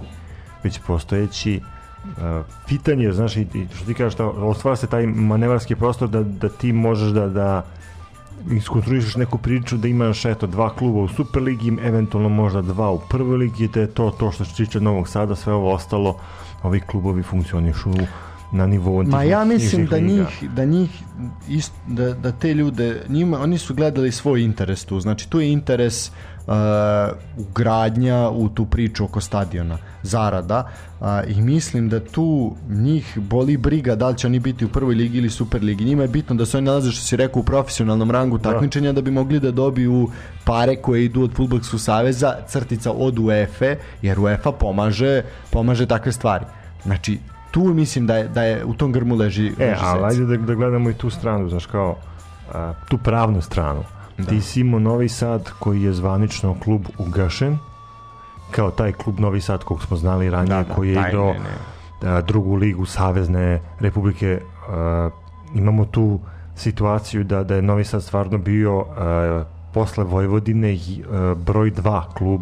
već postojeći Uh, pitanje je, znaš, i, što ti kažeš, da ostvara se taj manevarski prostor da, da ti možeš da, da iskonstruišeš neku priču da imaš eto dva kluba u Superligi, eventualno možda dva u prvoj ligi, da je to to što se tiče Novog Sada, sve ovo ostalo, ovi klubovi funkcionišu na nivou Ma ja mislim da liga. njih, da njih ist, da, da te ljude, njima, oni su gledali svoj interes tu, znači tu je interes uh, ugradnja u tu priču oko stadiona, zarada uh, i mislim da tu njih boli briga da li će oni biti u prvoj ligi ili super ligi, njima je bitno da se oni nalaze što si rekao u profesionalnom rangu takmičenja da bi mogli da dobiju pare koje idu od Futbolskog saveza, crtica od UEFA, jer UEFA pomaže, pomaže takve stvari. Znači, tu mislim da je, da je u tom grmu leži, E, leži ali ajde da, da gledamo i tu stranu, znaš kao, a, tu pravnu stranu. Da. Ti si imao Novi Sad koji je zvanično klub ugašen, kao taj klub Novi Sad kog smo znali ranije, Da, da, koji je igrao drugu ligu Savezne Republike. A, imamo tu situaciju da, da je Novi Sad stvarno bio a, posle Vojvodine a, broj 2 klub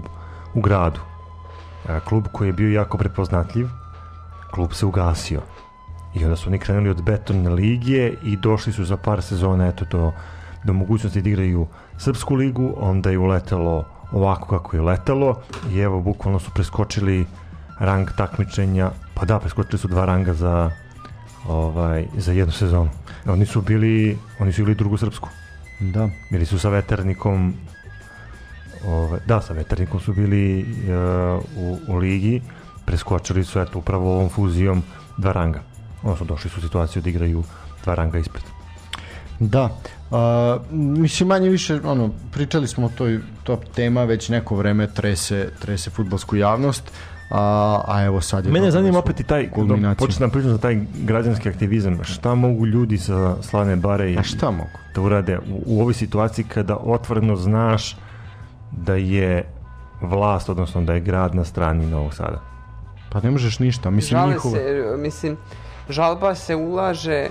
u gradu. Klub koji je bio jako prepoznatljiv, klub se ugasio. I onda su oni krenuli od betonne ligije i došli su za par sezona eto do, do mogućnosti da igraju srpsku ligu, onda je uletelo ovako kako je letelo i evo bukvalno su preskočili rang takmičenja, pa da, preskočili su dva ranga za ovaj, za jednu sezonu. Oni su bili, oni su igrali drugu srpsku. Da. Bili su sa veternikom Ove, da, sa veternikom su bili e, u, u ligi, preskočili su eto upravo ovom fuzijom dva ranga. Odnosno došli su u situaciju da igraju dva ranga ispred. Da. Uh, mislim manje više ono pričali smo o toj top tema već neko vreme trese trese fudbalsku javnost a, a evo sad je Mene zanima do opet i taj, kulminacije. početi nam pričam za taj građanski aktivizam. Šta mogu ljudi sa Slane Bare i A šta mogu? da urade u, u ovoj situaciji kada otvoreno znaš da je vlast, odnosno da je grad na strani Novog Sada? Pa ne možeš ništa, mislim Žale njihova... se, mislim, žalba se ulaže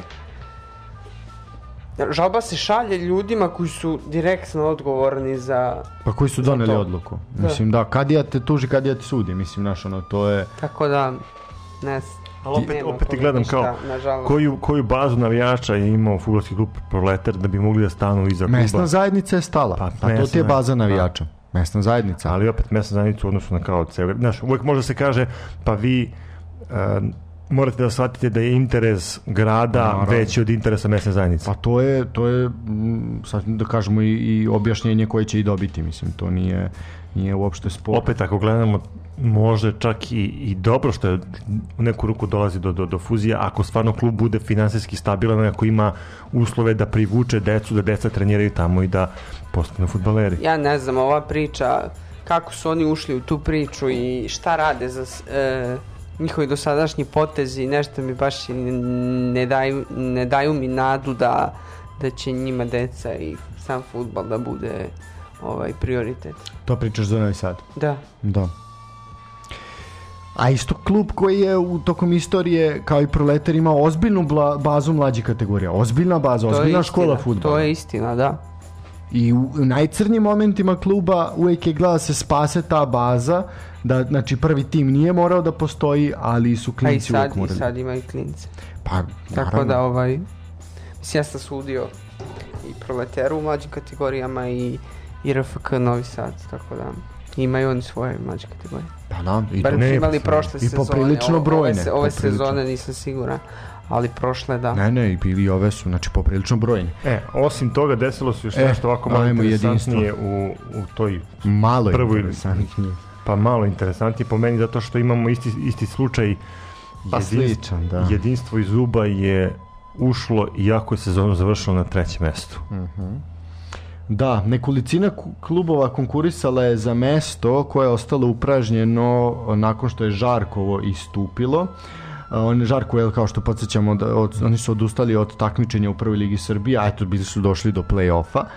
žalba se šalje ljudima koji su direktno odgovorni za Pa koji su doneli odluku. Da. Mislim da, kad ja te tuži, kad ja te sudi, mislim, znaš, ono, to je... tako da ne Ali opet, opet ti gledam kao koju, koju bazu navijača je imao futbolski klub Proletar da bi mogli da stanu iza kluba. Mesna zajednica je stala. Pa, Pa, to ti je baza da. navijača. Mesna zajednica. ali opet mesna zajednica u odnosu na kao ceo. Znaš, uvek može se kaže, pa vi e, morate da shvatite da je interes grada Naravno. veći od interesa mesne zajednice. Pa to je, to je mm, sad da kažemo i, i objašnjenje koje će i dobiti, mislim, to nije, nije uopšte spor. Opet ako gledamo možda čak i, i dobro što je u neku ruku dolazi do, do, do fuzija ako stvarno klub bude finansijski stabilan i ako ima uslove da privuče decu, da deca treniraju tamo i da postanu futbaleri. Ja ne znam, ova priča, kako su oni ušli u tu priču i šta rade za e, njihovi dosadašnji potezi, nešto mi baš ne daju, ne daju mi nadu da, da će njima deca i sam futbal da bude ovaj prioritet. To pričaš za Novi Sad. Da. Da. A isto klub koji je u tokom istorije kao i proletar imao ozbiljnu bla, bazu mlađih kategorija. Ozbiljna baza, To ozbiljna škola futbola. To je istina, da. I u, u najcrnjim momentima kluba uvijek je gleda da se spase ta baza, da znači prvi tim nije morao da postoji, ali su A i klinci uvijek sad, i sad ima i klince. Pa, Tako naravno. da, ovaj, mislim, ja sam sudio i proleteru u mlađim kategorijama i, i RFK Novi Sad, tako da imaju oni svoje mlađe kategorije. Pa da, i Bar ne, imali pa, prošle i sezone. poprilično Ove- brojne, Ove, se- ove poprilično. sezone nisam siguran, ali prošle da. Ne, ne, i bili ove su, znači poprilično brojni. E, osim toga desilo se još E, nešto ovako malo interesantnije u, u toj Malo je Prvo ili- interesantnije. Pa malo interesantnije po meni zato što imamo isti, isti slučaj Pa sličan, da. jedinstvo iz Zuba je ušlo iako je sezonu završilo na trećem mestu. Da, nekolicina klubova konkurisala je za mesto koje je ostalo upražnjeno nakon što je Žarkovo istupilo. On je Žarko, jel, kao što podsjećamo, da, od, oni su odustali od takmičenja u prvoj ligi Srbije, a eto, bili su došli do play-offa. Uh,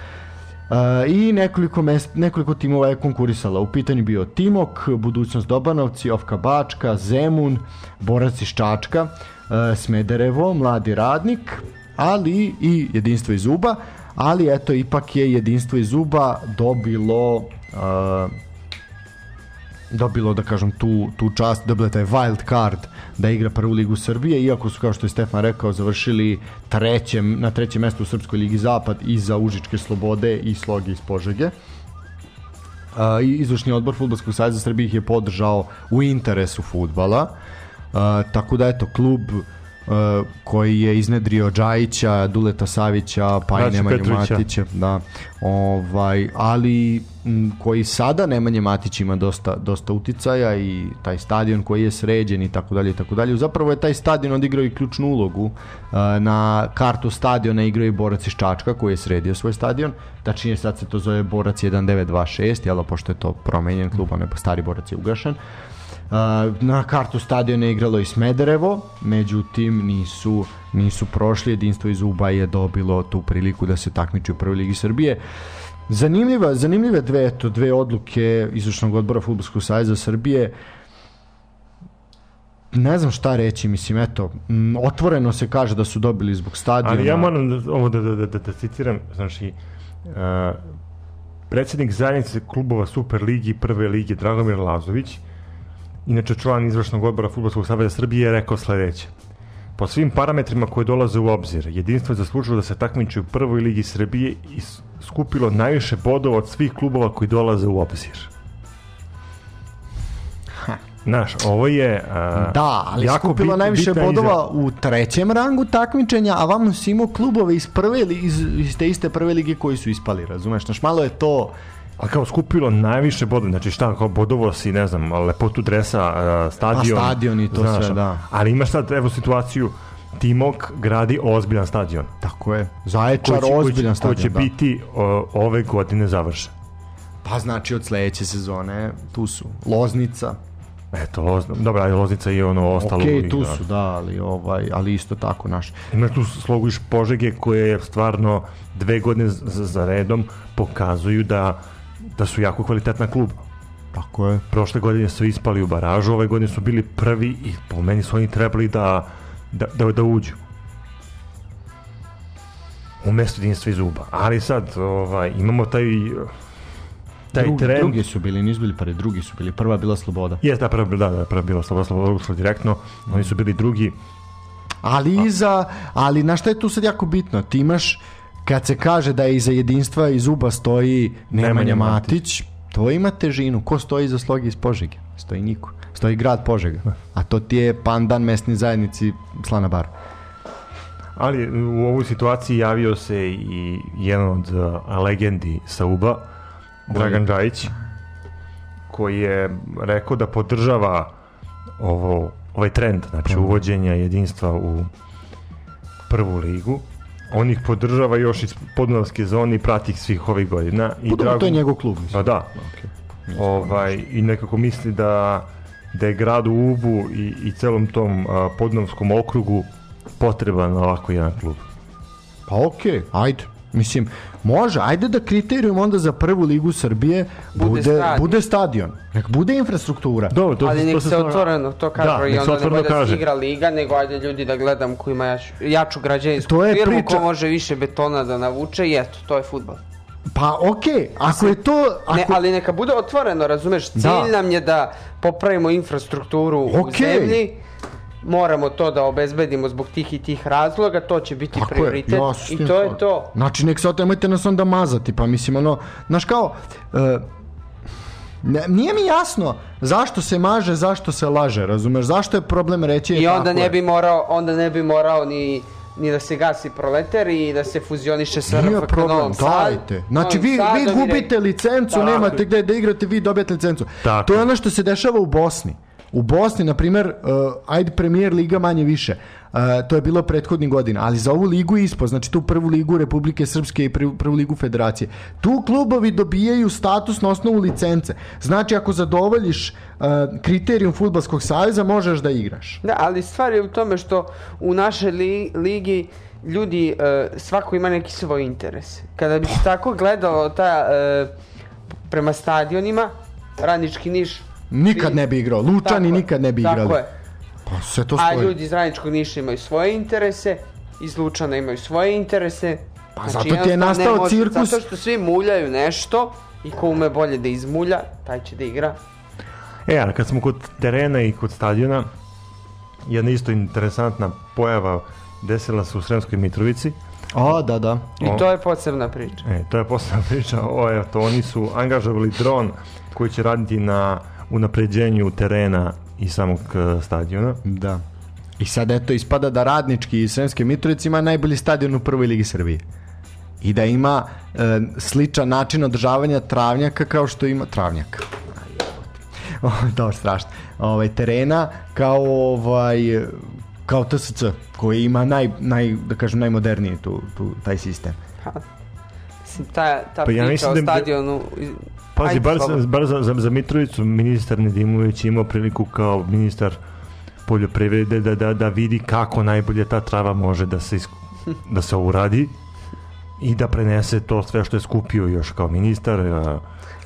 I nekoliko, mest, nekoliko timova je konkurisala. U pitanju bio Timok, Budućnost Dobanovci, Ofka Bačka, Zemun, Borac iz Čačka, Smederevo, Mladi radnik, ali i Jedinstvo iz Uba, ali eto, ipak je Jedinstvo iz Uba dobilo dobilo, da kažem, tu, tu čast, dobilo je taj wild card da igra prvu ligu Srbije, iako su, kao što je Stefan rekao, završili trećem, na trećem mestu u Srpskoj ligi Zapad iza Užičke slobode i sloge iz Požege. Uh, izvršni odbor Futbolskog saveza Srbije ih je podržao u interesu futbala. Uh, tako da eto klub uh, koji je iznedrio Džajića, Duleta Savića, pa i Braću Nemanju Petrovića. Matića, da. Ovaj, ali m, koji sada Nemanje Matić ima dosta dosta uticaja i taj stadion koji je sređen i tako dalje i tako dalje. Zapravo je taj stadion odigrao i ključnu ulogu. Uh, na kartu stadiona igrao i Borac iz Čačka koji je sredio svoj stadion. Tačnije sad se to zove Borac 1926, jel, pošto je to promenjen klub, onaj stari Borac je ugašen. Uh, na kartu stadiona igralo i Smederevo, međutim nisu, nisu prošli, jedinstvo iz Uba je dobilo tu priliku da se takmiči u prvoj ligi Srbije. Zanimljiva, zanimljive dve, eto, dve odluke izvršnog odbora Futbolskog saveza Srbije. Ne znam šta reći, mislim, eto, otvoreno se kaže da su dobili zbog stadiona. Ali ja moram da, ovo da, da, da, da, da citiram, znači, uh, predsjednik zajednice klubova Super ligi i Prve lige Dragomir Lazović, inače član izvršnog odbora Futbolskog saveza Srbije, je rekao sledeće. Po svim parametrima koje dolaze u obzir, jedinstvo je zaslužilo da se takmiči u prvoj ligi Srbije i skupilo najviše bodova od svih klubova koji dolaze u obzir. Znaš, ovo je... a, Da, ali jako skupilo bit- najviše bodova u trećem rangu takmičenja, a vamo si imao klubove iz prve iz, iz te iste prve lige koji su ispali, razumeš? Znaš, malo je to... A kao skupilo najviše bodova, znači šta, kao bodovo si, ne znam, lepotu dresa, stadion. Pa stadion i to sve, da. Ali imaš sad, evo, situaciju, Timok gradi ozbiljan stadion. Tako je. Zaječar, koji će, ozbiljan koji stadion, koji će da. biti o, ove godine završen. Pa znači od sledeće sezone tu su. Loznica. Eto, Loz, dobra, ajde, Loznica je ono ostalo. Ok, i, tu da. su, da, ali, ovaj, ali isto tako naš. Imaš tu slogu iz Požege koje je stvarno dve godine za, za redom pokazuju da, da su jako kvalitetna kluba. Tako je. Prošle godine su ispali u baražu, ove godine su bili prvi i po meni su oni trebali da, da, da, da uđu. Umesto jedinstva iz zuba. Ali sad ovaj, imamo taj taj Drugi, trend... drugi su bili, nisu bili prvi, drugi su bili. Prva bila Sloboda. Jeste, da, prvo, da, da, prvo bilo sloboda, sloboda ušlo direktno, oni su bili drugi, Ali iza, ali na šta je tu sad jako bitno? Ti imaš, kad se kaže da je iza jedinstva iz Uba stoji Nemanja, Nemanja Matić, to ima težinu. Ko stoji iza slogi iz Požege? Stoji niko. Stoji grad Požega. A to ti je pandan mesni zajednici Slana Bar. ali u ovoj situaciji javio se i jedan od uh, legendi sa UBA, Dragan Đajić, koji je rekao da podržava ovo, ovaj trend, znači uvođenja jedinstva u prvu ligu. On ih podržava još iz podunavske zone i prati ih svih ovih godina. I Dobro, drago- to je njegov klub. mislim. Pa da. Ovaj, I nekako misli da, da je gradu Ubu i, i celom tom a, podunavskom okrugu potreban ovako jedan klub. Pa okej, ajde. Mislim, može, ajde da kriterijum onda za prvu ligu Srbije bude, Bude bude, stadion. stadion. Nek bude infrastruktura. Dobro, to, Ali to nek se otvoreno to kaže Da, i onda ne bude da se igra liga, nego ajde ljudi da gledam ko ima jaču, jaču građevinsku To je firmu, priča- ko može više betona da navuče i eto, to je futbol. Pa okej, ako je to... Ako... Ne, ali neka bude otvoreno, razumeš, cilj Da. nam je da popravimo infrastrukturu u Okej. zemlji, moramo to da obezbedimo zbog tih i tih razloga, to će biti Tako prioritet je, ja i to je to. Znači, nek se nemojte nas onda mazati, pa mislim, ono, znaš kao, e, ne, nije mi jasno zašto se maže, zašto se laže, razumeš, zašto je problem reći I e, onda tako ne bi morao, onda ne bi morao ni ni da se gasi proleter i da se fuzioniše sa RFK problem, Novom dajte. Znači, vi, vi i gubite licencu, Tako nemate gde da igrate, vi dobijate licencu. Tako To je. ono što se dešava u Bosni. U Bosni, na primjer, uh, ajde premier liga manje više. Uh, to je bilo prethodnih godina, ali za ovu ligu ispod, znači tu prvu ligu Republike Srpske i prvu, ligu Federacije. Tu klubovi dobijaju status na osnovu licence. Znači, ako zadovoljiš uh, kriterijum futbalskog saveza, možeš da igraš. Da, ali stvar je u tome što u našoj li, ligi ljudi, e, svako ima neki svoj interes. Kada bi se tako gledalo ta, e, prema stadionima, Radnički Niš... Nikad ne bi igrao. Lučani Tako nikad ne bi igrali. Tako je. Pa sve to A stoji. ljudi iz Radničkog Niša imaju svoje interese, iz Lučana imaju svoje interese. Pa zato ti je nastao može- cirkus. Zato što svi muljaju nešto i ko ume bolje da izmulja, taj će da igra. E, ali kad smo kod terena i kod stadiona, jedna isto interesantna pojava desila se u Sremskoj Mitrovici. A, da, da. I to je posebna priča. E, to je posebna priča. O, eto, oni su angažovali dron koji će raditi na unapređenju terena i samog e, stadiona. Da. I sad eto ispada da radnički iz Sremske Mitrovice ima najbolji stadion u prvoj ligi Srbije. I da ima e, sličan način održavanja travnjaka kao što ima travnjaka. <laughs> O, Dobro, strašno. Ovaj, terena kao ovaj kao TSC koji ima naj, naj, da kažem najmoderniji tu, tu, taj sistem. Mislim, ta, ta Pa ja priča mislim o da- stadionu... Pazi, Ajde, bar, za, bar za, za, za Mitrovicu ministar Nedimović je imao priliku kao ministar poljoprivrede da, da, da vidi kako najbolje ta trava može da se, isku- da se uradi i da prenese to sve što je skupio još kao ministar. A,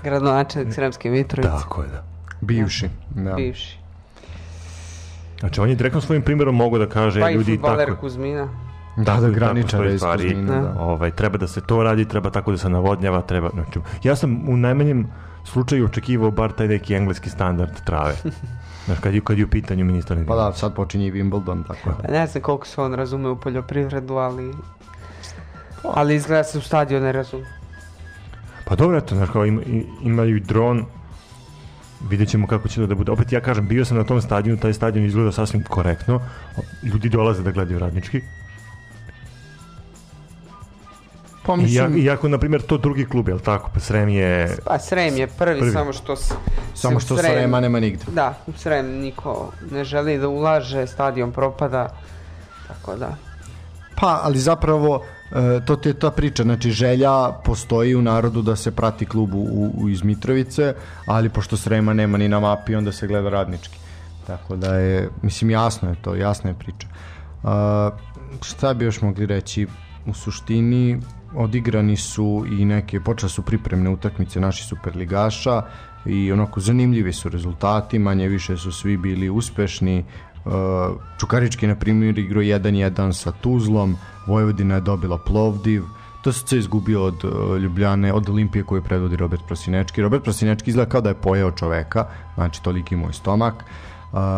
Gradonačelnik Sremske Mitrovice. tako je, da. Bivši. Da. Bivši. Znači, on je direktno svojim primjerom mogu da kaže Pa i ljudi futbaler tako, Kuzmina. Da, da, tako graničar stoji je iz stvari. Da. ovaj, treba da se to radi, treba tako da se navodnjava, treba, znači, ja sam u najmanjem slučaju očekivao bar taj neki engleski standard trave. <laughs> Znaš, kad kad je u pitanju ministar Pa da, sad počinje i Wimbledon, tako da. Pa ne znam koliko se on razume u poljoprivredu, ali... Ali izgleda se u stadion ne razume. Pa dobro, eto, znaš, kao ima, imaju i dron, vidjet ćemo kako će to da bude. Opet ja kažem, bio sam na tom stadionu, taj stadion izgleda sasvim korektno, ljudi dolaze da gledaju radnički. Pa I, mislim, iako, na primjer, to drugi klub, jel tako? Pa Srem je... Pa Srem je prvi, Prvi. samo što... s- samo se što Srem- Srema nema nigde. Da, u Srem niko ne želi da ulaže, stadion propada. Tako da. Pa, ali zapravo e, to ti je ta priča, znači želja postoji u narodu da se prati klub u, u, iz Mitrovice, ali pošto Srema nema ni na mapi, onda se gleda radnički. Tako da je, mislim, jasno je to, jasna je priča. A, šta bi još mogli reći? U suštini odigrani su i neke, počele su pripremne utakmice naših superligaša i onako zanimljivi su rezultati, manje više su svi bili uspešni. Uh, Čukarički, na primjer, igrao 1-1 sa Tuzlom, Vojvodina je dobila Plovdiv, TSC je izgubio od uh, Ljubljane, od Olimpije koju predvodi Robert Prosinečki. Robert Prosinečki izgleda kao da je pojeo čoveka, znači toliki moj stomak.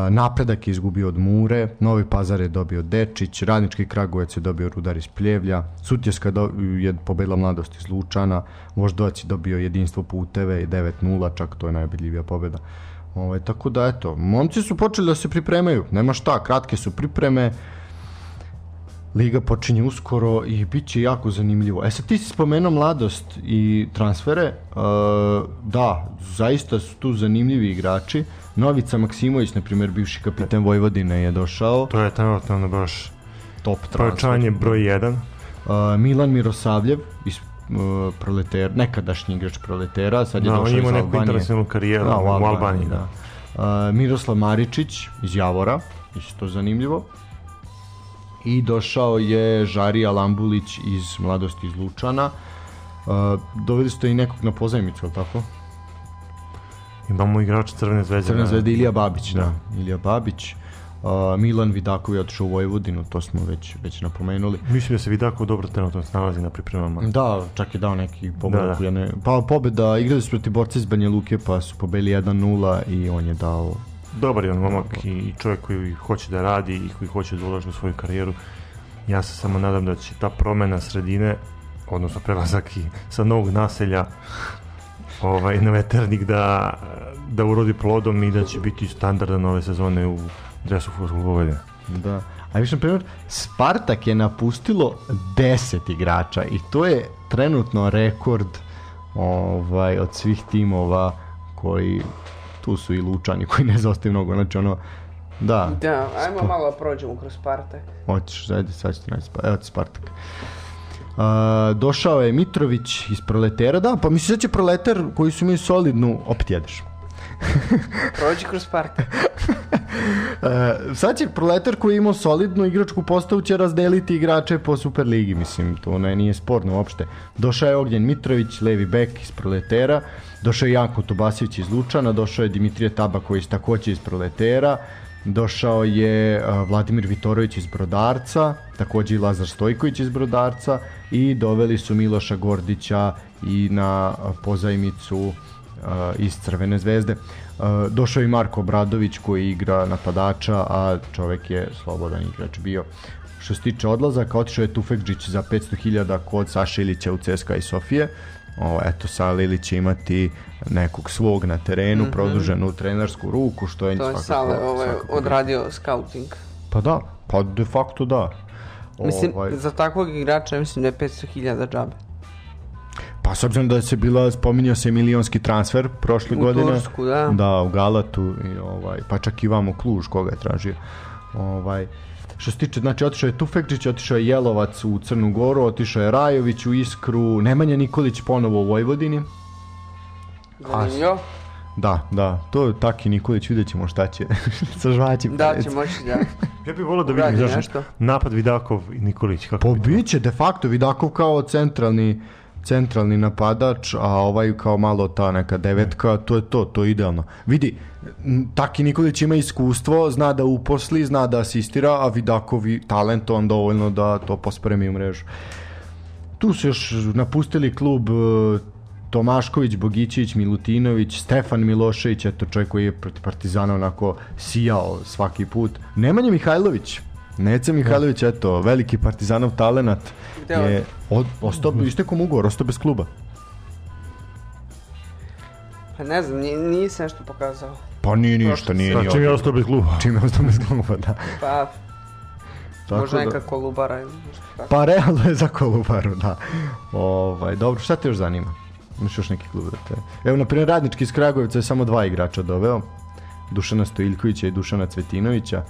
Napredak je izgubio od Mure, Novi Pazar je dobio Dečić, Radnički Kragujevac je dobio Rudar iz Pljevlja, Sutjeska je pobedila mladost iz Lučana, Voždovac je dobio jedinstvo puteve i 9-0, čak to je najobidljivija pobeda. Ovaj, tako da eto, momci su počeli da se pripremaju, nema šta, kratke su pripreme, Liga počinje uskoro i bit će jako zanimljivo. E sad ti si spomenuo mladost i transfere. Uh, da, zaista su tu zanimljivi igrači. Novica Maksimović, na primjer, bivši kapiten Vojvodine je došao. To je trenutno baš Top transfer. broj 1. Uh, Milan Mirosavljev iz uh, proleter, nekadašnji igrač proletera, sad je Da, on došao iz imao neku Albanije. internacionalnu karijeru Da, u Albaniji. Da. da. Uh, Miroslav Maričić iz Javora, isto zanimljivo. I došao je Žarija Lambulić iz Mladosti iz Lučana. Uh, doveli ste i nekog na pozajmicu, ali tako? Imamo igrača Crvene zvezde. Crvena da. zvezda Ilija Babić, da. Da. Ilija Babić. Uh, Milan Vidakov je otišao u Vojvodinu, to smo već, već napomenuli. Mislim da se Vidako dobro trenutno snalazi na pripremama. Da, čak je dao neki pogodak. Da, Da. Jedne, pa pobeda, igrali su protiv borca iz Banja Luke, pa su pobeli 1-0 i on je dao... Dobar je on momak i čovjek koji hoće da radi i koji hoće da ulaže u svoju karijeru. Ja se samo nadam da će ta promena sredine, odnosno prelazak i sa novog naselja ovaj, na veternik da, da urodi plodom i da će biti standardan ove sezone u dresu Futbol Vojvodine. Da. A više, na primjer, Spartak je napustilo 10 igrača i to je trenutno rekord ovaj, od svih timova koji tu su i Lučani koji ne zaostaju mnogo, znači ono da, Da, ajmo malo da prođemo kroz Spartak. Hoćeš, ajde, sad ću ti naći Spartak. Evo ti Spartak. Uh, došao je Mitrović iz Proletera, da, pa mislim da će Proletar koji su imali solidnu, opet jedeš. <laughs> Prođi kroz Spartak. Uh, <laughs> sad će Proletar koji je imao solidnu igračku postavu će razdeliti igrače po Superligi, mislim, to ne, nije sporno uopšte. Došao je Ognjen Mitrović, levi bek iz Proletera, došao je Janko Tobasivić iz Lučana, došao je Dimitrije Tabaković takođe iz Proletera, došao je Vladimir Vitorović iz Brodarca, takođe i Lazar Stojković iz Brodarca i doveli su Miloša Gordića i na pozajmicu iz Crvene zvezde. Došao je Marko Obradović koji igra napadača, a čovek je slobodan igrač bio. Što se tiče odlazaka, otišao je Tufekđić za 500.000 kod Saša Ilića u CSKA i Sofije. O, eto, Sala Ilić će imati nekog svog na terenu, mm -hmm. produženu trenersku ruku, što je To je svakako- Sale ovaj, odradio scouting. Pa da, pa de facto da. Mislim, Ovaj, za takvog igrača mislim da je 500.000 džabe. pa s obzirom da se bila, spominjao se milionski transfer prošle U godine. Tursku, da. Da, u Galatu, i, ovaj, pa čak i vamo Kluž koga je tražio. Ovaj, što se tiče, znači otišao je Tufekčić, otišao je Jelovac u Crnu Goru, otišao je Rajović u Iskru, Nemanja Nikolić ponovo u Vojvodini. Zanimljivo. Da, da, to je Taki Nikolić, vidjet ćemo šta će <laughs> sa žvaćim. Da će moći da... <laughs> Ja bih volio da vidim znaš, nešto. napad Vidakov i Nikolić. Kako Pa biće de facto Vidakov kao centralni centralni napadač, a ovaj kao malo ta neka devetka, to je to, to je idealno. Vidi, Taki Nikolić ima iskustvo, zna da uposli, zna da asistira, a Vidakovi talentovan dovoljno da to pospremi u mrežu. Tu su još napustili klub e, Tomašković, Bogićević, Milutinović, Stefan Milošević, eto čovjek koji je protiv Partizana onako sijao svaki put. Nemanja Mihajlović, Neca Mihajlović, eto, veliki partizanov talenat je od, ostao, istekom ugovor, ostao bez kluba. Pa ne znam, se nešto pokazao. Pa nije ništa, nije ni čim je ostao bez kluba. Čim je ostao bez kluba, da. Pa, Tako možda da- neka kolubara ili nešto tako. Pa realno je za Kolubaru, da. Ovaj, dobro, šta te još zanima? Imaš još neki klub da te... Evo, na primjer, Radnički iz Kragujevca je samo dva igrača doveo. Dušana Stojiljkovića i Dušana Cvetinovića.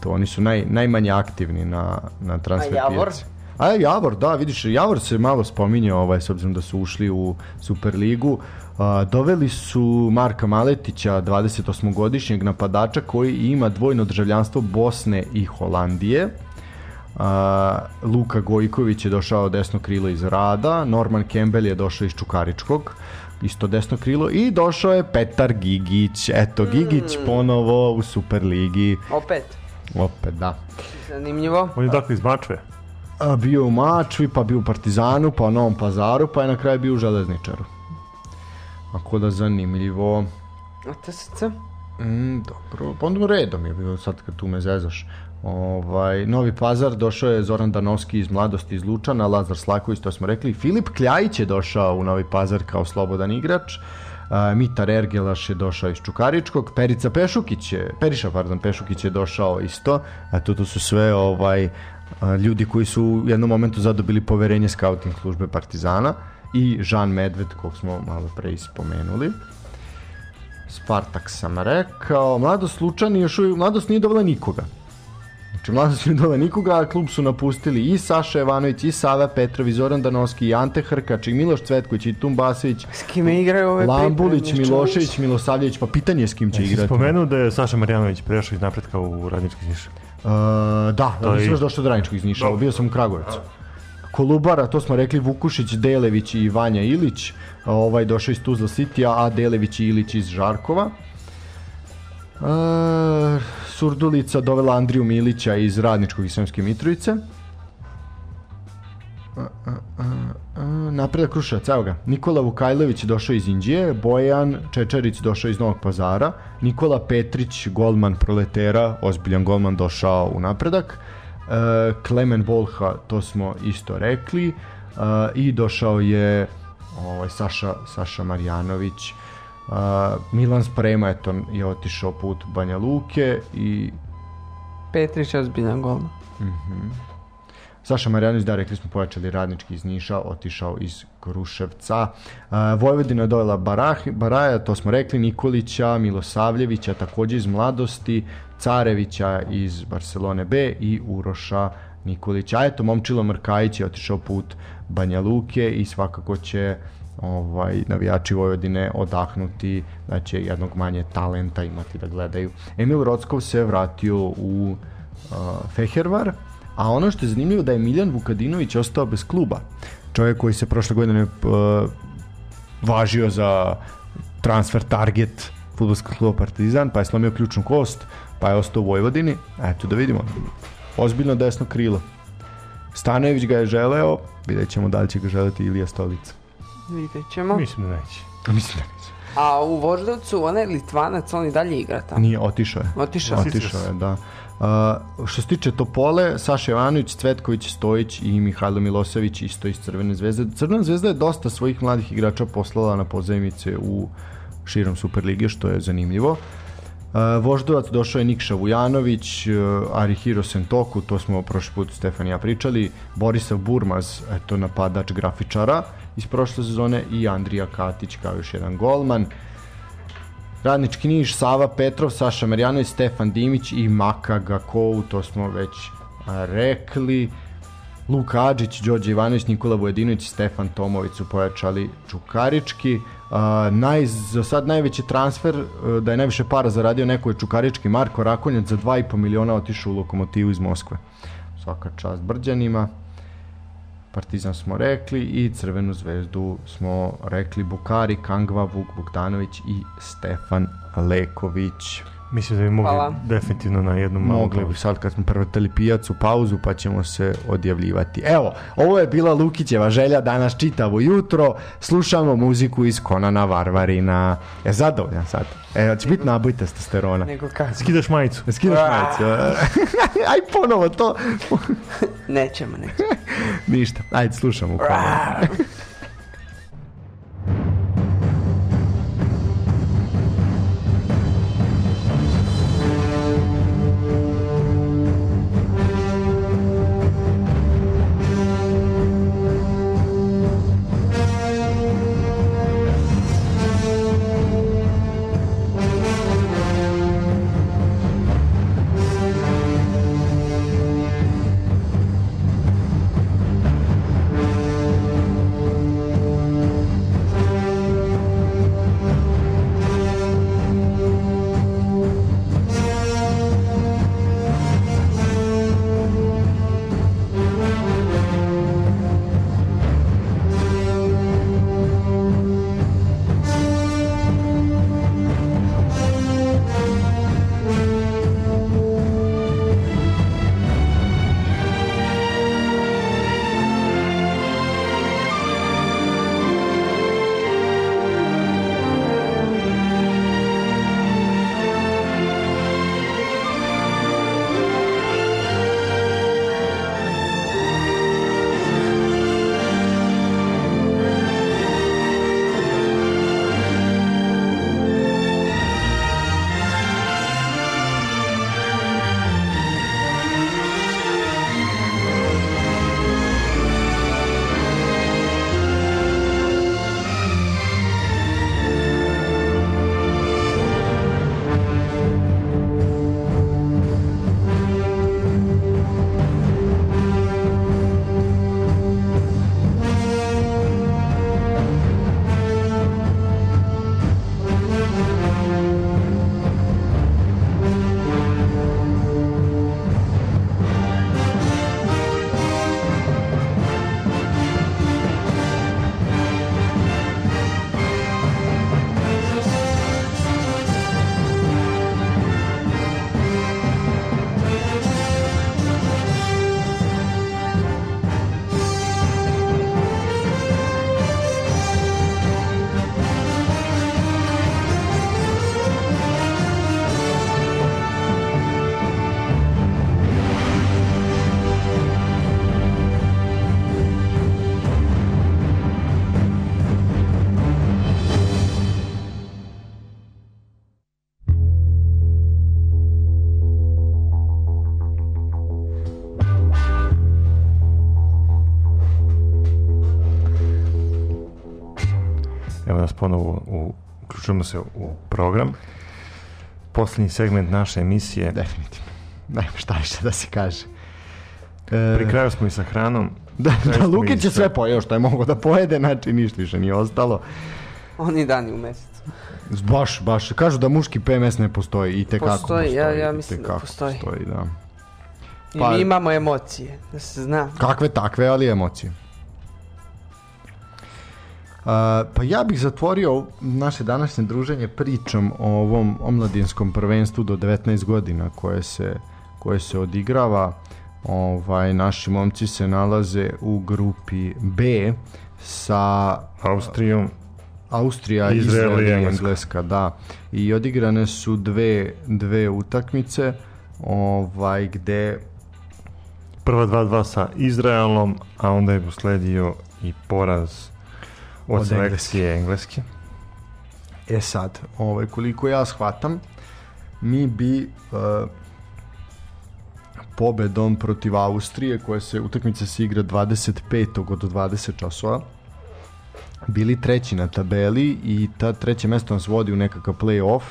To oni su naj, najmanje aktivni na, na transfer A Javor? pijaci. A Javor, da, vidiš, Javor se malo spominje, ovaj, s obzirom da su ušli u Superligu. A, doveli su Marka Maletića, 28-godišnjeg napadača, koji ima dvojno državljanstvo Bosne i Holandije. A, Luka Gojković je došao desno krilo iz Rada, Norman Campbell je došao iz Čukaričkog, isto desno krilo i došao je Petar Gigić. Eto, Gigić ponovo u Superligi. Opet, Opet, da. zanimljivo. On je dakle iz Mačve. A, bio u Mačvi, pa bio u Partizanu, pa u Novom Pazaru, pa je na kraju bio u Železničaru. Ako da zanimljivo. A TSC? Mm, dobro, pa onda redom je bilo sad kad tu me zezaš. Ovaj, Novi Pazar došao je Zoran Danovski iz Mladosti iz Lučana, Lazar Slaković, to smo rekli. Filip Kljajić je došao u Novi Pazar kao slobodan igrač. Uh, Mitar Ergelaš je došao iz Čukaričkog, Perica Pešukić je, Periša, pardon, Pešukić je došao isto, a tu, tu su sve ovaj, ljudi koji su u jednom momentu zadobili poverenje scouting službe Partizana i Žan Medved, kog smo malo pre ispomenuli. Spartak sam rekao, Mladost Lučani još uvijek, Mladost nije dobila nikoga. Znači, Mladost nije dobila nikoga, a klub su napustili i Saša Jovanović, i Sava Petrov, i Zoran Danovski, i Ante Hrkač, i Miloš Cvetković, i Tum Basević, S kime igraju ove Lambulić, Milošević, Milosavljević, pa pitanje je s kim će Jesi igrati. spomenuo da je Saša Marjanović prešao iz napretka u radnički Niš? Uh, da, da nisam još došao do Radničkog iz Niša, bio sam u Kragujevcu. Kolubara, to smo rekli Vukušić, Delević i Vanja Ilić, ovaj došao iz Tuzla Citya, a Delević i Ilić iz Žarkova. E, Surdulica dovela Andriju Milića iz Radničkog i Sremske Mitrovice. A, a, a, Napredak Kruševac, evo ga. Nikola Vukajlović došao iz Indije, Bojan Čečarić došao iz Novog pazara, Nikola Petrić, golman proletera, ozbiljan golman došao u napredak, e, Klemen Volha, to smo isto rekli, e, i došao je ovaj, Saša, Saša Marjanović, Uh, Milan Sprema je, to, je otišao put Banja Luke i Petrić je ozbiljan golman. Saša Marjanović, da, rekli smo, pojačali radnički iz Niša, otišao iz Kruševca. Uh, Vojvodina je dojela Barah, Baraja, to smo rekli, Nikolića, Milosavljevića, takođe iz Mladosti, Carevića iz Barcelone B i Uroša Nikolića. A eto, Momčilo Mrkajić je otišao put Banja Luke i svakako će ovaj navijači Vojvodine odahnuti da će jednog manje talenta imati da gledaju. Emil Rockov se vratio u uh, Fehervar, a ono što je zanimljivo da je Miljan Vukadinović ostao bez kluba. Čovjek koji se prošle godine uh, važio za transfer target futbolskog kluba Partizan, pa je slomio ključnu kost, pa je ostao u Vojvodini. Eto da vidimo. Ozbiljno desno krilo. Stanojević ga je želeo, vidjet ćemo da li će ga želeti Ilija Stolica. Vidjet ćemo. Mislim da neće. <laughs> Mislim da neće. A u Voždovcu, onaj Litvanac, on i dalje igra tamo. Nije, otišao je. Otišao. Otišao je, da. Uh, što se tiče Topole, Saša Jovanović, Cvetković, Stojić i Mihajlo Milosević isto iz Crvene zvezde. Crvena zvezda je dosta svojih mladih igrača poslala na pozajmice u širom Superlige, što je zanimljivo. Uh, Voždovac došao je Nikša Vujanović, uh, Arihiro Sentoku, to smo prošli put Stefan i ja pričali, Borisav Burmaz, eto napadač grafičara iz prošle sezone i Andrija Katić kao još jedan golman. Radnički Niš, Sava Petrov, Saša Marjanović, Stefan Dimić i Maka Gakov, to smo već rekli. Luka Adžić, Đorđe Ivanović, Nikola Vojadinović, Stefan Tomović su pojačali Čukarički. Naj, za sad najveći transfer, a, da je najviše para zaradio neko je Čukarički, Marko Rakonjac za 2,5 miliona otišao u lokomotivu iz Moskve. Svaka čast Brđanima. Partizan smo rekli i Crvenu zvezdu smo rekli Bukari, Kangva, Vuk Bogdanović i Stefan Leković. Mislim da bi mogli Hvala. definitivno na jednom malo Mogli bi sad kad smo prevrtali pijacu pauzu pa ćemo se odjavljivati. Evo, ovo je bila Lukićeva želja danas čitavo jutro. Slušamo muziku iz Konana Varvarina. Je zadovoljan sad? E, će biti naboj testosterona. Nego kako? Skidaš majicu. Skidaš majicu. <laughs> Aj ponovo to. <laughs> Nećemo, nećemo. <laughs> Ništa. Ajde, slušamo uključujemo se u program. Poslednji segment naše emisije. Definitivno. Ne, šta više da se kaže. E, Pri kraju smo i sa hranom. <laughs> da, da, smo Lukić i je sve pojeo što je mogo da pojede, znači ništa više nije ostalo. Oni dani u mesecu. Baš, baš, kažu da muški PMS ne postoji i tekako Postoji, ja- ja mislim da postoji. postoji da. I Pa- mi imamo emocije, da se zna. Kakve takve, ali emocije. Pa ja bih zatvorio naše današnje druženje pričom o ovom omladinskom prvenstvu do 19 godina koje se, koje se odigrava. Ovaj, naši momci se nalaze u grupi B sa Austrijom. Austrija, Izrael Izrael, i Engleska. Engleska, da. I odigrane su dve, dve utakmice ovaj, gde Prva 2-2 sa Izraelom, a onda je usledio i poraz od, Od selekcije Engleske. E sad, ovaj, koliko ja shvatam, mi bi uh, pobedom protiv Austrije, koja se utakmica se igra 25. od 20 časova, bili treći na tabeli i ta treće mesto nas vodi u nekakav play-off,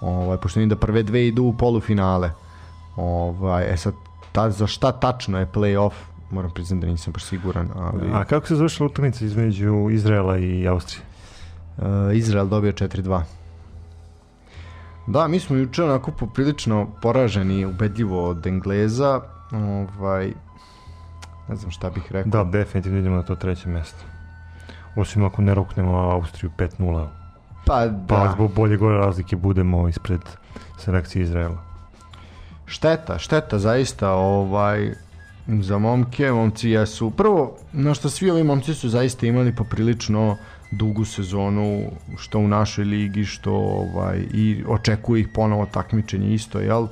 ovaj, pošto vidim da prve dve idu u polufinale. Ovaj, e sad, ta, za šta tačno je play-off, moram priznati da nisam baš siguran, ali A kako se završila utakmica između Izraela i Austrije? Uh, Izrael dobio 4-2. Da, mi smo juče onako poprilično poraženi ubedljivo od Engleza. Ovaj, ne znam šta bih rekao. Da, definitivno idemo na to treće mesto. Osim ako ne roknemo Austriju 5-0, pa pa da. zbog bolje gore razlike budemo ispred selekcije Izraela. Šteta, šteta zaista ovaj za momke, momci jesu prvo, na što svi ovi momci su zaista imali poprilično dugu sezonu što u našoj ligi što ovaj i očekuje ih ponovo takmičenje isto jel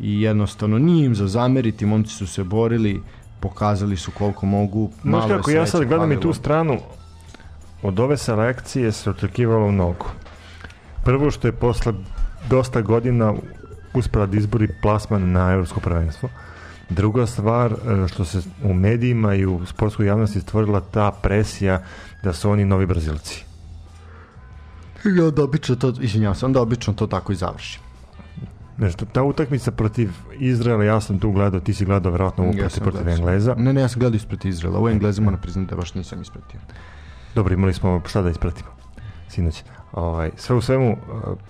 i jednostavno nije im za zameriti momci su se borili pokazali su koliko mogu Znaš kako, ja sad gledam i tu stranu, od ove selekcije se očekivalo mnogo. Prvo što je posle dosta godina uspela da izbori plasman na evropsko prvenstvo. Druga stvar, e, što se u medijima i u sportskoj javnosti stvorila ta presija da su oni novi Brazilci. I onda obično to, izvinjavam se, onda obično to tako i završi. Znaš, ta utakmica protiv Izraela, ja sam tu gledao, ti si gledao verovatno ovu Ja protiv, protiv. Engleza. Ne, ne, ja sam gledao ispred Izraela. U Englezima moram priznati da baš nisam ispratio. Dobro, imali smo šta da ispratimo sinoć. Ovaj, sve u svemu, eh,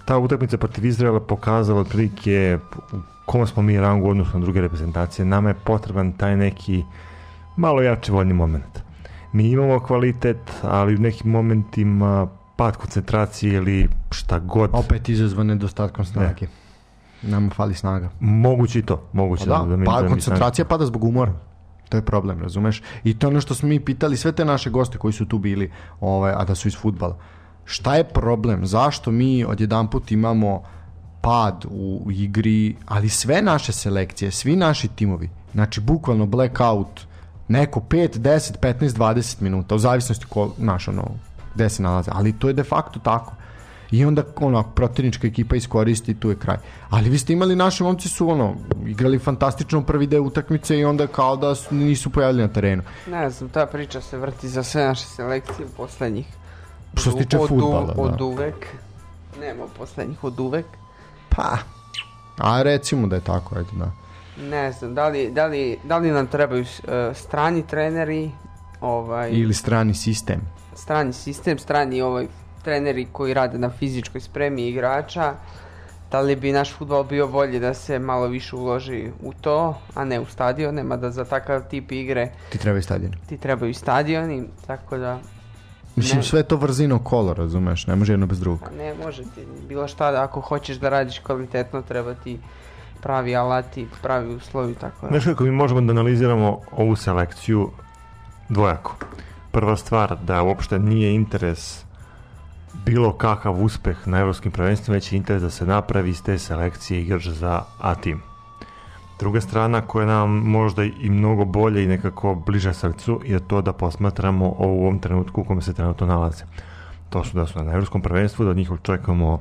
ta utakmica protiv Izraela pokazala otprilike u kom smo mi rangu na druge reprezentacije. Nama je potreban taj neki malo jači voljni moment. Mi imamo kvalitet, ali u nekim momentima pad koncentracije ili šta god. Opet izazvan nedostatkom snage. Nama fali snaga. Moguće i to. Moguće Pa da, mi- pa mi koncentracija pada zbog umora. To je problem, razumeš? I to je ono što smo mi pitali sve te naše goste koji su tu bili, ovaj, a da su iz futbala. Šta je problem? Zašto mi odjedanput imamo pad u igri, ali sve naše selekcije, svi naši timovi, znači bukvalno blackout, neko 5, 10, 15, 20 minuta, u zavisnosti ko, naš, ono, gde se nalaze, ali to je de facto tako. I onda ono, protivnička ekipa iskoristi i tu je kraj. Ali vi ste imali, naši momci su ono, igrali fantastično u prvi deo utakmice i onda kao da su, nisu pojavili na terenu. Ne znam, ta priča se vrti za sve naše selekcije poslednjih. Što se tiče od, fudbala, da. Od uvek. Nema poslednjih od uvek. Pa, a recimo da je tako, ajde, da. Ne znam, da li, da li, da li nam trebaju uh, strani treneri, ovaj, Ili strani sistem. strani sistem, strani ovaj treneri koji rade na fizičkoj spremi igrača, da li bi naš futbol bio bolji da se malo više uloži u to, a ne u stadion, nema da za takav tip igre Ti treba i stadion. ti trebaju stadioni, tako da Mislim, Ne. sve to vrzino kolo, razumeš, ne može jedno bez drugog. pa ne može ti bilo šta ako hoćeš da radiš kvalitetno treba ti pravi alati, pravi uslovi, tako da. Znaš kako mi možemo da analiziramo ovu selekciju dvojako. Prva stvar, da uopšte nije interes bilo kakav uspeh na evropskim prvenstvima, već je interes da se napravi iz te selekcije igrač za A tim. Druga strana koja nam možda i mnogo bolje i nekako bliže srcu je to da posmatramo u ovom trenutku u kome se trenutno nalaze. To su da su na evropskom prvenstvu, da od njih očekujemo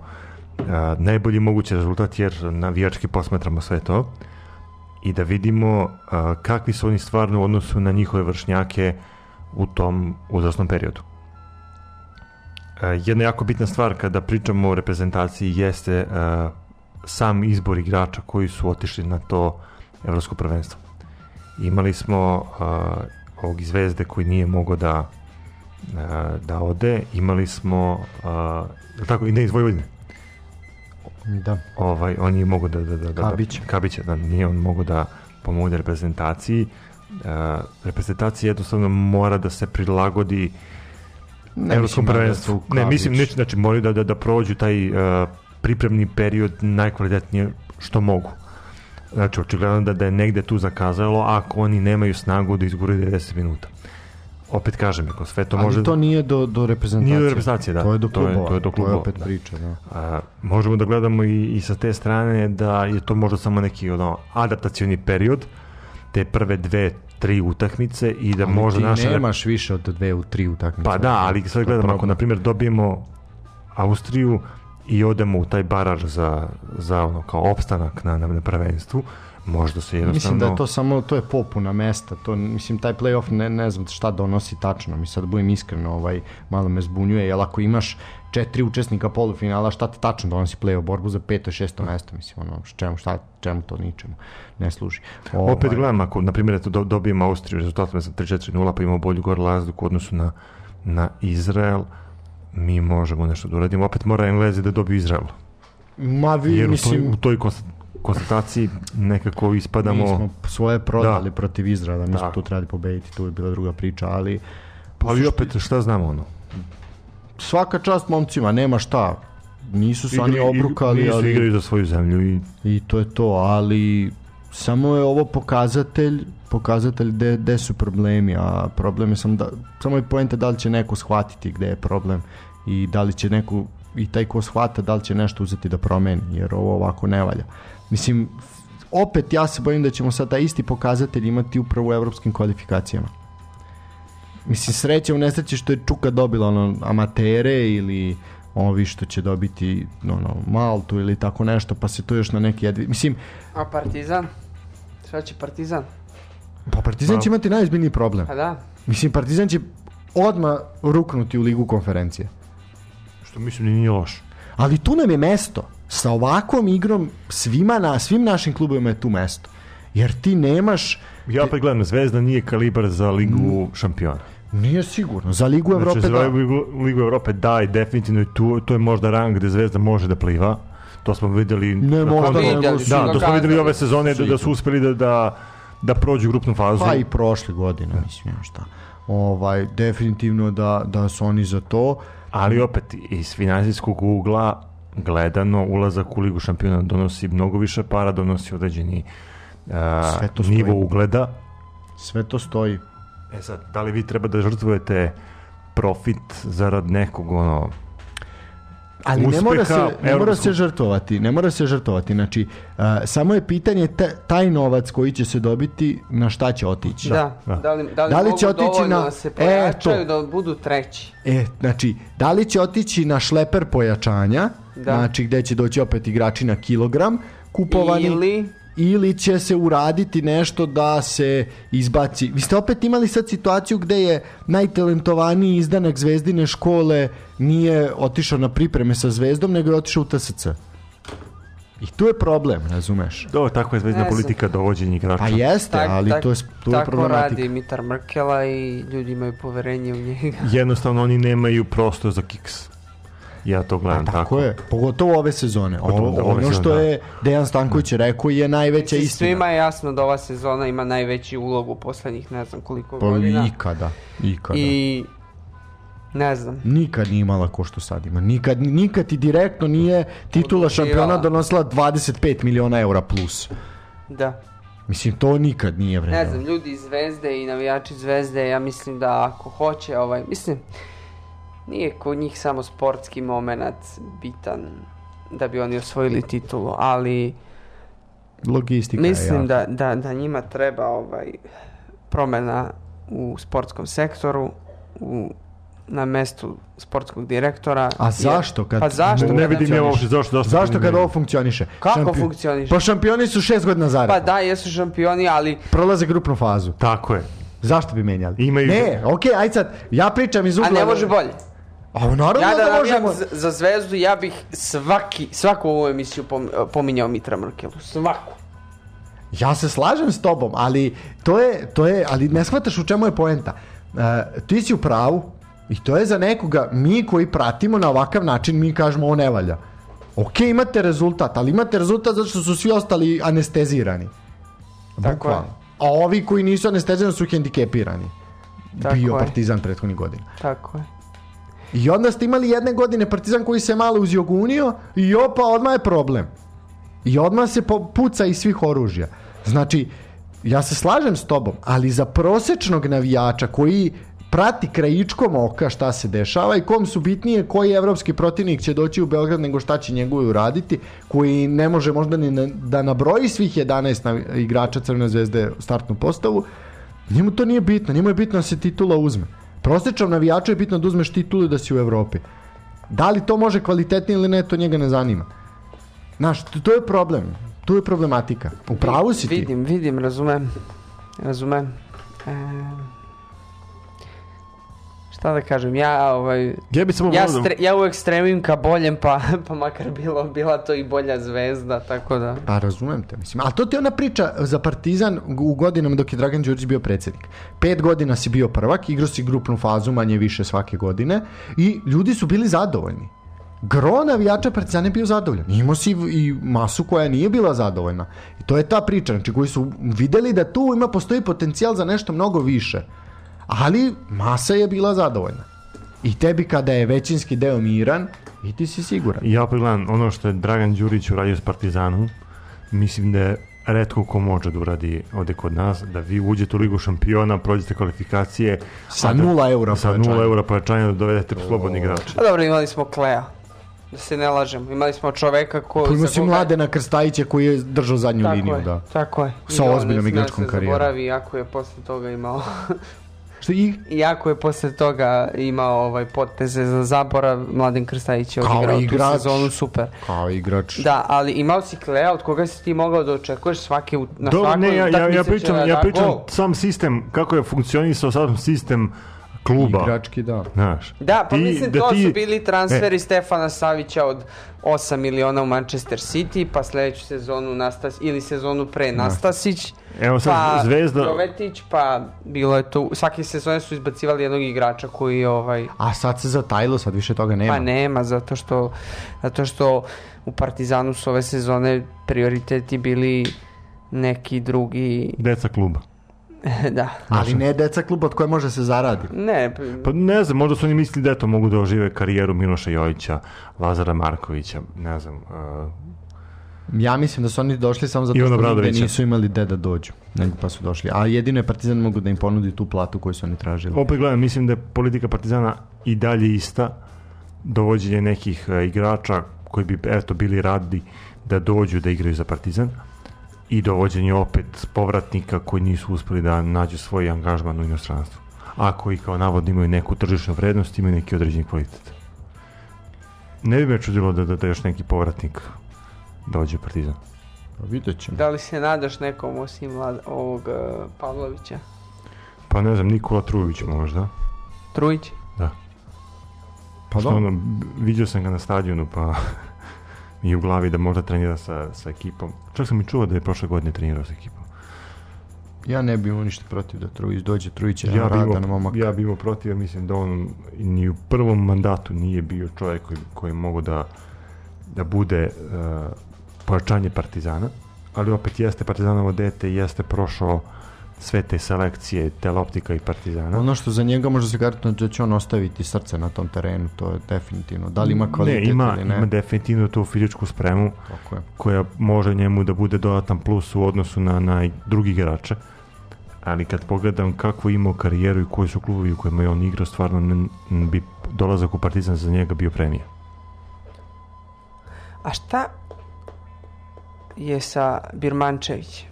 a, najbolji mogući rezultat jer navijački posmatramo sve to i da vidimo a, kakvi su oni stvarno u odnosu na njihove vršnjake u tom uzrasnom periodu. E, jedna jako bitna stvar kada pričamo o reprezentaciji jeste e, sam izbor igrača koji su otišli na to evropsko prvenstvo. Imali smo e, ovog Zvezde koji nije mogao da e, da ode, imali smo e, tako i ne iz Vojvodine. Da. Ovaj on je mogao da da da da Kabić. da, Kabić, da nije on mogao da pomogne reprezentaciji. E, reprezentacija jednostavno mora da se prilagodi Ne evropskom da prvenstvu. su Ne, mislim, neće, znači moraju da, da, da prođu taj uh, pripremni period najkvalitetnije što mogu. Znači, očigledno da, da je negde tu zakazalo ako oni nemaju snagu da izguraju 90 minuta. Opet kažem, ako sve to Ali može... to nije do, do reprezentacije. Nije do reprezentacije, da. To je do To je- klubova. to je do klubova, opet da. priča, da. A, možemo da gledamo i, i sa te strane da je to možda samo neki ono, adaptacioni period te prve dve, tri utakmice i da Ali možda ti naša... nemaš više od dve u tri utakmice. Pa da, ali sad To je gledamo, ako na primjer dobijemo Austriju i odemo u taj baraž za, za ono kao opstanak na, na, prvenstvu, možda se jednostavno... Mislim da je to samo, to je popuna mesta, to, mislim, taj playoff ne, ne znam šta donosi tačno, mi sad budem iskren, ovaj, malo me zbunjuje, jer ako imaš četiri učesnika polufinala, šta ti tačno donosi playoff? Borbu za peto i šesto mesto, mislim, ono, čemu, šta, čemu to ničemu ne služi. Ovaj, Opet gledam, ako, na primjer, eto, do- dobijemo Austriju rezultatom za 3-4-0, pa imamo bolju gor razliku u odnosu na, na Izrael, mi možemo nešto da uradimo. Opet mora Englezi da dobiju Izrael. Ma vi, Jer u mislim, toj, u toj konsta- konstataciji nekako ispadamo... mi smo svoje prodali Da. protiv Izraela, mi smo Da. tu trebali pobediti, tu je bila druga priča, ali Ali opet, šta znamo ono? svaka čast momcima, nema šta, nisu se oni obrukali, nisu ali... igraju za svoju zemlju i I to je to, ali samo je ovo pokazatelj pokazatelj gde, su problemi, a problem je sam da, samo je poenta da li će neko shvatiti gde je problem i da li će neko i taj ko shvata da li će nešto uzeti da promeni, jer ovo ovako ne valja. Mislim, opet ja se bojim da ćemo sad taj isti pokazatelj imati upravo u evropskim kvalifikacijama. Mislim, sreće u nesreći što je Čuka dobila ono, amatere ili ovi što će dobiti ono, Maltu ili tako nešto, pa se to još na neki jedvi... Mislim, A Partizan? Šta će Partizan? Pa Partizan će imati najizbiljniji problem. Pa da. Mislim, Partizan će odmah ruknuti u ligu konferencije. što mislim da nije loš. Ali tu nam je mesto. Sa ovakvom igrom svima na, svim našim klubovima je tu mesto. Jer ti nemaš... Ja opet gledam, Zvezda nije kalibar za ligu Mm. šampiona. Nije sigurno. Za ligu Evrope znači, za da. ligu, ligu Evrope da i definitivno i tu, to je možda rang gde Zvezda može da pliva. To smo videli... Ne možda, su- su Da, to smo videli ove sezone da, da su uspeli da, da, da prođu grupnu fazu. Pa i prošle godine, mislim, ja šta. Ovaj, definitivno da, da su oni za to. Ali opet, iz finansijskog ugla gledano, ulazak u ligu šampiona donosi mnogo više para, donosi određeni uh, nivo ugleda. Sve to stoji. E sad, da li vi treba da žrtvujete profit zarad nekog ono Ali ne mora se, uspeha ne mora se žrtvovati, ne mora se žrtvovati. Znači, a, samo je pitanje te- taj novac koji će se dobiti na šta će otići. Da, da. da li, da li, Da li će otići na- da se E, pojačaju to. da budu treći? E, znači, da li će otići na šleper pojačanja, Da. znači gde će doći opet igrači na kilogram, kupovani, Ili ili će se uraditi nešto da se izbaci. Vi ste opet imali sad situaciju gde je najtalentovaniji izdanak zvezdine škole nije otišao na pripreme sa zvezdom, nego je otišao u TSC. I tu je problem, razumeš? Do, tako je zvezdna politika dovođenja igrača. Pa jeste, tak- ali tak- to je, to je tako problematika. radi Mitar Mrkela i ljudi imaju poverenje u njega. Jednostavno oni nemaju prostor za kiks. Ja to gledam Pa tako. tako je, pogotovo ove sezone. Pogotovo Ovo, da ove ono sezone, što da. je Dejan Stanković rekao je najveća Mislim, istina. Svima je jasno da ova sezona ima najveći ulog u poslednjih ne znam koliko Pa godina. ikada, ikada. I ne znam. Nikad nije imala ko što sad ima. Nikad, nikad ti direktno nije titula šampiona donosila 25 miliona eura plus. Da. Mislim, to nikad nije Ne vredno. znam, ljudi iz Zvezde i navijači Zvezde, ja mislim da ako hoće, ovaj, mislim, nije kod njih samo sportski moment bitan da bi oni osvojili titulu, ali Logistika mislim da, da, da njima treba ovaj promena u sportskom sektoru, u, na mestu sportskog direktora. A zašto kad- Pa zašto? Ne, Ne vidim ja uopšte zašto. Zašto, Zašto kad ovo funkcioniše? Kako funkcioniše? Pa šampioni su šest godina Pa zaredom. da, jesu šampioni, ali Prolaze grupnu fazu. Tako je. Zašto bi menjali? Imaju- Ne, okej, aj sad, ja pričam iz ugla... a ne može bolje. A naravno Ja da da možemo. za, za zvezdu, ja bih svaki, svaku ovu emisiju pom, pominjao Mitra Mrkelu. Svaku. Ja se slažem s tobom, ali to je, to je, ali ne shvataš u čemu je poenta. E, ti si u pravu i to je za nekoga, mi koji pratimo na ovakav način, mi kažemo ovo ne valja. Ok, imate rezultat, ali imate rezultat zato što su svi ostali anestezirani. Tako Bukvalno. A ovi koji nisu anestezirani su hendikepirani. Tako Bio je. partizan prethodnih godina. Tako je. I onda ste imali jedne godine partizan koji se malo uzjogunio i opa, odmah je problem. I odmah se puca iz svih oružja. Znači, ja se slažem s tobom, ali za prosečnog navijača koji prati krajičkom oka šta se dešava i kom su bitnije koji evropski protivnik će doći u Beograd nego šta će njegovi uraditi, koji ne može možda ni na, da nabroji svih 11 navi- igrača Crvene zvezde u startnu postavu, njemu to nije bitno, njemu je bitno da se titula uzme. Prosječnom navijaču je bitno da uzmeš titulu da si u Evropi. Da li to može kvalitetnije ili ne, to njega ne zanima. Znaš, to, to je problem. Tu je problematika. U pravu si ti. Vidim, vidim, razumem. Razumem. E, šta da kažem, ja ovaj... Ja bi samo Ja, da- stre, ja uvek stremim ka boljem, pa, <laughs> pa makar bilo, bila to i bolja zvezda, tako da... Pa razumem te, mislim. Ali to ti je ona priča za Partizan u godinama dok je Dragan Đurić bio predsjednik. Pet godina si bio prvak, igrao si grupnu fazu manje više svake godine i ljudi su bili zadovoljni. Gro navijača Partizana je bio zadovoljan. Imao si i masu koja nije bila zadovoljna. I to je ta priča, znači koji su videli da tu ima postoji potencijal za nešto mnogo više. Ali masa je bila zadovoljna. I tebi kada je većinski deo miran, i ti si siguran. Ja pogledam ono što je Dragan Đurić uradio s Partizanom, mislim da je redko ko može da uradi ovde kod nas, da vi uđete u ligu šampiona, prođete kvalifikacije Sa a da- nula eura sa povećanja. nula eura povećanja da dovedete slobodni igrače. Pa dobro, imali smo Klea. Da se ne lažemo. Imali smo čoveka ko... Ima za si koga- Mladena Krstajića koji je držao zadnju Tako liniju, je, da. Tako je. Sa ozbiljnom igračkom da se karijerom. Zaboravi, iako je posle toga imao... Što i Iako je posle toga imao ovaj poteze za zaborav, Mladen Krstajić je odigrao tu sezonu super. kao igrač. Da, ali imao si Klea od koga si ti mogao da očekuješ svake, na Dobro, svakoj ne, ja, ja, ja pričam, ja da pričam sam sistem, kako je funkcionisao sam sistem kluba. Igrački, da. Znaš, Da, pa Ti- mislim da to ti- su bili transferi E. Stefana Savića od 8 miliona u Manchester City, pa sledeću sezonu Nastas, ili sezonu pre Nastasić, Evo sad pa Zvezda, Jovetić, pa bilo je to, svake sezone su izbacivali jednog igrača koji ovaj, A sad se zatajilo, sad više toga nema. pa nema, zato što, zato što u Partizanu su ove sezone prioriteti bili neki drugi, deca kluba. <laughs> da, Ali ne deca kluba od koje može se zaradi. ne, Pa ne znam, možda su oni mislili da eto mogu da ožive karijeru Miloša Jojića, Lazara Markovića, ne znam. Uh, Ja mislim da su oni došli samo zato što Obradovića. nisu imali gde da dođu. Nego pa su došli. A jedino je Partizan mogu da im ponudi tu platu koju su oni tražili. opet gledam, mislim da je politika Partizana i dalje ista, dovođenje nekih uh, igrača koji bi eto bili radi da dođu da igraju za Partizan i dovođenje opet povratnika koji nisu uspeli da nađu svoj angažman u inostranstvu. A koji kao navodno imaju neku tržišnu vrednost, imaju neki određeni kvalitet. Ne bi me čudilo da, da, da još neki povratnik dođe u Partizan. Pa vidjet ćemo. da li se nadaš nekom osim mlad, ovog uh, Pavlovića? Pa ne znam, Nikola Trujović možda. Trujić? Da. Pa Što da. ono, vidio sam ga na stadionu, pa je u glavi da možda trenira sa, sa ekipom. Čak sam i čuo da je prošle godine trenirao sa ekipom. Ja ne bi imao ništa protiv da Trujić dođe. Trujić je Ja bi, radan imao, momak. ja bi imao protiv, ja mislim da on ni u prvom mandatu nije bio čovjek koji, koji mogu da, da bude uh, pojačanje Partizana, ali opet jeste Partizanovo dete i jeste prošao sve te selekcije, Teloptika i Partizana. Ono što za njega može se garantno da će on ostaviti srce na tom terenu, to je definitivno. Da li ima kvalitet ne, ima, ili ne. ima definitivno tu fizičku spremu Tako je. koja može njemu da bude dodatan plus u odnosu na, na drugi igrače. Ali kad pogledam kakvu je imao karijeru i koji su klubovi u kojima je on igrao, stvarno ne, ne bi dolazak u Partizan za njega bio premija. A šta je sa Birmančević?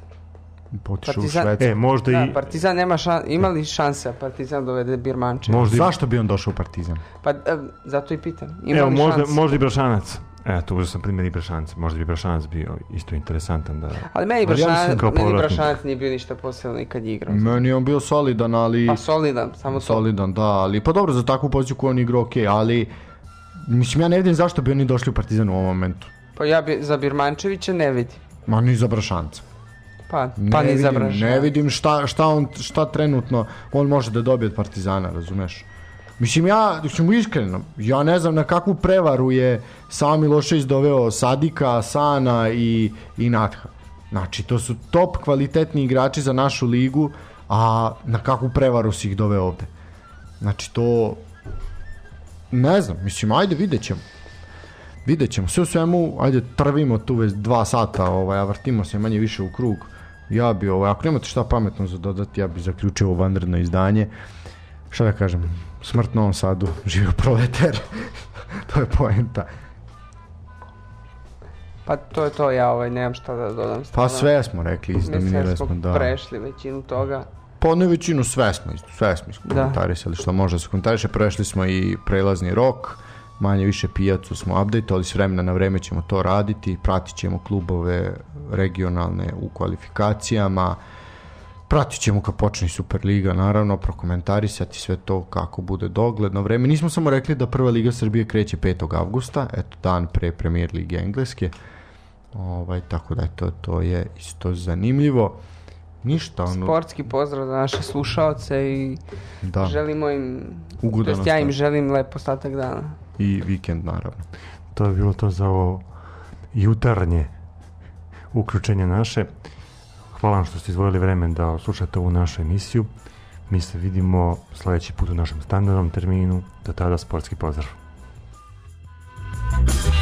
Potišu u Partizan- Švedsku. E, možda Da, i... Partizan nema šan, ima li šanse da Partizan dovede Birmančević? Možda i, Zašto bi on došao u Partizan? Pa e, zato i pitam. Ima evo, li možda, šanse? možda i Brašanac. Eto, uzeo sam primjer i Brašanac. Možda bi Brašanac bio isto interesantan da... Ali meni ja Brašanac, kao meni. Brašanac nije bio ništa posebno nikad igrao. Meni je on bio solidan, ali... Pa solidan, samo to. Solidan, da, ali pa dobro za takvu poziciju koju on igra, okej, ali mislim ja ne vidim zašto bi oni došli u Partizan u ovom momentu. Pa ja bi za Birmančevića ne vidim. Ma ni za Brašanca. Pa, Ne pa za vidim, ne vidim šta, šta, on, šta trenutno on može da dobije od Partizana, razumeš? Mislim, ja, da ćemo iskreno, ja ne znam na kakvu prevaru je Sami Milošević doveo Sadika, Sana i, i Natha. Znači, to su top kvalitetni igrači za našu ligu, a na kakvu prevaru si ih doveo ovde? Znači, to... Ne znam, mislim, ajde, vidjet ćemo. Vidjet ćemo. Sve u svemu, ajde, trvimo tu već dva sata, ovaj, a vrtimo se manje više u krug. Ja bi, ovaj, ako nemate šta pametno za dodati, ja bi zaključio ovo vanredno izdanje. Šta da kažem, smrt Novom Sadu, <laughs> živio proleter. <laughs> to je poenta. Pa to je to, ja ovaj, nemam šta da dodam. Pa stvarno. sve smo rekli, izdominirali da smo, smo da. prešli većinu toga. Pa ne većinu, sve smo, sve smo iskomentarisali što može da se komentariše. Prešli smo i prelazni rok, manje više pijacu smo updateali, s vremena na vreme ćemo to raditi, pratit ćemo klubove regionalne u kvalifikacijama, pratit ćemo kad počne Superliga, naravno, prokomentarisati sve to kako bude dogledno vreme. Nismo samo rekli da prva Liga Srbije kreće 5. avgusta, eto dan pre premijer Lige Engleske, ovaj, tako da eto, to je isto zanimljivo. Ništa, ono, Sportski pozdrav za naše slušaoce i da. želimo im, Ugodan jest ja im ostatak. želim lep ostatak dana i vikend naravno. To je bilo to za ovo jutarnje uključenje naše. Hvala vam što ste izvojili vreme da slušate ovu našu emisiju. Mi se vidimo sledeći put u našem standardnom terminu. Do tada sportski pozdrav. Thank you.